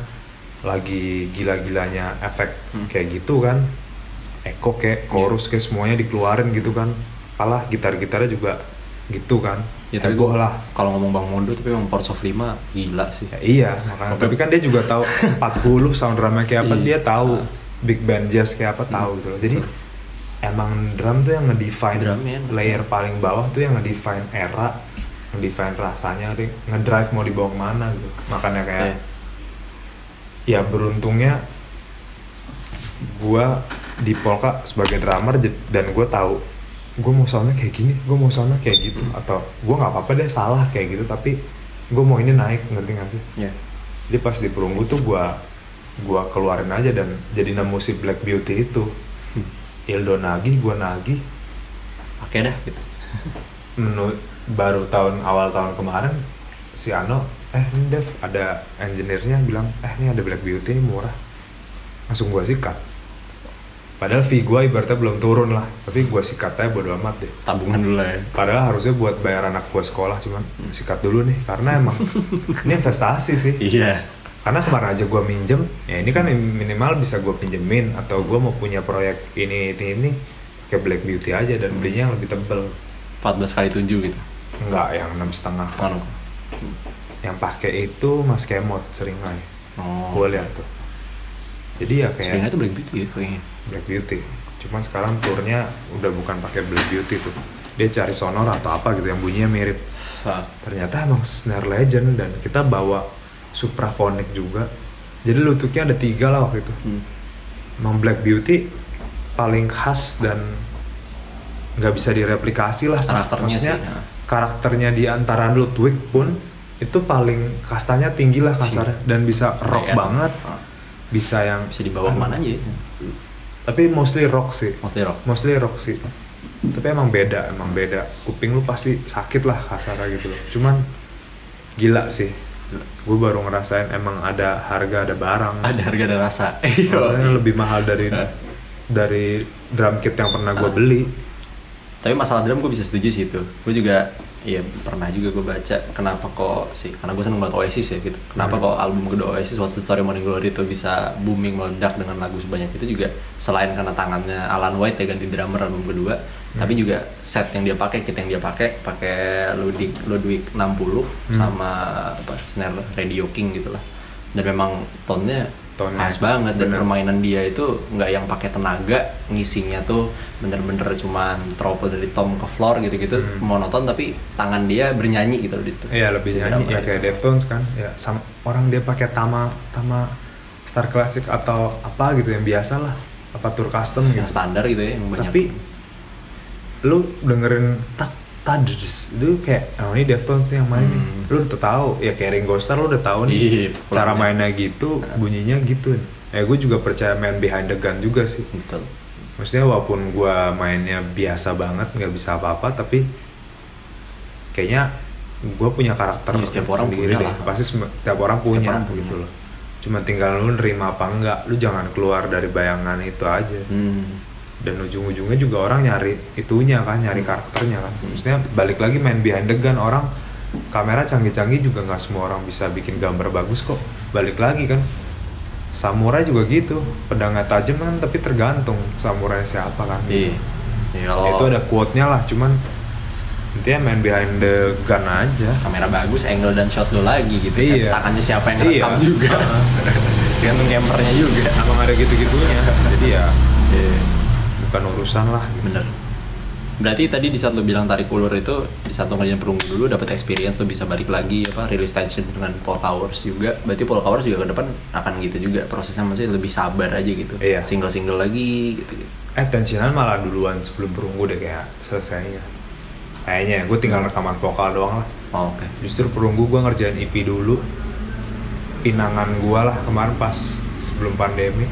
Lagi gila-gilanya efek Hmm. kayak gitu kan. Echo kayak chorus kayak semuanya dikeluarin gitu kan kalah gitar-gitarnya juga gitu kan. Ya, tapi gua- lah. Kalau ngomong Bang Mondo tapi emang Ports of 5 gila sih. Ya, iya makanya. Tapi kan dia juga tahu 40 sound drumnya kayak apa. Iya. dia tahu big band jazz kayak apa tahu gitu loh. Jadi emang drum tuh yang ngedefine Drumnya enak. layer paling bawah tuh yang ngedefine era ngedefine rasanya ngedrive mau dibawa ke mana gitu. Makanya kayak Iya. ya beruntungnya gua di Polka sebagai drummer dan gue tahu gue mau soundnya kayak gini gue mau soundnya kayak gitu atau gue nggak apa-apa deh salah kayak gitu tapi gue mau ini naik ngerti gak sih Iya. jadi pas di perunggu tuh gua gua keluarin aja dan jadi nemu si Black Beauty itu Hmm. Ildo nagih gua nagih Oke dah gitu. menu baru tahun awal tahun kemarin si Ano eh Dev ada engineer-nya bilang eh ini ada Black Beauty ini murah langsung gua sikat padahal fee gua ibaratnya belum turun lah tapi gua sikat aja bodo amat deh Tabungan dulu lah ya. padahal harusnya buat bayar anak gua sekolah cuman sikat dulu nih karena emang ini investasi sih Iya. karena kemarin aja gue minjem ya ini kan minimal bisa gue pinjemin atau gue mau punya proyek ini ini ini kayak Black Beauty aja dan belinya yang lebih tebel 14 kali 7 gitu. enggak yang enam setengah Kan. yang pakai itu Mas Kemot seringai Oh. gue lihat tuh jadi ya Seringnya kayak itu Black Beauty ya kayaknya. Black Beauty cuman sekarang turnya udah bukan pakai Black Beauty tuh dia cari sonor atau apa gitu yang bunyinya mirip Sa- ternyata emang snare legend dan kita bawa supraphonic juga jadi lututnya ada tiga lah waktu itu Hmm. emang Black Beauty paling khas dan nggak bisa direplikasi lah Karakternya maksudnya sih, ya. karakternya di antara Ludwig pun itu paling kastanya tinggi lah kasarnya dan bisa rock end. banget Ah. bisa yang bisa dibawa ke mana aja ya? Tapi mostly rock sih. Mostly rock. Mostly rock sih. Tapi emang beda emang beda. Kuping lu pasti sakit lah kasarnya gitu loh. Cuman gila sih. Gue baru ngerasain emang ada harga ada barang. Ada harga dan rasa. Maksudnya lebih mahal dari dari drum kit yang pernah gue beli. Tapi masalah drum gue bisa setuju sih itu. Gue juga ya pernah juga gue baca kenapa kok sih karena gue seneng banget Oasis ya gitu kenapa Hmm. kok album kedua Oasis What's the Story Morning Glory itu bisa booming meledak dengan lagu sebanyak itu juga selain karena tangannya Alan White ya ganti drummer album kedua Hmm. tapi juga set yang dia pakai kit yang dia pakai pakai Ludwig Ludwig 60 Hmm. sama apa snare Radio King gitu lah dan memang tone-nya Tone-nya, pas banget dan permainan dia itu nggak yang pakai tenaga ngisinya tuh bener-bener cuman trouble dari tom ke floor gitu-gitu Hmm. monoton tapi tangan dia bernyanyi gitu loh di situ. Iya lebih Si nyanyi ya itu. kayak Deftones kan ya sama orang dia pakai tama tama Star Classic atau apa gitu yang biasa lah apa tour custom yang gitu standar gitu ya yang banyak. tapi lu dengerin tak tadus itu kayak oh ini Deftones yang main nih Hmm. lu udah tahu ya kayak Ringo Starr lu udah tahu nih Iya, cara mainnya gitu bunyinya gitu ya gue juga percaya main behind the gun juga sih Betul. maksudnya walaupun gua mainnya biasa banget nggak bisa apa-apa tapi kayaknya gue punya karakter Iya, setiap orang sendiri punya deh lah. pasti setiap orang punya, orang punya. gitu loh cuma tinggal lu nerima apa enggak lu jangan keluar dari bayangan itu aja Hmm. Dan ujung-ujungnya juga orang nyari itunya kan nyari karakternya kan maksudnya balik lagi main behind the gun orang kamera canggih-canggih juga nggak semua orang bisa bikin gambar bagus kok balik lagi kan samurai juga gitu pedangnya tajam kan tapi tergantung samurai siapa kan Iya. gitu. Ya, Ya, kalau itu ada quote-nya lah cuman intinya main behind the gun aja kamera bagus, angle dan shot lo lagi gitu Iya. kan. Tangannya siapa yang Iya. rekam juga. Tergantung campernya juga. emang ada gitu-gitunya jadi ya Iya. Bukan urusan lah gitu. Bener. Berarti tadi di saat lo bilang tarik ulur itu di saat lo ngerjain perunggu dulu dapat experience lo bisa balik lagi apa release tension dengan Paul Hours juga. Berarti Paul Hours juga ke depan akan gitu juga prosesnya maksudnya lebih sabar aja gitu. Iya. Single-single lagi gitu gitu. Eh tensionan malah duluan sebelum perunggu deh kayak selesainya. Kayaknya gue tinggal rekaman vokal doang lah. Oh, Oke. Justru perunggu gue ngerjain EP dulu. Pinangan gue lah kemarin pas sebelum pandemi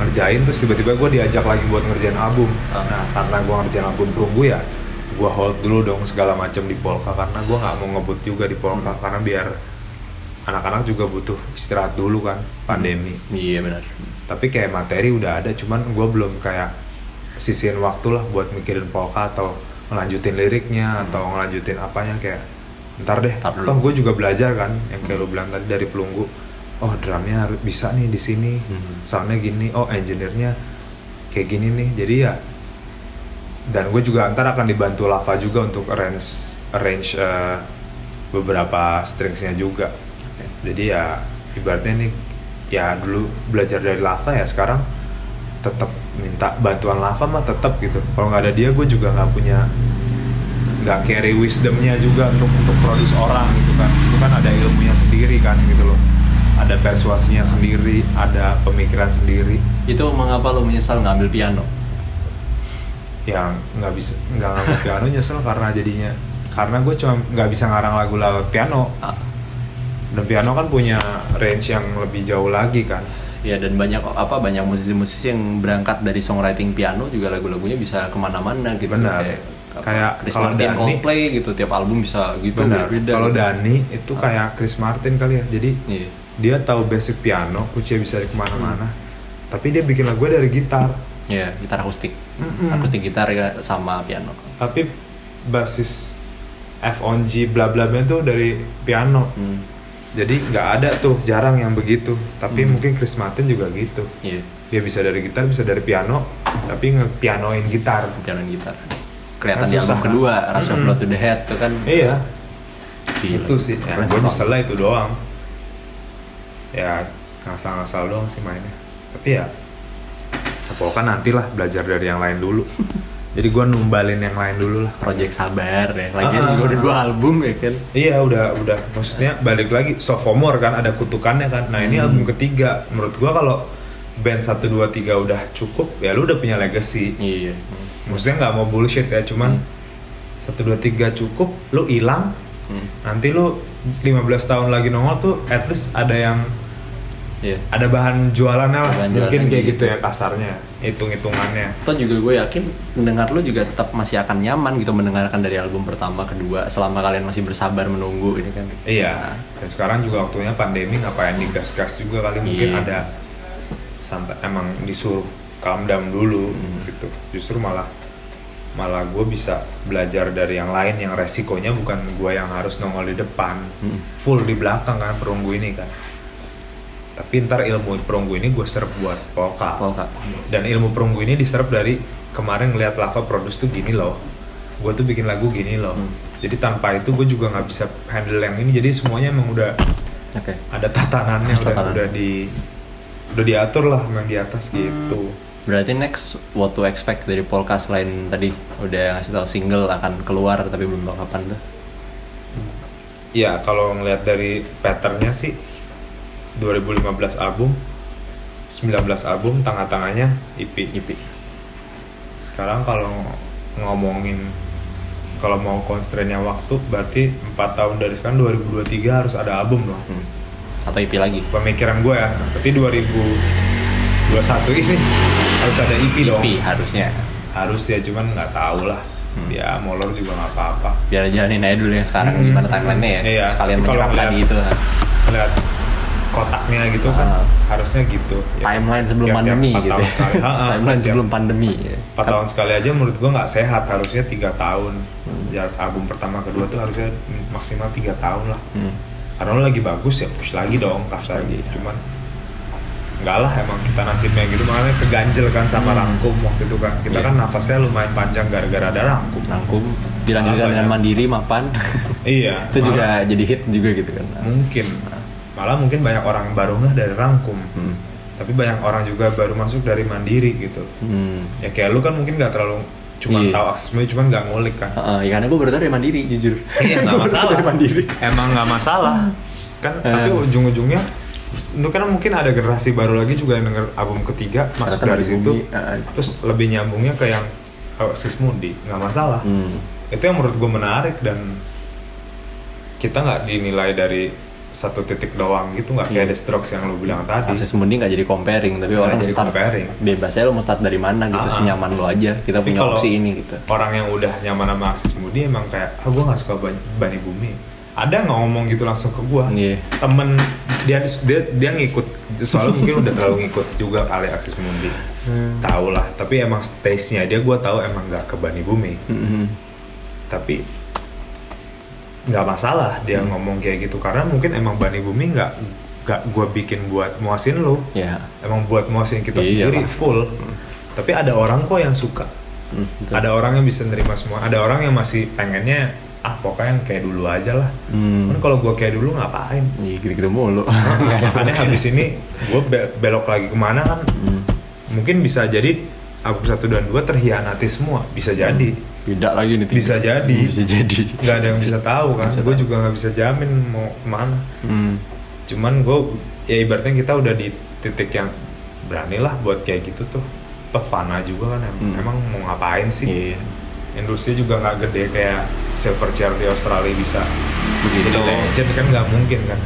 ngerjain terus tiba-tiba gue diajak lagi buat ngerjain album. Ah. Nah karena gue ngerjain album perunggu ya gue hold dulu dong segala macam di Polka karena gue nggak mau ngebut juga di Polka Hmm. karena biar anak-anak juga butuh istirahat dulu kan pandemi. Iya benar. tapi kayak materi udah ada cuman gue belum kayak sisihin waktu lah buat mikirin polka atau ngelanjutin liriknya atau ngelanjutin apanya kayak ntar deh Ntar dulu. toh gue juga belajar kan yang kayak lo bilang tadi dari pelunggu oh drumnya harus bisa nih di sini. Hmm. soundnya gini. Oh engineer-nya kayak gini nih. Jadi ya dan gue juga ntar akan dibantu Lava juga untuk arrange arrange eh, beberapa stringsnya juga. Oke. jadi ya ibaratnya nih ya dulu belajar dari Lava ya sekarang tetap minta bantuan Lava mah tetap gitu. Kalau nggak ada dia gue juga nggak punya nggak carry wisdomnya juga untuk untuk produce orang gitu kan. Itu kan ada ilmunya sendiri kan gitu loh ada persuasinya sendiri ada pemikiran sendiri Itu mengapa lo menyesal ngambil piano? yang nggak bisa nggak ngambil piano nyesel karena jadinya karena gue cuma nggak bisa ngarang lagu lewat piano Ah, dan piano kan punya range yang lebih jauh lagi kan ya dan banyak apa banyak musisi-musisi yang berangkat dari songwriting piano juga lagu-lagunya bisa ke mana-mana gitu. Benar. Kayak, Kayak Chris kalau Martin, Dani- Coldplay gitu tiap album bisa gitu. benar kalau. Dani itu Ah. kayak Chris Martin kali ya jadi Iya. Dia tahu basic piano kunci bisa ke mana-mana Hmm. tapi dia bikin lagu dari gitar Iya, gitar akustik. Mm-mm. Akustik gitar ya sama piano. tapi basis F on G bla bla bla itu dari piano Hmm. jadi nggak ada tuh jarang yang begitu tapi Hmm. mungkin Chris Martin juga gitu Iya, dia bisa dari gitar bisa dari piano tapi ngepianoin gitar piano dan gitar. Kelihatan Kan di album kedua, Rush of. Blood to the Head tuh kan. iya Gila itu sih ya, gue nyesel lah itu doang ya ngasal-ngasal doang sih mainnya tapi ya Polka nantilah belajar dari yang lain dulu jadi gue numbalin yang lain dulu lah project sabar ya lagian Ah. juga udah dua album ya kan Iya udah udah maksudnya balik lagi sophomore kan ada kutukannya kan. Nah ini Hmm. album ketiga menurut gua kalau band 1 2 3 udah cukup ya lu udah punya legacy. iya Maksudnya nggak mau bullshit ya cuman Hmm. satu dua tiga cukup lu hilang Hmm. nanti lu 15 tahun lagi nongol tuh at least ada yang iya ada bahan jualannya lah Bahan mungkin jualannya kayak gitu. gitu ya kasarnya hitung hitungannya Atau juga gue yakin mendengar lu juga tetap masih akan nyaman gitu mendengarkan dari album pertama kedua selama kalian masih bersabar menunggu ini kan Iya, dan sekarang juga waktunya pandemi ngapain digas-gas juga kali mungkin Iya. ada santai emang disuruh calm down dulu Hmm. gitu. Justru malah malah gue bisa belajar dari yang lain yang resikonya bukan gue yang harus nongol di depan, Hmm. full di belakang kan perunggu ini kan. Tapi ntar ilmu perunggu ini gue serap buat polka. Polka. Dan ilmu perunggu ini diserap dari kemarin ngeliat Lava Produce tuh gini loh. Gue tuh bikin lagu gini loh. Hmm. Jadi tanpa itu gue juga nggak bisa handle yang ini. Jadi semuanya emang udah oke ada tatanannya udah Tatanan. udah di udah diatur lah memang di atas gitu. berarti next what to expect dari Polka selain tadi udah ngasih tahu single akan keluar tapi belum tahu kapan tuh Ya kalau ngelihat dari patternnya sih 2015 album, 19 album, tengah-tengahnya EP. EP Sekarang kalau ngomongin kalau mau constraint-nya waktu berarti 4 tahun dari sekarang 2023 harus ada album dong. Hmm. Atau EP lagi Pemikiran gue ya, berarti 2021 ini harus ada EP, dong. EP harusnya Harus ya, cuman nggak tahu lah. Hmm. Ya molor juga nggak apa-apa. biar jalanin aja dulu yang sekarang Hmm. gimana timelinenya ya Iya. sekalian menyerapkan ngeliat- gitu Lihat kotaknya gitu kan, Ah. harusnya gitu. Ya, timeline sebelum pandemi empat gitu ya. sekali. Ha, ha, timeline tiap- sebelum pandemi ya. empat tahun sekali aja menurut gua nggak sehat harusnya tiga tahun Hmm. jarak album pertama kedua tuh harusnya maksimal tiga tahun lah Hmm. Karena lo lagi bagus ya push lagi dong kasar lagi. cuman nggak lah emang kita nasibnya gitu. Makanya keganjel kan sama Hmm. rangkum waktu itu kan. Kita Iya. kan nafasnya lumayan panjang gara-gara ada rangkum. Rangkum. Dilanjutkan Malah dengan mandiri mapan. Iya. Itu juga malah- jadi hit juga gitu kan. Mungkin. Malah mungkin banyak orang yang baru nggak dari rangkum. Hmm. tapi banyak orang juga baru masuk dari mandiri gitu. Hmm. ya kayak lu kan mungkin nggak terlalu cuma Iya. tahu akses cuman nggak ngulik kan Heeh, ya karena gue baru dari mandiri jujur Iya nggak masalah. dari mandiri Emang nggak masalah. Kan tapi Eh. ujung-ujungnya itu kan mungkin ada generasi baru lagi juga yang denger album ketiga masuk Karena kan dari situ. bumi, eh. Terus lebih nyambungnya ke yang Oasis Mundi nggak masalah. hmm. Itu yang menurut gue menarik dan kita nggak dinilai dari satu titik doang gitu nggak kayak Iya. The Strokes yang lu bilang tadi. akses mundi nggak jadi comparing tapi Nggak orang jadi start comparing. bebasnya lo mau start dari mana gitu ah. senyaman lo aja kita Tapi punya opsi ini gitu Orang yang udah nyaman sama Aksis Mundi emang kayak, ah gue nggak suka Bani, Bani Bumi. Ada nggak ngomong gitu langsung ke gue? Iya. Temen dia dia dia ngikut, soalnya mungkin udah terlalu ngikut juga kali Aksis Mundi. Hmm. Tahu lah, tapi emang taste-nya dia gue tahu emang nggak ke Bani Bumi. Mhm. Tapi nggak masalah dia Hmm. ngomong kayak gitu. Karena mungkin emang Bani Bumi nggak nggak gue bikin buat muasin lo. ya Emang buat muasin kita Iya sendiri full. Tapi ada orang kok yang suka. Hmm, betul. ada orang yang bisa nerima semua. Ada orang yang masih pengennya ah pokoknya yang kayak dulu aja lah. Hmm. kan kalau gue kayak dulu ngapain? Iya gitu-gitu mulu. Makanya habis ini gue belok lagi ke mana kan? Hmm. mungkin bisa jadi album satu dan dua terhianati semua. Bisa jadi beda lagi nih. Bisa jadi. bisa jadi nggak ada yang bisa tahu kan gue juga nggak bisa jamin mau ke mana Hmm. cuman gue ya ibaratnya kita udah di titik yang beranilah buat kayak gitu tuh toh fana juga kan emang, Hmm. emang mau ngapain sih Iya. industri juga nggak gede kayak silver chair di Australia bisa Begitu. jadi legend kan nggak mungkin kan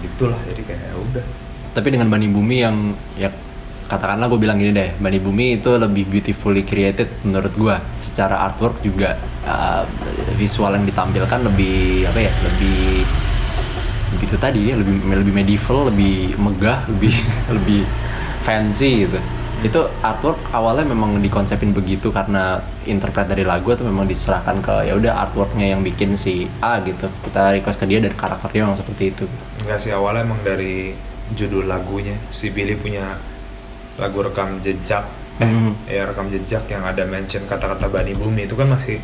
gitulah jadi kayak ya udah Tapi dengan Bani Bumi yang ya katakanlah gue bilang gini deh, Bani Bumi itu lebih beautifully created menurut gue. Secara artwork juga uh, visual yang ditampilkan lebih apa ya, lebih itu tadi ya, lebih lebih medieval, lebih megah, lebih lebih fancy gitu. Itu artwork awalnya memang dikonsepin begitu karena interpret dari lagu atau memang diserahkan ke ya udah artworknya yang bikin si A gitu. Kita request ke dia dan karakternya memang seperti itu. nggak sih awalnya emang dari judul lagunya si Billy punya lagu rekam jejak. Eh Hmm. ya rekam jejak yang ada mention kata-kata Bani Bumi itu kan masih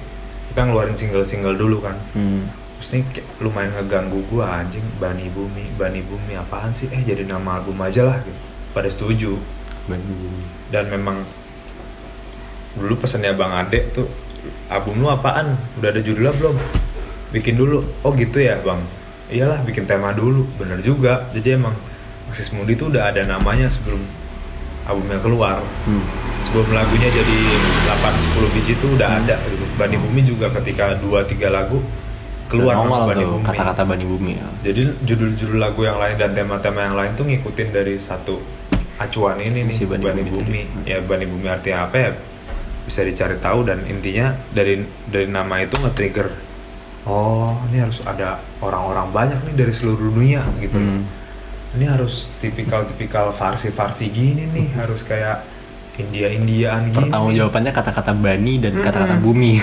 kita ngeluarin single-single dulu kan. Hmm. terus ini kayak lumayan ngeganggu gua anjing Bani Bumi Bani Bumi apaan sih? Eh jadi nama album aja lah gitu. Pada setuju. Bani Bumi. dan memang dulu pesannya bang Ade tuh album lu apaan? Udah ada judulnya belum? Bikin dulu. Oh gitu ya bang. Iyalah bikin tema dulu. Bener juga. Jadi emang Maxis Mundi tuh udah ada namanya sebelum albumnya keluar Hmm. sebelum lagunya jadi 8-10 biji itu udah ada gitu. Bani Bumi juga ketika 2-3 lagu keluar nongol nama Bani tuh Bumi kata-kata Bani Bumi. ya. jadi judul-judul lagu yang lain dan tema-tema yang lain tuh ngikutin dari satu acuan ini nih Si Bani Bani, Bumi Bumi, tadi. ya Bani Bumi artinya apa ya bisa dicari tahu dan intinya dari dari nama itu nge-trigger oh ini harus ada orang-orang banyak nih dari seluruh dunia gitu. Hmm. Ini harus tipikal-tipikal farsi-farsi gini nih harus kayak India-Indiaan gini Pertanggung jawabannya kata-kata Bani dan Mm-mm. kata-kata Bumi.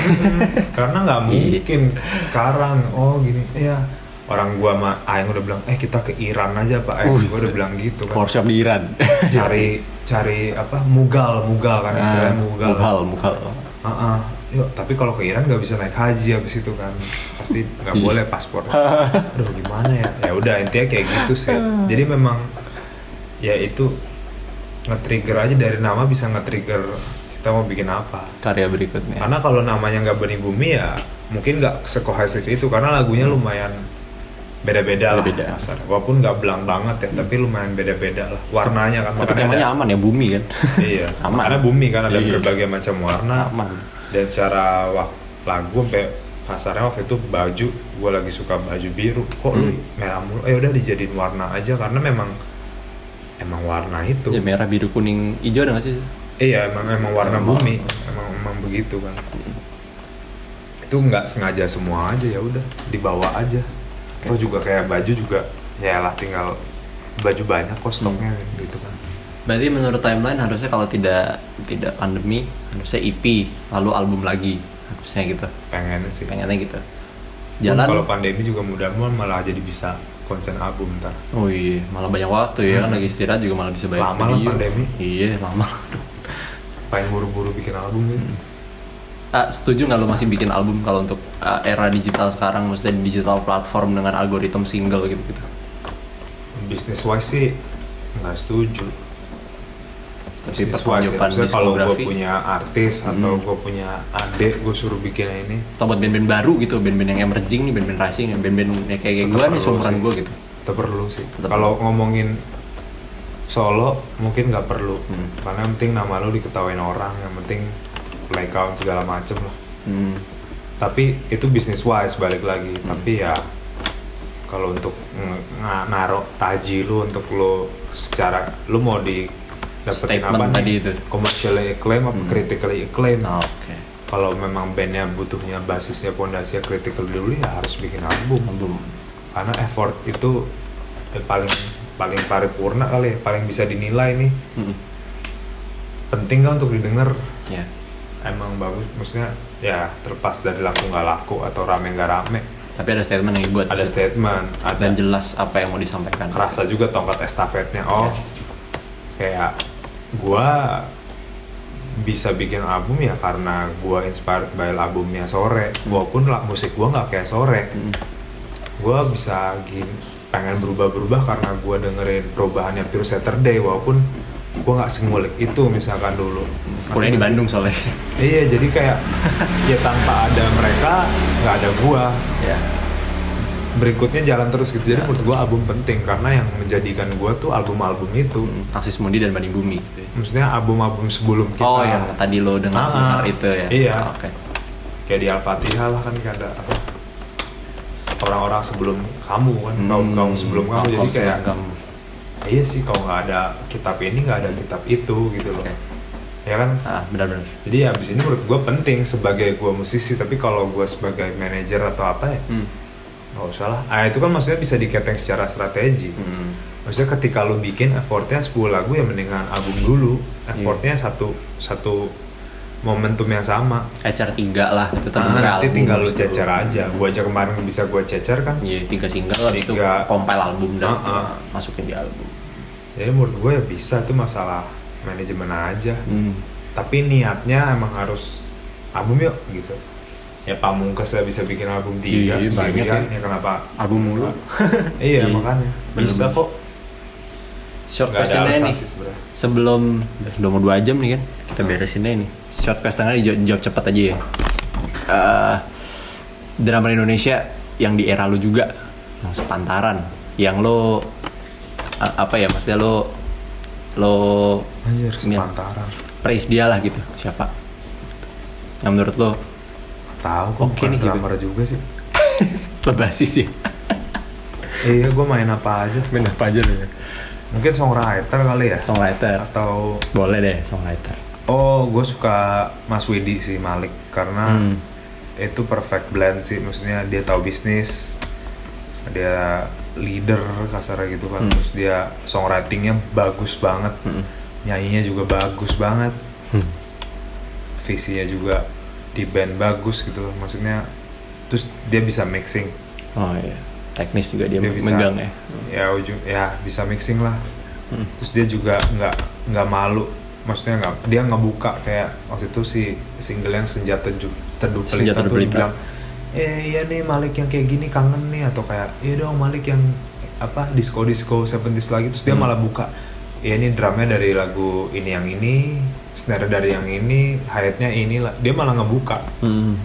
karena nggak Iya. mungkin sekarang oh gini ya orang gua sama Aing udah bilang eh kita ke Iran aja pak Aing Buset. gua udah bilang gitu kan Workshop di Iran. cari cari apa mugal mugal kan istilahnya Ah, mugal Mughal, mughal. Heeh. Yuk tapi kalau ke Iran nggak bisa naik haji habis itu kan pasti nggak Iya. boleh paspor aduh gimana ya ya udah intinya kayak gitu sih jadi memang ya itu nge-trigger aja dari nama bisa nge-trigger kita mau bikin apa Karya berikutnya. karena kalau namanya nggak Bani Bumi ya mungkin nggak sekohesif itu karena lagunya lumayan beda-beda lah kasar. walaupun nggak belang banget ya tapi lumayan beda-beda lah warnanya kan Tapi makanya temanya ada- aman ya Bumi kan. iya Aman. karena bumi kan ada Iya. berbagai macam warna aman. Dan secara wak- lagu sampai kasarnya waktu itu baju gue lagi suka baju biru kok lu Hmm. merah mulu eh udah dijadiin warna aja karena memang emang warna itu Ya merah, biru, kuning, hijau ada nggak sih? iya emang emang warna Emang. bumi emang emang begitu kan itu nggak sengaja semua aja ya udah dibawa aja Terus juga kayak baju juga ya lah tinggal baju banyak kok stoknya Hmm. gitu kan Berarti menurut timeline harusnya kalau tidak tidak pandemi harusnya EP lalu album lagi harusnya gitu. pengennya sih Pengennya gitu. Pun Jalan. kalau pandemi juga mudah-mudahan malah jadi bisa konsen album ntar Oh iya, malah banyak waktu ya kan Hmm. lagi istirahat juga malah bisa bayar Lama lah pandemi. Iya, lama. pengen buru-buru bikin album sih Ah, setuju nggak lo masih bikin album kalau untuk ah, era digital sekarang, maksudnya di digital platform dengan algoritma single gitu gitu. bisnis wise sih nggak setuju Tapi ya. pertunjukan Maksudnya kalau gue punya artis atau Hmm. gue punya adik gue suruh bikin ini atau buat band-band baru gitu, band-band yang emerging nih, band-band rising, yang band-band ya kayak gue nih seumuran gue gitu. tetap perlu sih kalau ngomongin solo mungkin nggak perlu Hmm. karena yang penting nama lu diketawain orang yang penting play count segala macem lah Hmm. tapi itu bisnis wise balik lagi Hmm. tapi ya kalau untuk nge- nga- naruh taji lu untuk lu secara lu mau di dapetin Statement apa tadi nih itu. commercially acclaim apa Hmm. critically acclaim Nah, Oke. kalau memang bandnya butuhnya basisnya pondasinya critical dulu ya harus bikin album Album. karena effort itu yang paling paling paripurna kali ya paling bisa dinilai nih Hmm. penting kan untuk didengar Ya. emang bagus maksudnya ya terlepas dari laku nggak laku atau rame nggak rame Tapi ada statement yang dibuat di ada statement ada dan jelas apa yang mau disampaikan. kerasa juga tongkat estafetnya oh Ya. kayak gua bisa bikin album ya karena gua inspired by albumnya sore walaupun lah musik gua nggak kayak sore Hmm. gua bisa gini pengen berubah-berubah karena gua dengerin perubahannya Pure Saturday walaupun gua nggak sengulik itu misalkan dulu Kuliah di Bandung soalnya. iya jadi kayak ya tanpa ada mereka nggak ada gua ya. Berikutnya jalan terus gitu jadi Ya. menurut gua album penting karena yang menjadikan gua tuh album-album itu Hmm. Aksis Mundi dan Bani Bumi. maksudnya album-album sebelum kita Oh, yang tadi lo dengar, Ah, itu ya. iya. Oh, Oke. kayak di Al-Fatihah lah kan ada apa orang-orang sebelum kamu kan kaum kaum sebelum kamu Hmm. Jadi kayak kamu. iya sih kalau nggak ada kitab ini nggak ada kitab itu gitu loh ya kan Ah, benar-benar. jadi abis ini menurut gue penting sebagai gue musisi tapi kalau gue sebagai manajer atau apa ya Hmm. Nggak usah lah ah itu kan maksudnya bisa diketeng secara strategi Hmm. maksudnya ketika lu bikin effortnya 10 lagu ya mendingan album dulu effortnya Iya. satu satu momentum yang sama Cecer tiga lah, itu Nah, nanti album tinggal lu cecer tuh. aja gua aja kemarin bisa gua cecer kan Iya, tiga single habis itu compile album dan Ah, ah. masukin di album. jadi menurut gue ya bisa itu masalah manajemen aja Hmm. tapi niatnya emang harus album yuk gitu ya pamungkas ya bisa bikin album tiga Iya, banyak sendirian ya. ya kenapa Album mulu. iya Iya. makanya bisa kok Short nih. sih sebenarnya Sebelum udah mau dua jam nih kan, kita Hmm. beresin aja nih. short question aja dijawab, dijawab cepat aja ya. Eh, drummer Indonesia yang di era lu juga, yang sepantaran, yang lo apa ya maksudnya lo lo Anjir, Iya. sepantaran. praise dia lah gitu siapa? Yang menurut lo Tahu kok bukan nih, gitu. drummer juga sih. lebasis ya? iya, gue main apa aja. Main apa aja lo ya? Mungkin songwriter kali ya. Songwriter. Atau Boleh deh songwriter. oh, gue suka Mas Widi sih Malik karena Hmm. itu perfect blend sih. Maksudnya dia tahu bisnis, dia leader kasarnya gitu kan. Hmm. Terus dia songwritingnya bagus banget, Hmm. nyanyinya juga bagus banget, Hmm. visinya juga di band bagus gitu loh. Maksudnya terus dia bisa mixing. Oh iya, teknis juga dia, Dia bisa- megang ya. ya ujung ya bisa mixing lah Hmm. terus dia juga nggak nggak malu maksudnya nggak dia ngebuka kayak waktu itu si single yang senjata teduh pelita Teduh tuh Pelita. bilang eh iya nih Malik yang kayak gini kangen nih atau kayak iya dong Malik yang apa disco disco 70s lagi terus dia Hmm. malah buka ya ini drumnya dari lagu ini yang ini snare dari yang ini hi-hatnya ini lah dia malah ngebuka Hmm.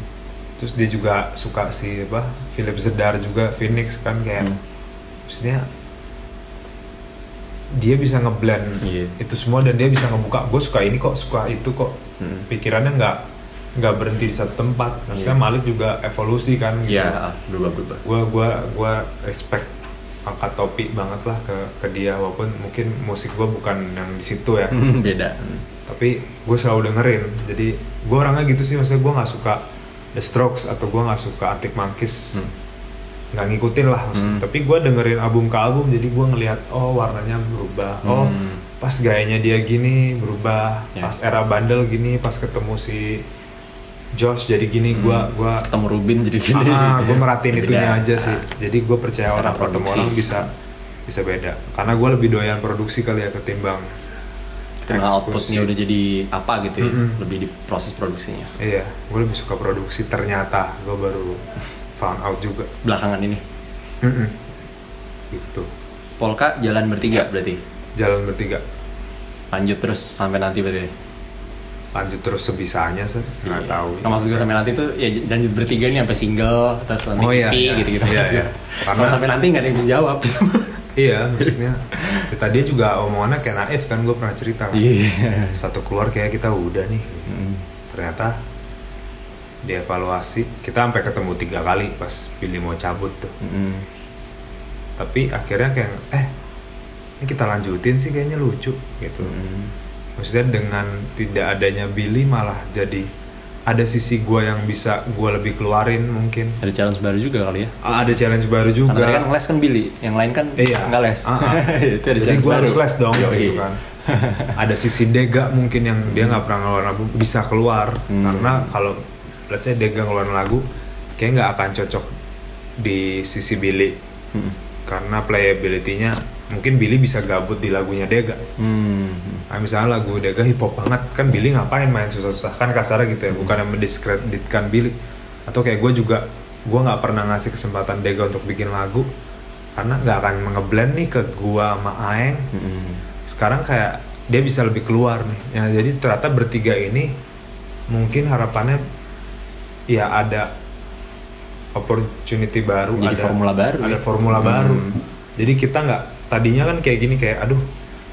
terus dia juga suka si apa Philip Zedar juga Phoenix kan kayak Hmm. maksudnya dia bisa ngeblend Iya. itu semua dan dia bisa ngebuka gue suka ini kok suka itu kok Hmm. pikirannya nggak nggak berhenti di satu tempat maksudnya Iya. Malik juga evolusi kan gitu. Iya, berubah berubah. gue gua gua respect angkat topi banget lah ke ke dia walaupun mungkin musik gue bukan yang di situ ya Hmm, Beda. Hmm. tapi gue selalu dengerin jadi gue orangnya gitu sih maksudnya gue nggak suka The Strokes atau gue nggak suka Arctic Monkeys Hmm. nggak ngikutin lah maksudnya. Hmm. tapi gue dengerin album ke album jadi gue ngelihat oh warnanya berubah oh Hmm. pas gayanya dia gini berubah Ya. pas era bandel gini pas ketemu si Josh jadi gini gue Hmm. gua Ketemu Rubin jadi gini. ah, gue merhatiin Beda. itunya aja sih jadi gue percaya Secara orang ketemu orang bisa bisa beda karena gue lebih doyan produksi kali ya ketimbang Karena outputnya udah jadi apa gitu ya, Mm-mm. lebih di proses produksinya. Iya, gue lebih suka produksi. Ternyata gue baru found out juga. Belakangan ini. Mm-mm. Gitu. Polka jalan bertiga berarti. Jalan bertiga. Lanjut terus sampai nanti berarti. Lanjut terus sebisanya sih. Nggak Iya. tahu. Nah, maksud gue sampai nanti tuh ya lanjut bertiga nih sampai single terus nanti Oh, iya, iya. gitu-gitu. Iya, iya. Karena sampai nanti nggak ada yang bisa jawab. Iya, maksudnya. ya, tadi juga omongannya kayak naif kan gue pernah cerita. kan. Iya. Satu keluar kayak kita udah nih. Mm. Ternyata dievaluasi kita sampai ketemu tiga kali pas Billy mau cabut tuh. Mm. Tapi akhirnya kayak eh ini kita lanjutin sih kayaknya lucu gitu. Mm. Maksudnya dengan tidak adanya Billy malah jadi ada sisi gua yang bisa gua lebih keluarin mungkin Ada challenge baru juga kali ya. Ah, ada challenge baru juga Karena kan les kan Billy, yang lain kan iya nggak les. Ah, ah. itu ada jadi baru. harus les dong Yoi. gitu kan ada sisi Dega mungkin yang dia nggak pernah ngeluarin lagu bisa keluar Hmm. karena kalau let's say Dega ngeluarin lagu kayak nggak akan cocok di sisi Billy Mm. karena playability-nya mungkin Billy bisa gabut di lagunya Dega Hmm. Nah, misalnya lagu Dega hip hop banget kan Billy ngapain main susah-susah kan kasarnya gitu ya bukan yang mendiskreditkan Billy atau kayak gue juga gue nggak pernah ngasih kesempatan Dega untuk bikin lagu karena nggak akan ngeblend nih ke gua sama Aeng Mm. sekarang kayak dia bisa lebih keluar nih ya jadi ternyata bertiga ini mungkin harapannya ya ada opportunity baru Jadi ada formula baru ada ya? formula Hmm. baru jadi kita nggak tadinya kan kayak gini kayak aduh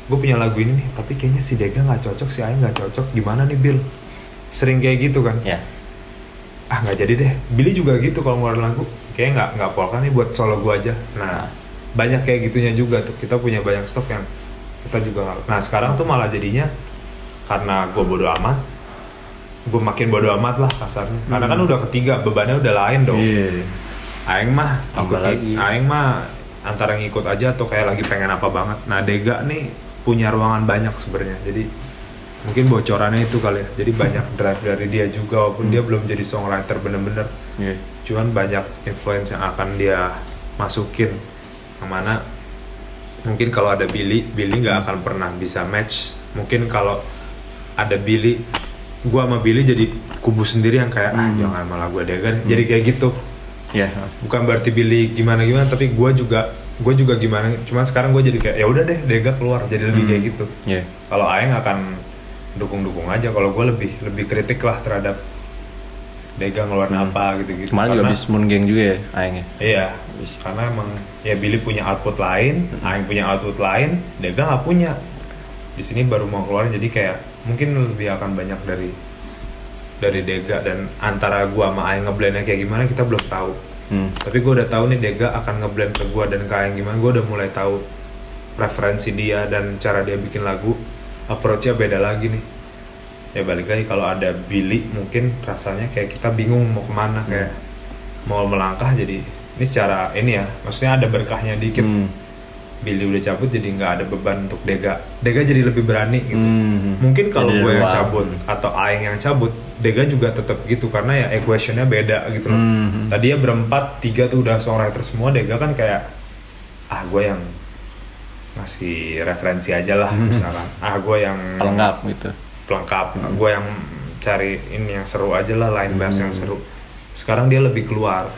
gue punya lagu ini nih tapi kayaknya si Dega nggak cocok si Aing nggak cocok gimana nih Bill sering kayak gitu kan Ya. ah nggak jadi deh Billy juga gitu kalau ngeluarin lagu kayak nggak nggak polka nih buat solo gua aja nah banyak kayak gitunya juga tuh kita punya banyak stok yang kita juga nah sekarang tuh malah jadinya karena gue bodo amat gue makin bodo amat lah kasarnya karena kan Hmm. udah ketiga bebannya udah lain dong Iya. Aing mah ikut. Aing mah antara ngikut aja atau kayak lagi pengen apa banget. Nah Dega nih punya ruangan banyak sebenarnya. Jadi mungkin bocorannya itu kali ya. Jadi banyak drive dari dia juga walaupun Hmm. dia belum jadi songwriter bener-bener. Iya. cuman banyak influence yang akan dia masukin. Yang mana mungkin kalau ada Billy Billy nggak akan pernah bisa match. Mungkin kalau ada Billy gua sama Billy jadi kubu sendiri yang kayak ah Hmm. jangan malah gua Dega deh jadi kayak gitu Iya. bukan berarti Billy gimana gimana tapi gua juga gue juga gimana cuman sekarang gue jadi kayak ya udah deh Dega keluar jadi lebih Hmm. kayak gitu Iya. kalau Aeng akan dukung-dukung aja kalau gue lebih lebih kritik lah terhadap Dega ngeluarin apa gitu-gitu Kemarin juga Karena- habis Moon Gang juga ya Aing ya. Iya, Habis. karena emang ya Billy punya output lain, Aing punya output lain, Dega nggak punya. Di sini baru mau keluarin jadi kayak mungkin lebih akan banyak dari dari Dega dan antara gua sama Aing ngeblendnya kayak gimana kita belum tahu. Hmm. Tapi gua udah tahu nih Dega akan ngeblend ke gua dan ke Aing gimana, gua udah mulai tahu preferensi dia dan cara dia bikin lagu, approach-nya beda lagi nih. Ya balik lagi kalau ada Billy mungkin rasanya kayak kita bingung mau ke mana kayak mau melangkah jadi ini secara ini ya maksudnya ada berkahnya dikit Hmm. Billy udah cabut jadi nggak ada beban untuk Dega Dega jadi lebih berani gitu Hmm. mungkin kalau gue yang cabut atau Aing yang cabut Dega juga tetap gitu karena ya equationnya beda gitu loh Hmm. tadi ya berempat tiga tuh udah songwriter semua Dega kan kayak ah gue yang ngasih referensi aja lah Hmm. misalkan ah gue yang Pelengkap gitu. pelengkap gue yang cari ini yang seru aja lah line bass yang seru sekarang dia lebih keluar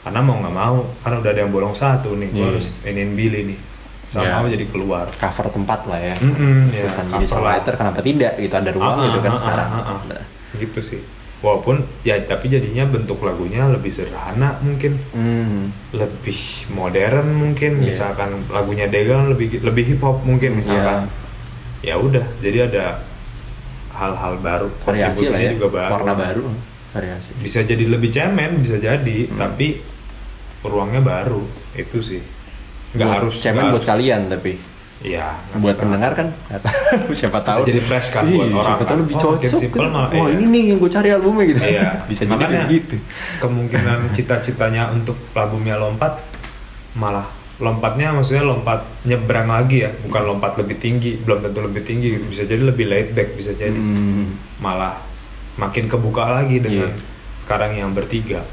karena mau nggak mau kan udah ada yang bolong satu nih gue Iya. harus iniin Billy nih sama Ya. jadi keluar Cover tempat lah ya. Mm-mm, ya, Ikutan jadi cover songwriter lah. kenapa tidak gitu ada ruang Ah, gitu kan ah, ah, sekarang. ah, ah. Gitu sih walaupun ya tapi jadinya bentuk lagunya lebih sederhana mungkin Hmm. lebih modern mungkin Iya. misalkan lagunya Dega lebih lebih hip hop mungkin misalkan ya udah jadi ada hal-hal baru Variasi lah ya. juga baru Warna baru. Variasi. bisa jadi lebih cemen bisa jadi Hmm. tapi ruangnya baru itu sih nggak Buat- harus cemen buat harus- kalian tapi Iya buat nggak pendengar kan nggak tahu. siapa Bisa tahu jadi fresh kan buat Iya, orang siapa tahu kan. lebih Oh, cocok kan. malah, wah iya. ini nih yang gue cari albumnya gitu Iya. bisa jadi Makanya, kayak gitu kemungkinan cita-citanya untuk albumnya lompat malah lompatnya maksudnya lompat nyebrang lagi ya bukan lompat lebih tinggi belum tentu lebih tinggi bisa jadi lebih laid back bisa jadi Hmm. malah makin kebuka lagi dengan Iya. sekarang yang bertiga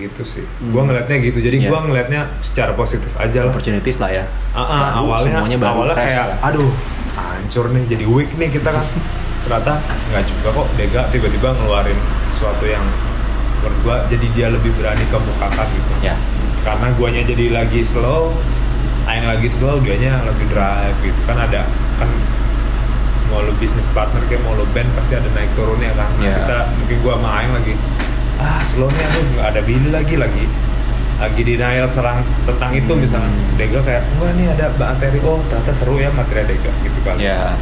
gitu sih. Hmm. gua ngelihatnya gitu. Jadi Iya. gua ngelihatnya secara positif aja lah. Opportunities lah ya. Ah, ah, Baru, awalnya semuanya baru awalnya fresh kayak lah. aduh hancur nih jadi weak nih kita kan. Ternyata nggak juga kok. Dega tiba-tiba ngeluarin sesuatu yang menurut gua jadi dia lebih berani kemukakan gitu. Ya karena guanya jadi lagi slow Aing lagi slow dianya lebih drive gitu. Kan ada kan mau lo bisnis partner kayak mau lo band pasti ada naik turunnya kan. Nah, Iya. kita mungkin gua sama Aing lagi ah slow nih aduh nggak ada Billy lagi lagi lagi denial serang tentang itu Hmm. misalnya Dega kayak wah nih ada Mbak Anteri oh ternyata seru ya materi Dega gitu kan ya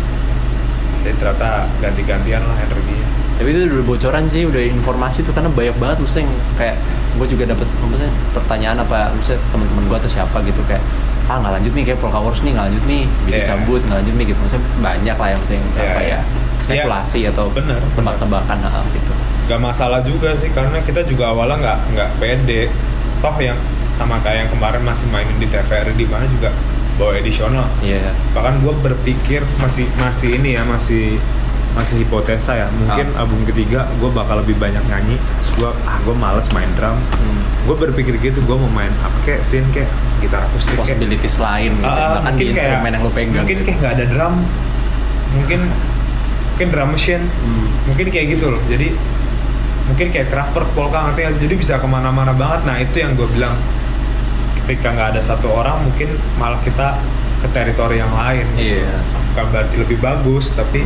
jadi ternyata ganti-gantian lah energinya tapi itu udah bocoran sih udah informasi tuh karena banyak banget maksudnya kayak gue juga dapet maksudnya pertanyaan apa maksudnya teman-teman gue atau siapa gitu kayak ah nggak lanjut nih kayak Polka Wars nih nggak lanjut nih bikin Iya. cabut nggak lanjut nih gitu maksudnya banyak lah yang maksudnya yang Iya, apa iya. ya spekulasi atau bener, bener. tebak-tebakan hal gitu gak masalah juga sih karena kita juga awalnya nggak nggak pede toh yang sama kayak yang kemarin masih mainin di TVRI di mana juga bawa edisional iya bahkan gue berpikir masih masih ini ya masih masih hipotesa ya mungkin Ah. album ketiga gue bakal lebih banyak nyanyi terus gue ah gue males main drum hmm. gue berpikir gitu gue mau main apa kayak scene kayak gitar akustik kayak possibilities lain gitu Ah, bahkan di mungkin kayak instrumen yang lo pegang mungkin gitu. kayak nggak ada drum mungkin mungkin drum machine Hmm. mungkin kayak gitu loh jadi mungkin kayak Kraftwerk polka ngerti jadi bisa ke mana-mana banget. Nah itu yang gue bilang ketika nggak ada satu orang mungkin malah kita ke teritori yang lain iya. Bukan berarti lebih bagus tapi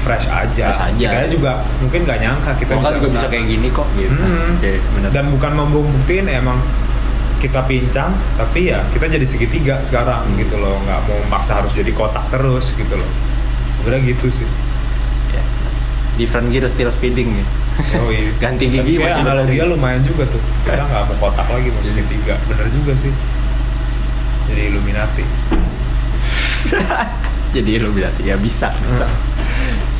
fresh aja. Fresh aja. kita juga mungkin nggak nyangka kita Polka juga bisa kayak gini kok gitu. Hmm. Bener. dan bukan membuktiin emang kita pincang tapi ya kita jadi segitiga sekarang gitu loh. Nggak mau maksa harus jadi kotak terus gitu loh. Sebenarnya gitu sih. Ya. different gear still speeding ya Ganti Tapi gigi kayak masih analoginya bener. lumayan juga tuh. Kita nggak mau kotak lagi mau segitiga bener juga sih. Jadi Illuminati. Jadi lu berarti ya bisa bisa.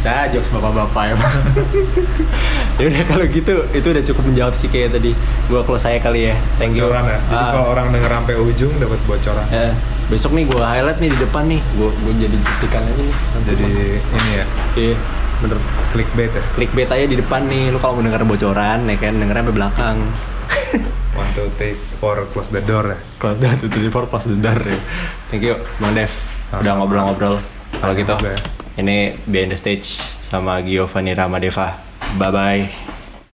Saya jokes bapak-bapak ya ya udah kalau gitu itu udah cukup menjawab sih kayak tadi. Gua close saya kali ya. Thank you. Bocoran ya. Jadi Ah, kalau orang denger sampai ujung dapat bocoran. Eh, besok nih gua highlight nih di depan nih. Gua gua jadi buktikan aja nih. Jadi ini ya. Iya bener. Clickbait ya? Clickbait aja di depan nih. Lu kalau mau denger bocoran ya kan denger sampai belakang. One two take four close the door ya? Kalau udah tuh tuh for pas dendar ya. Thank you bang Dev. Udah ngobrol-ngobrol. Kalau gitu ya. ini behind the stage sama Giovanni Ramadeva. Bye bye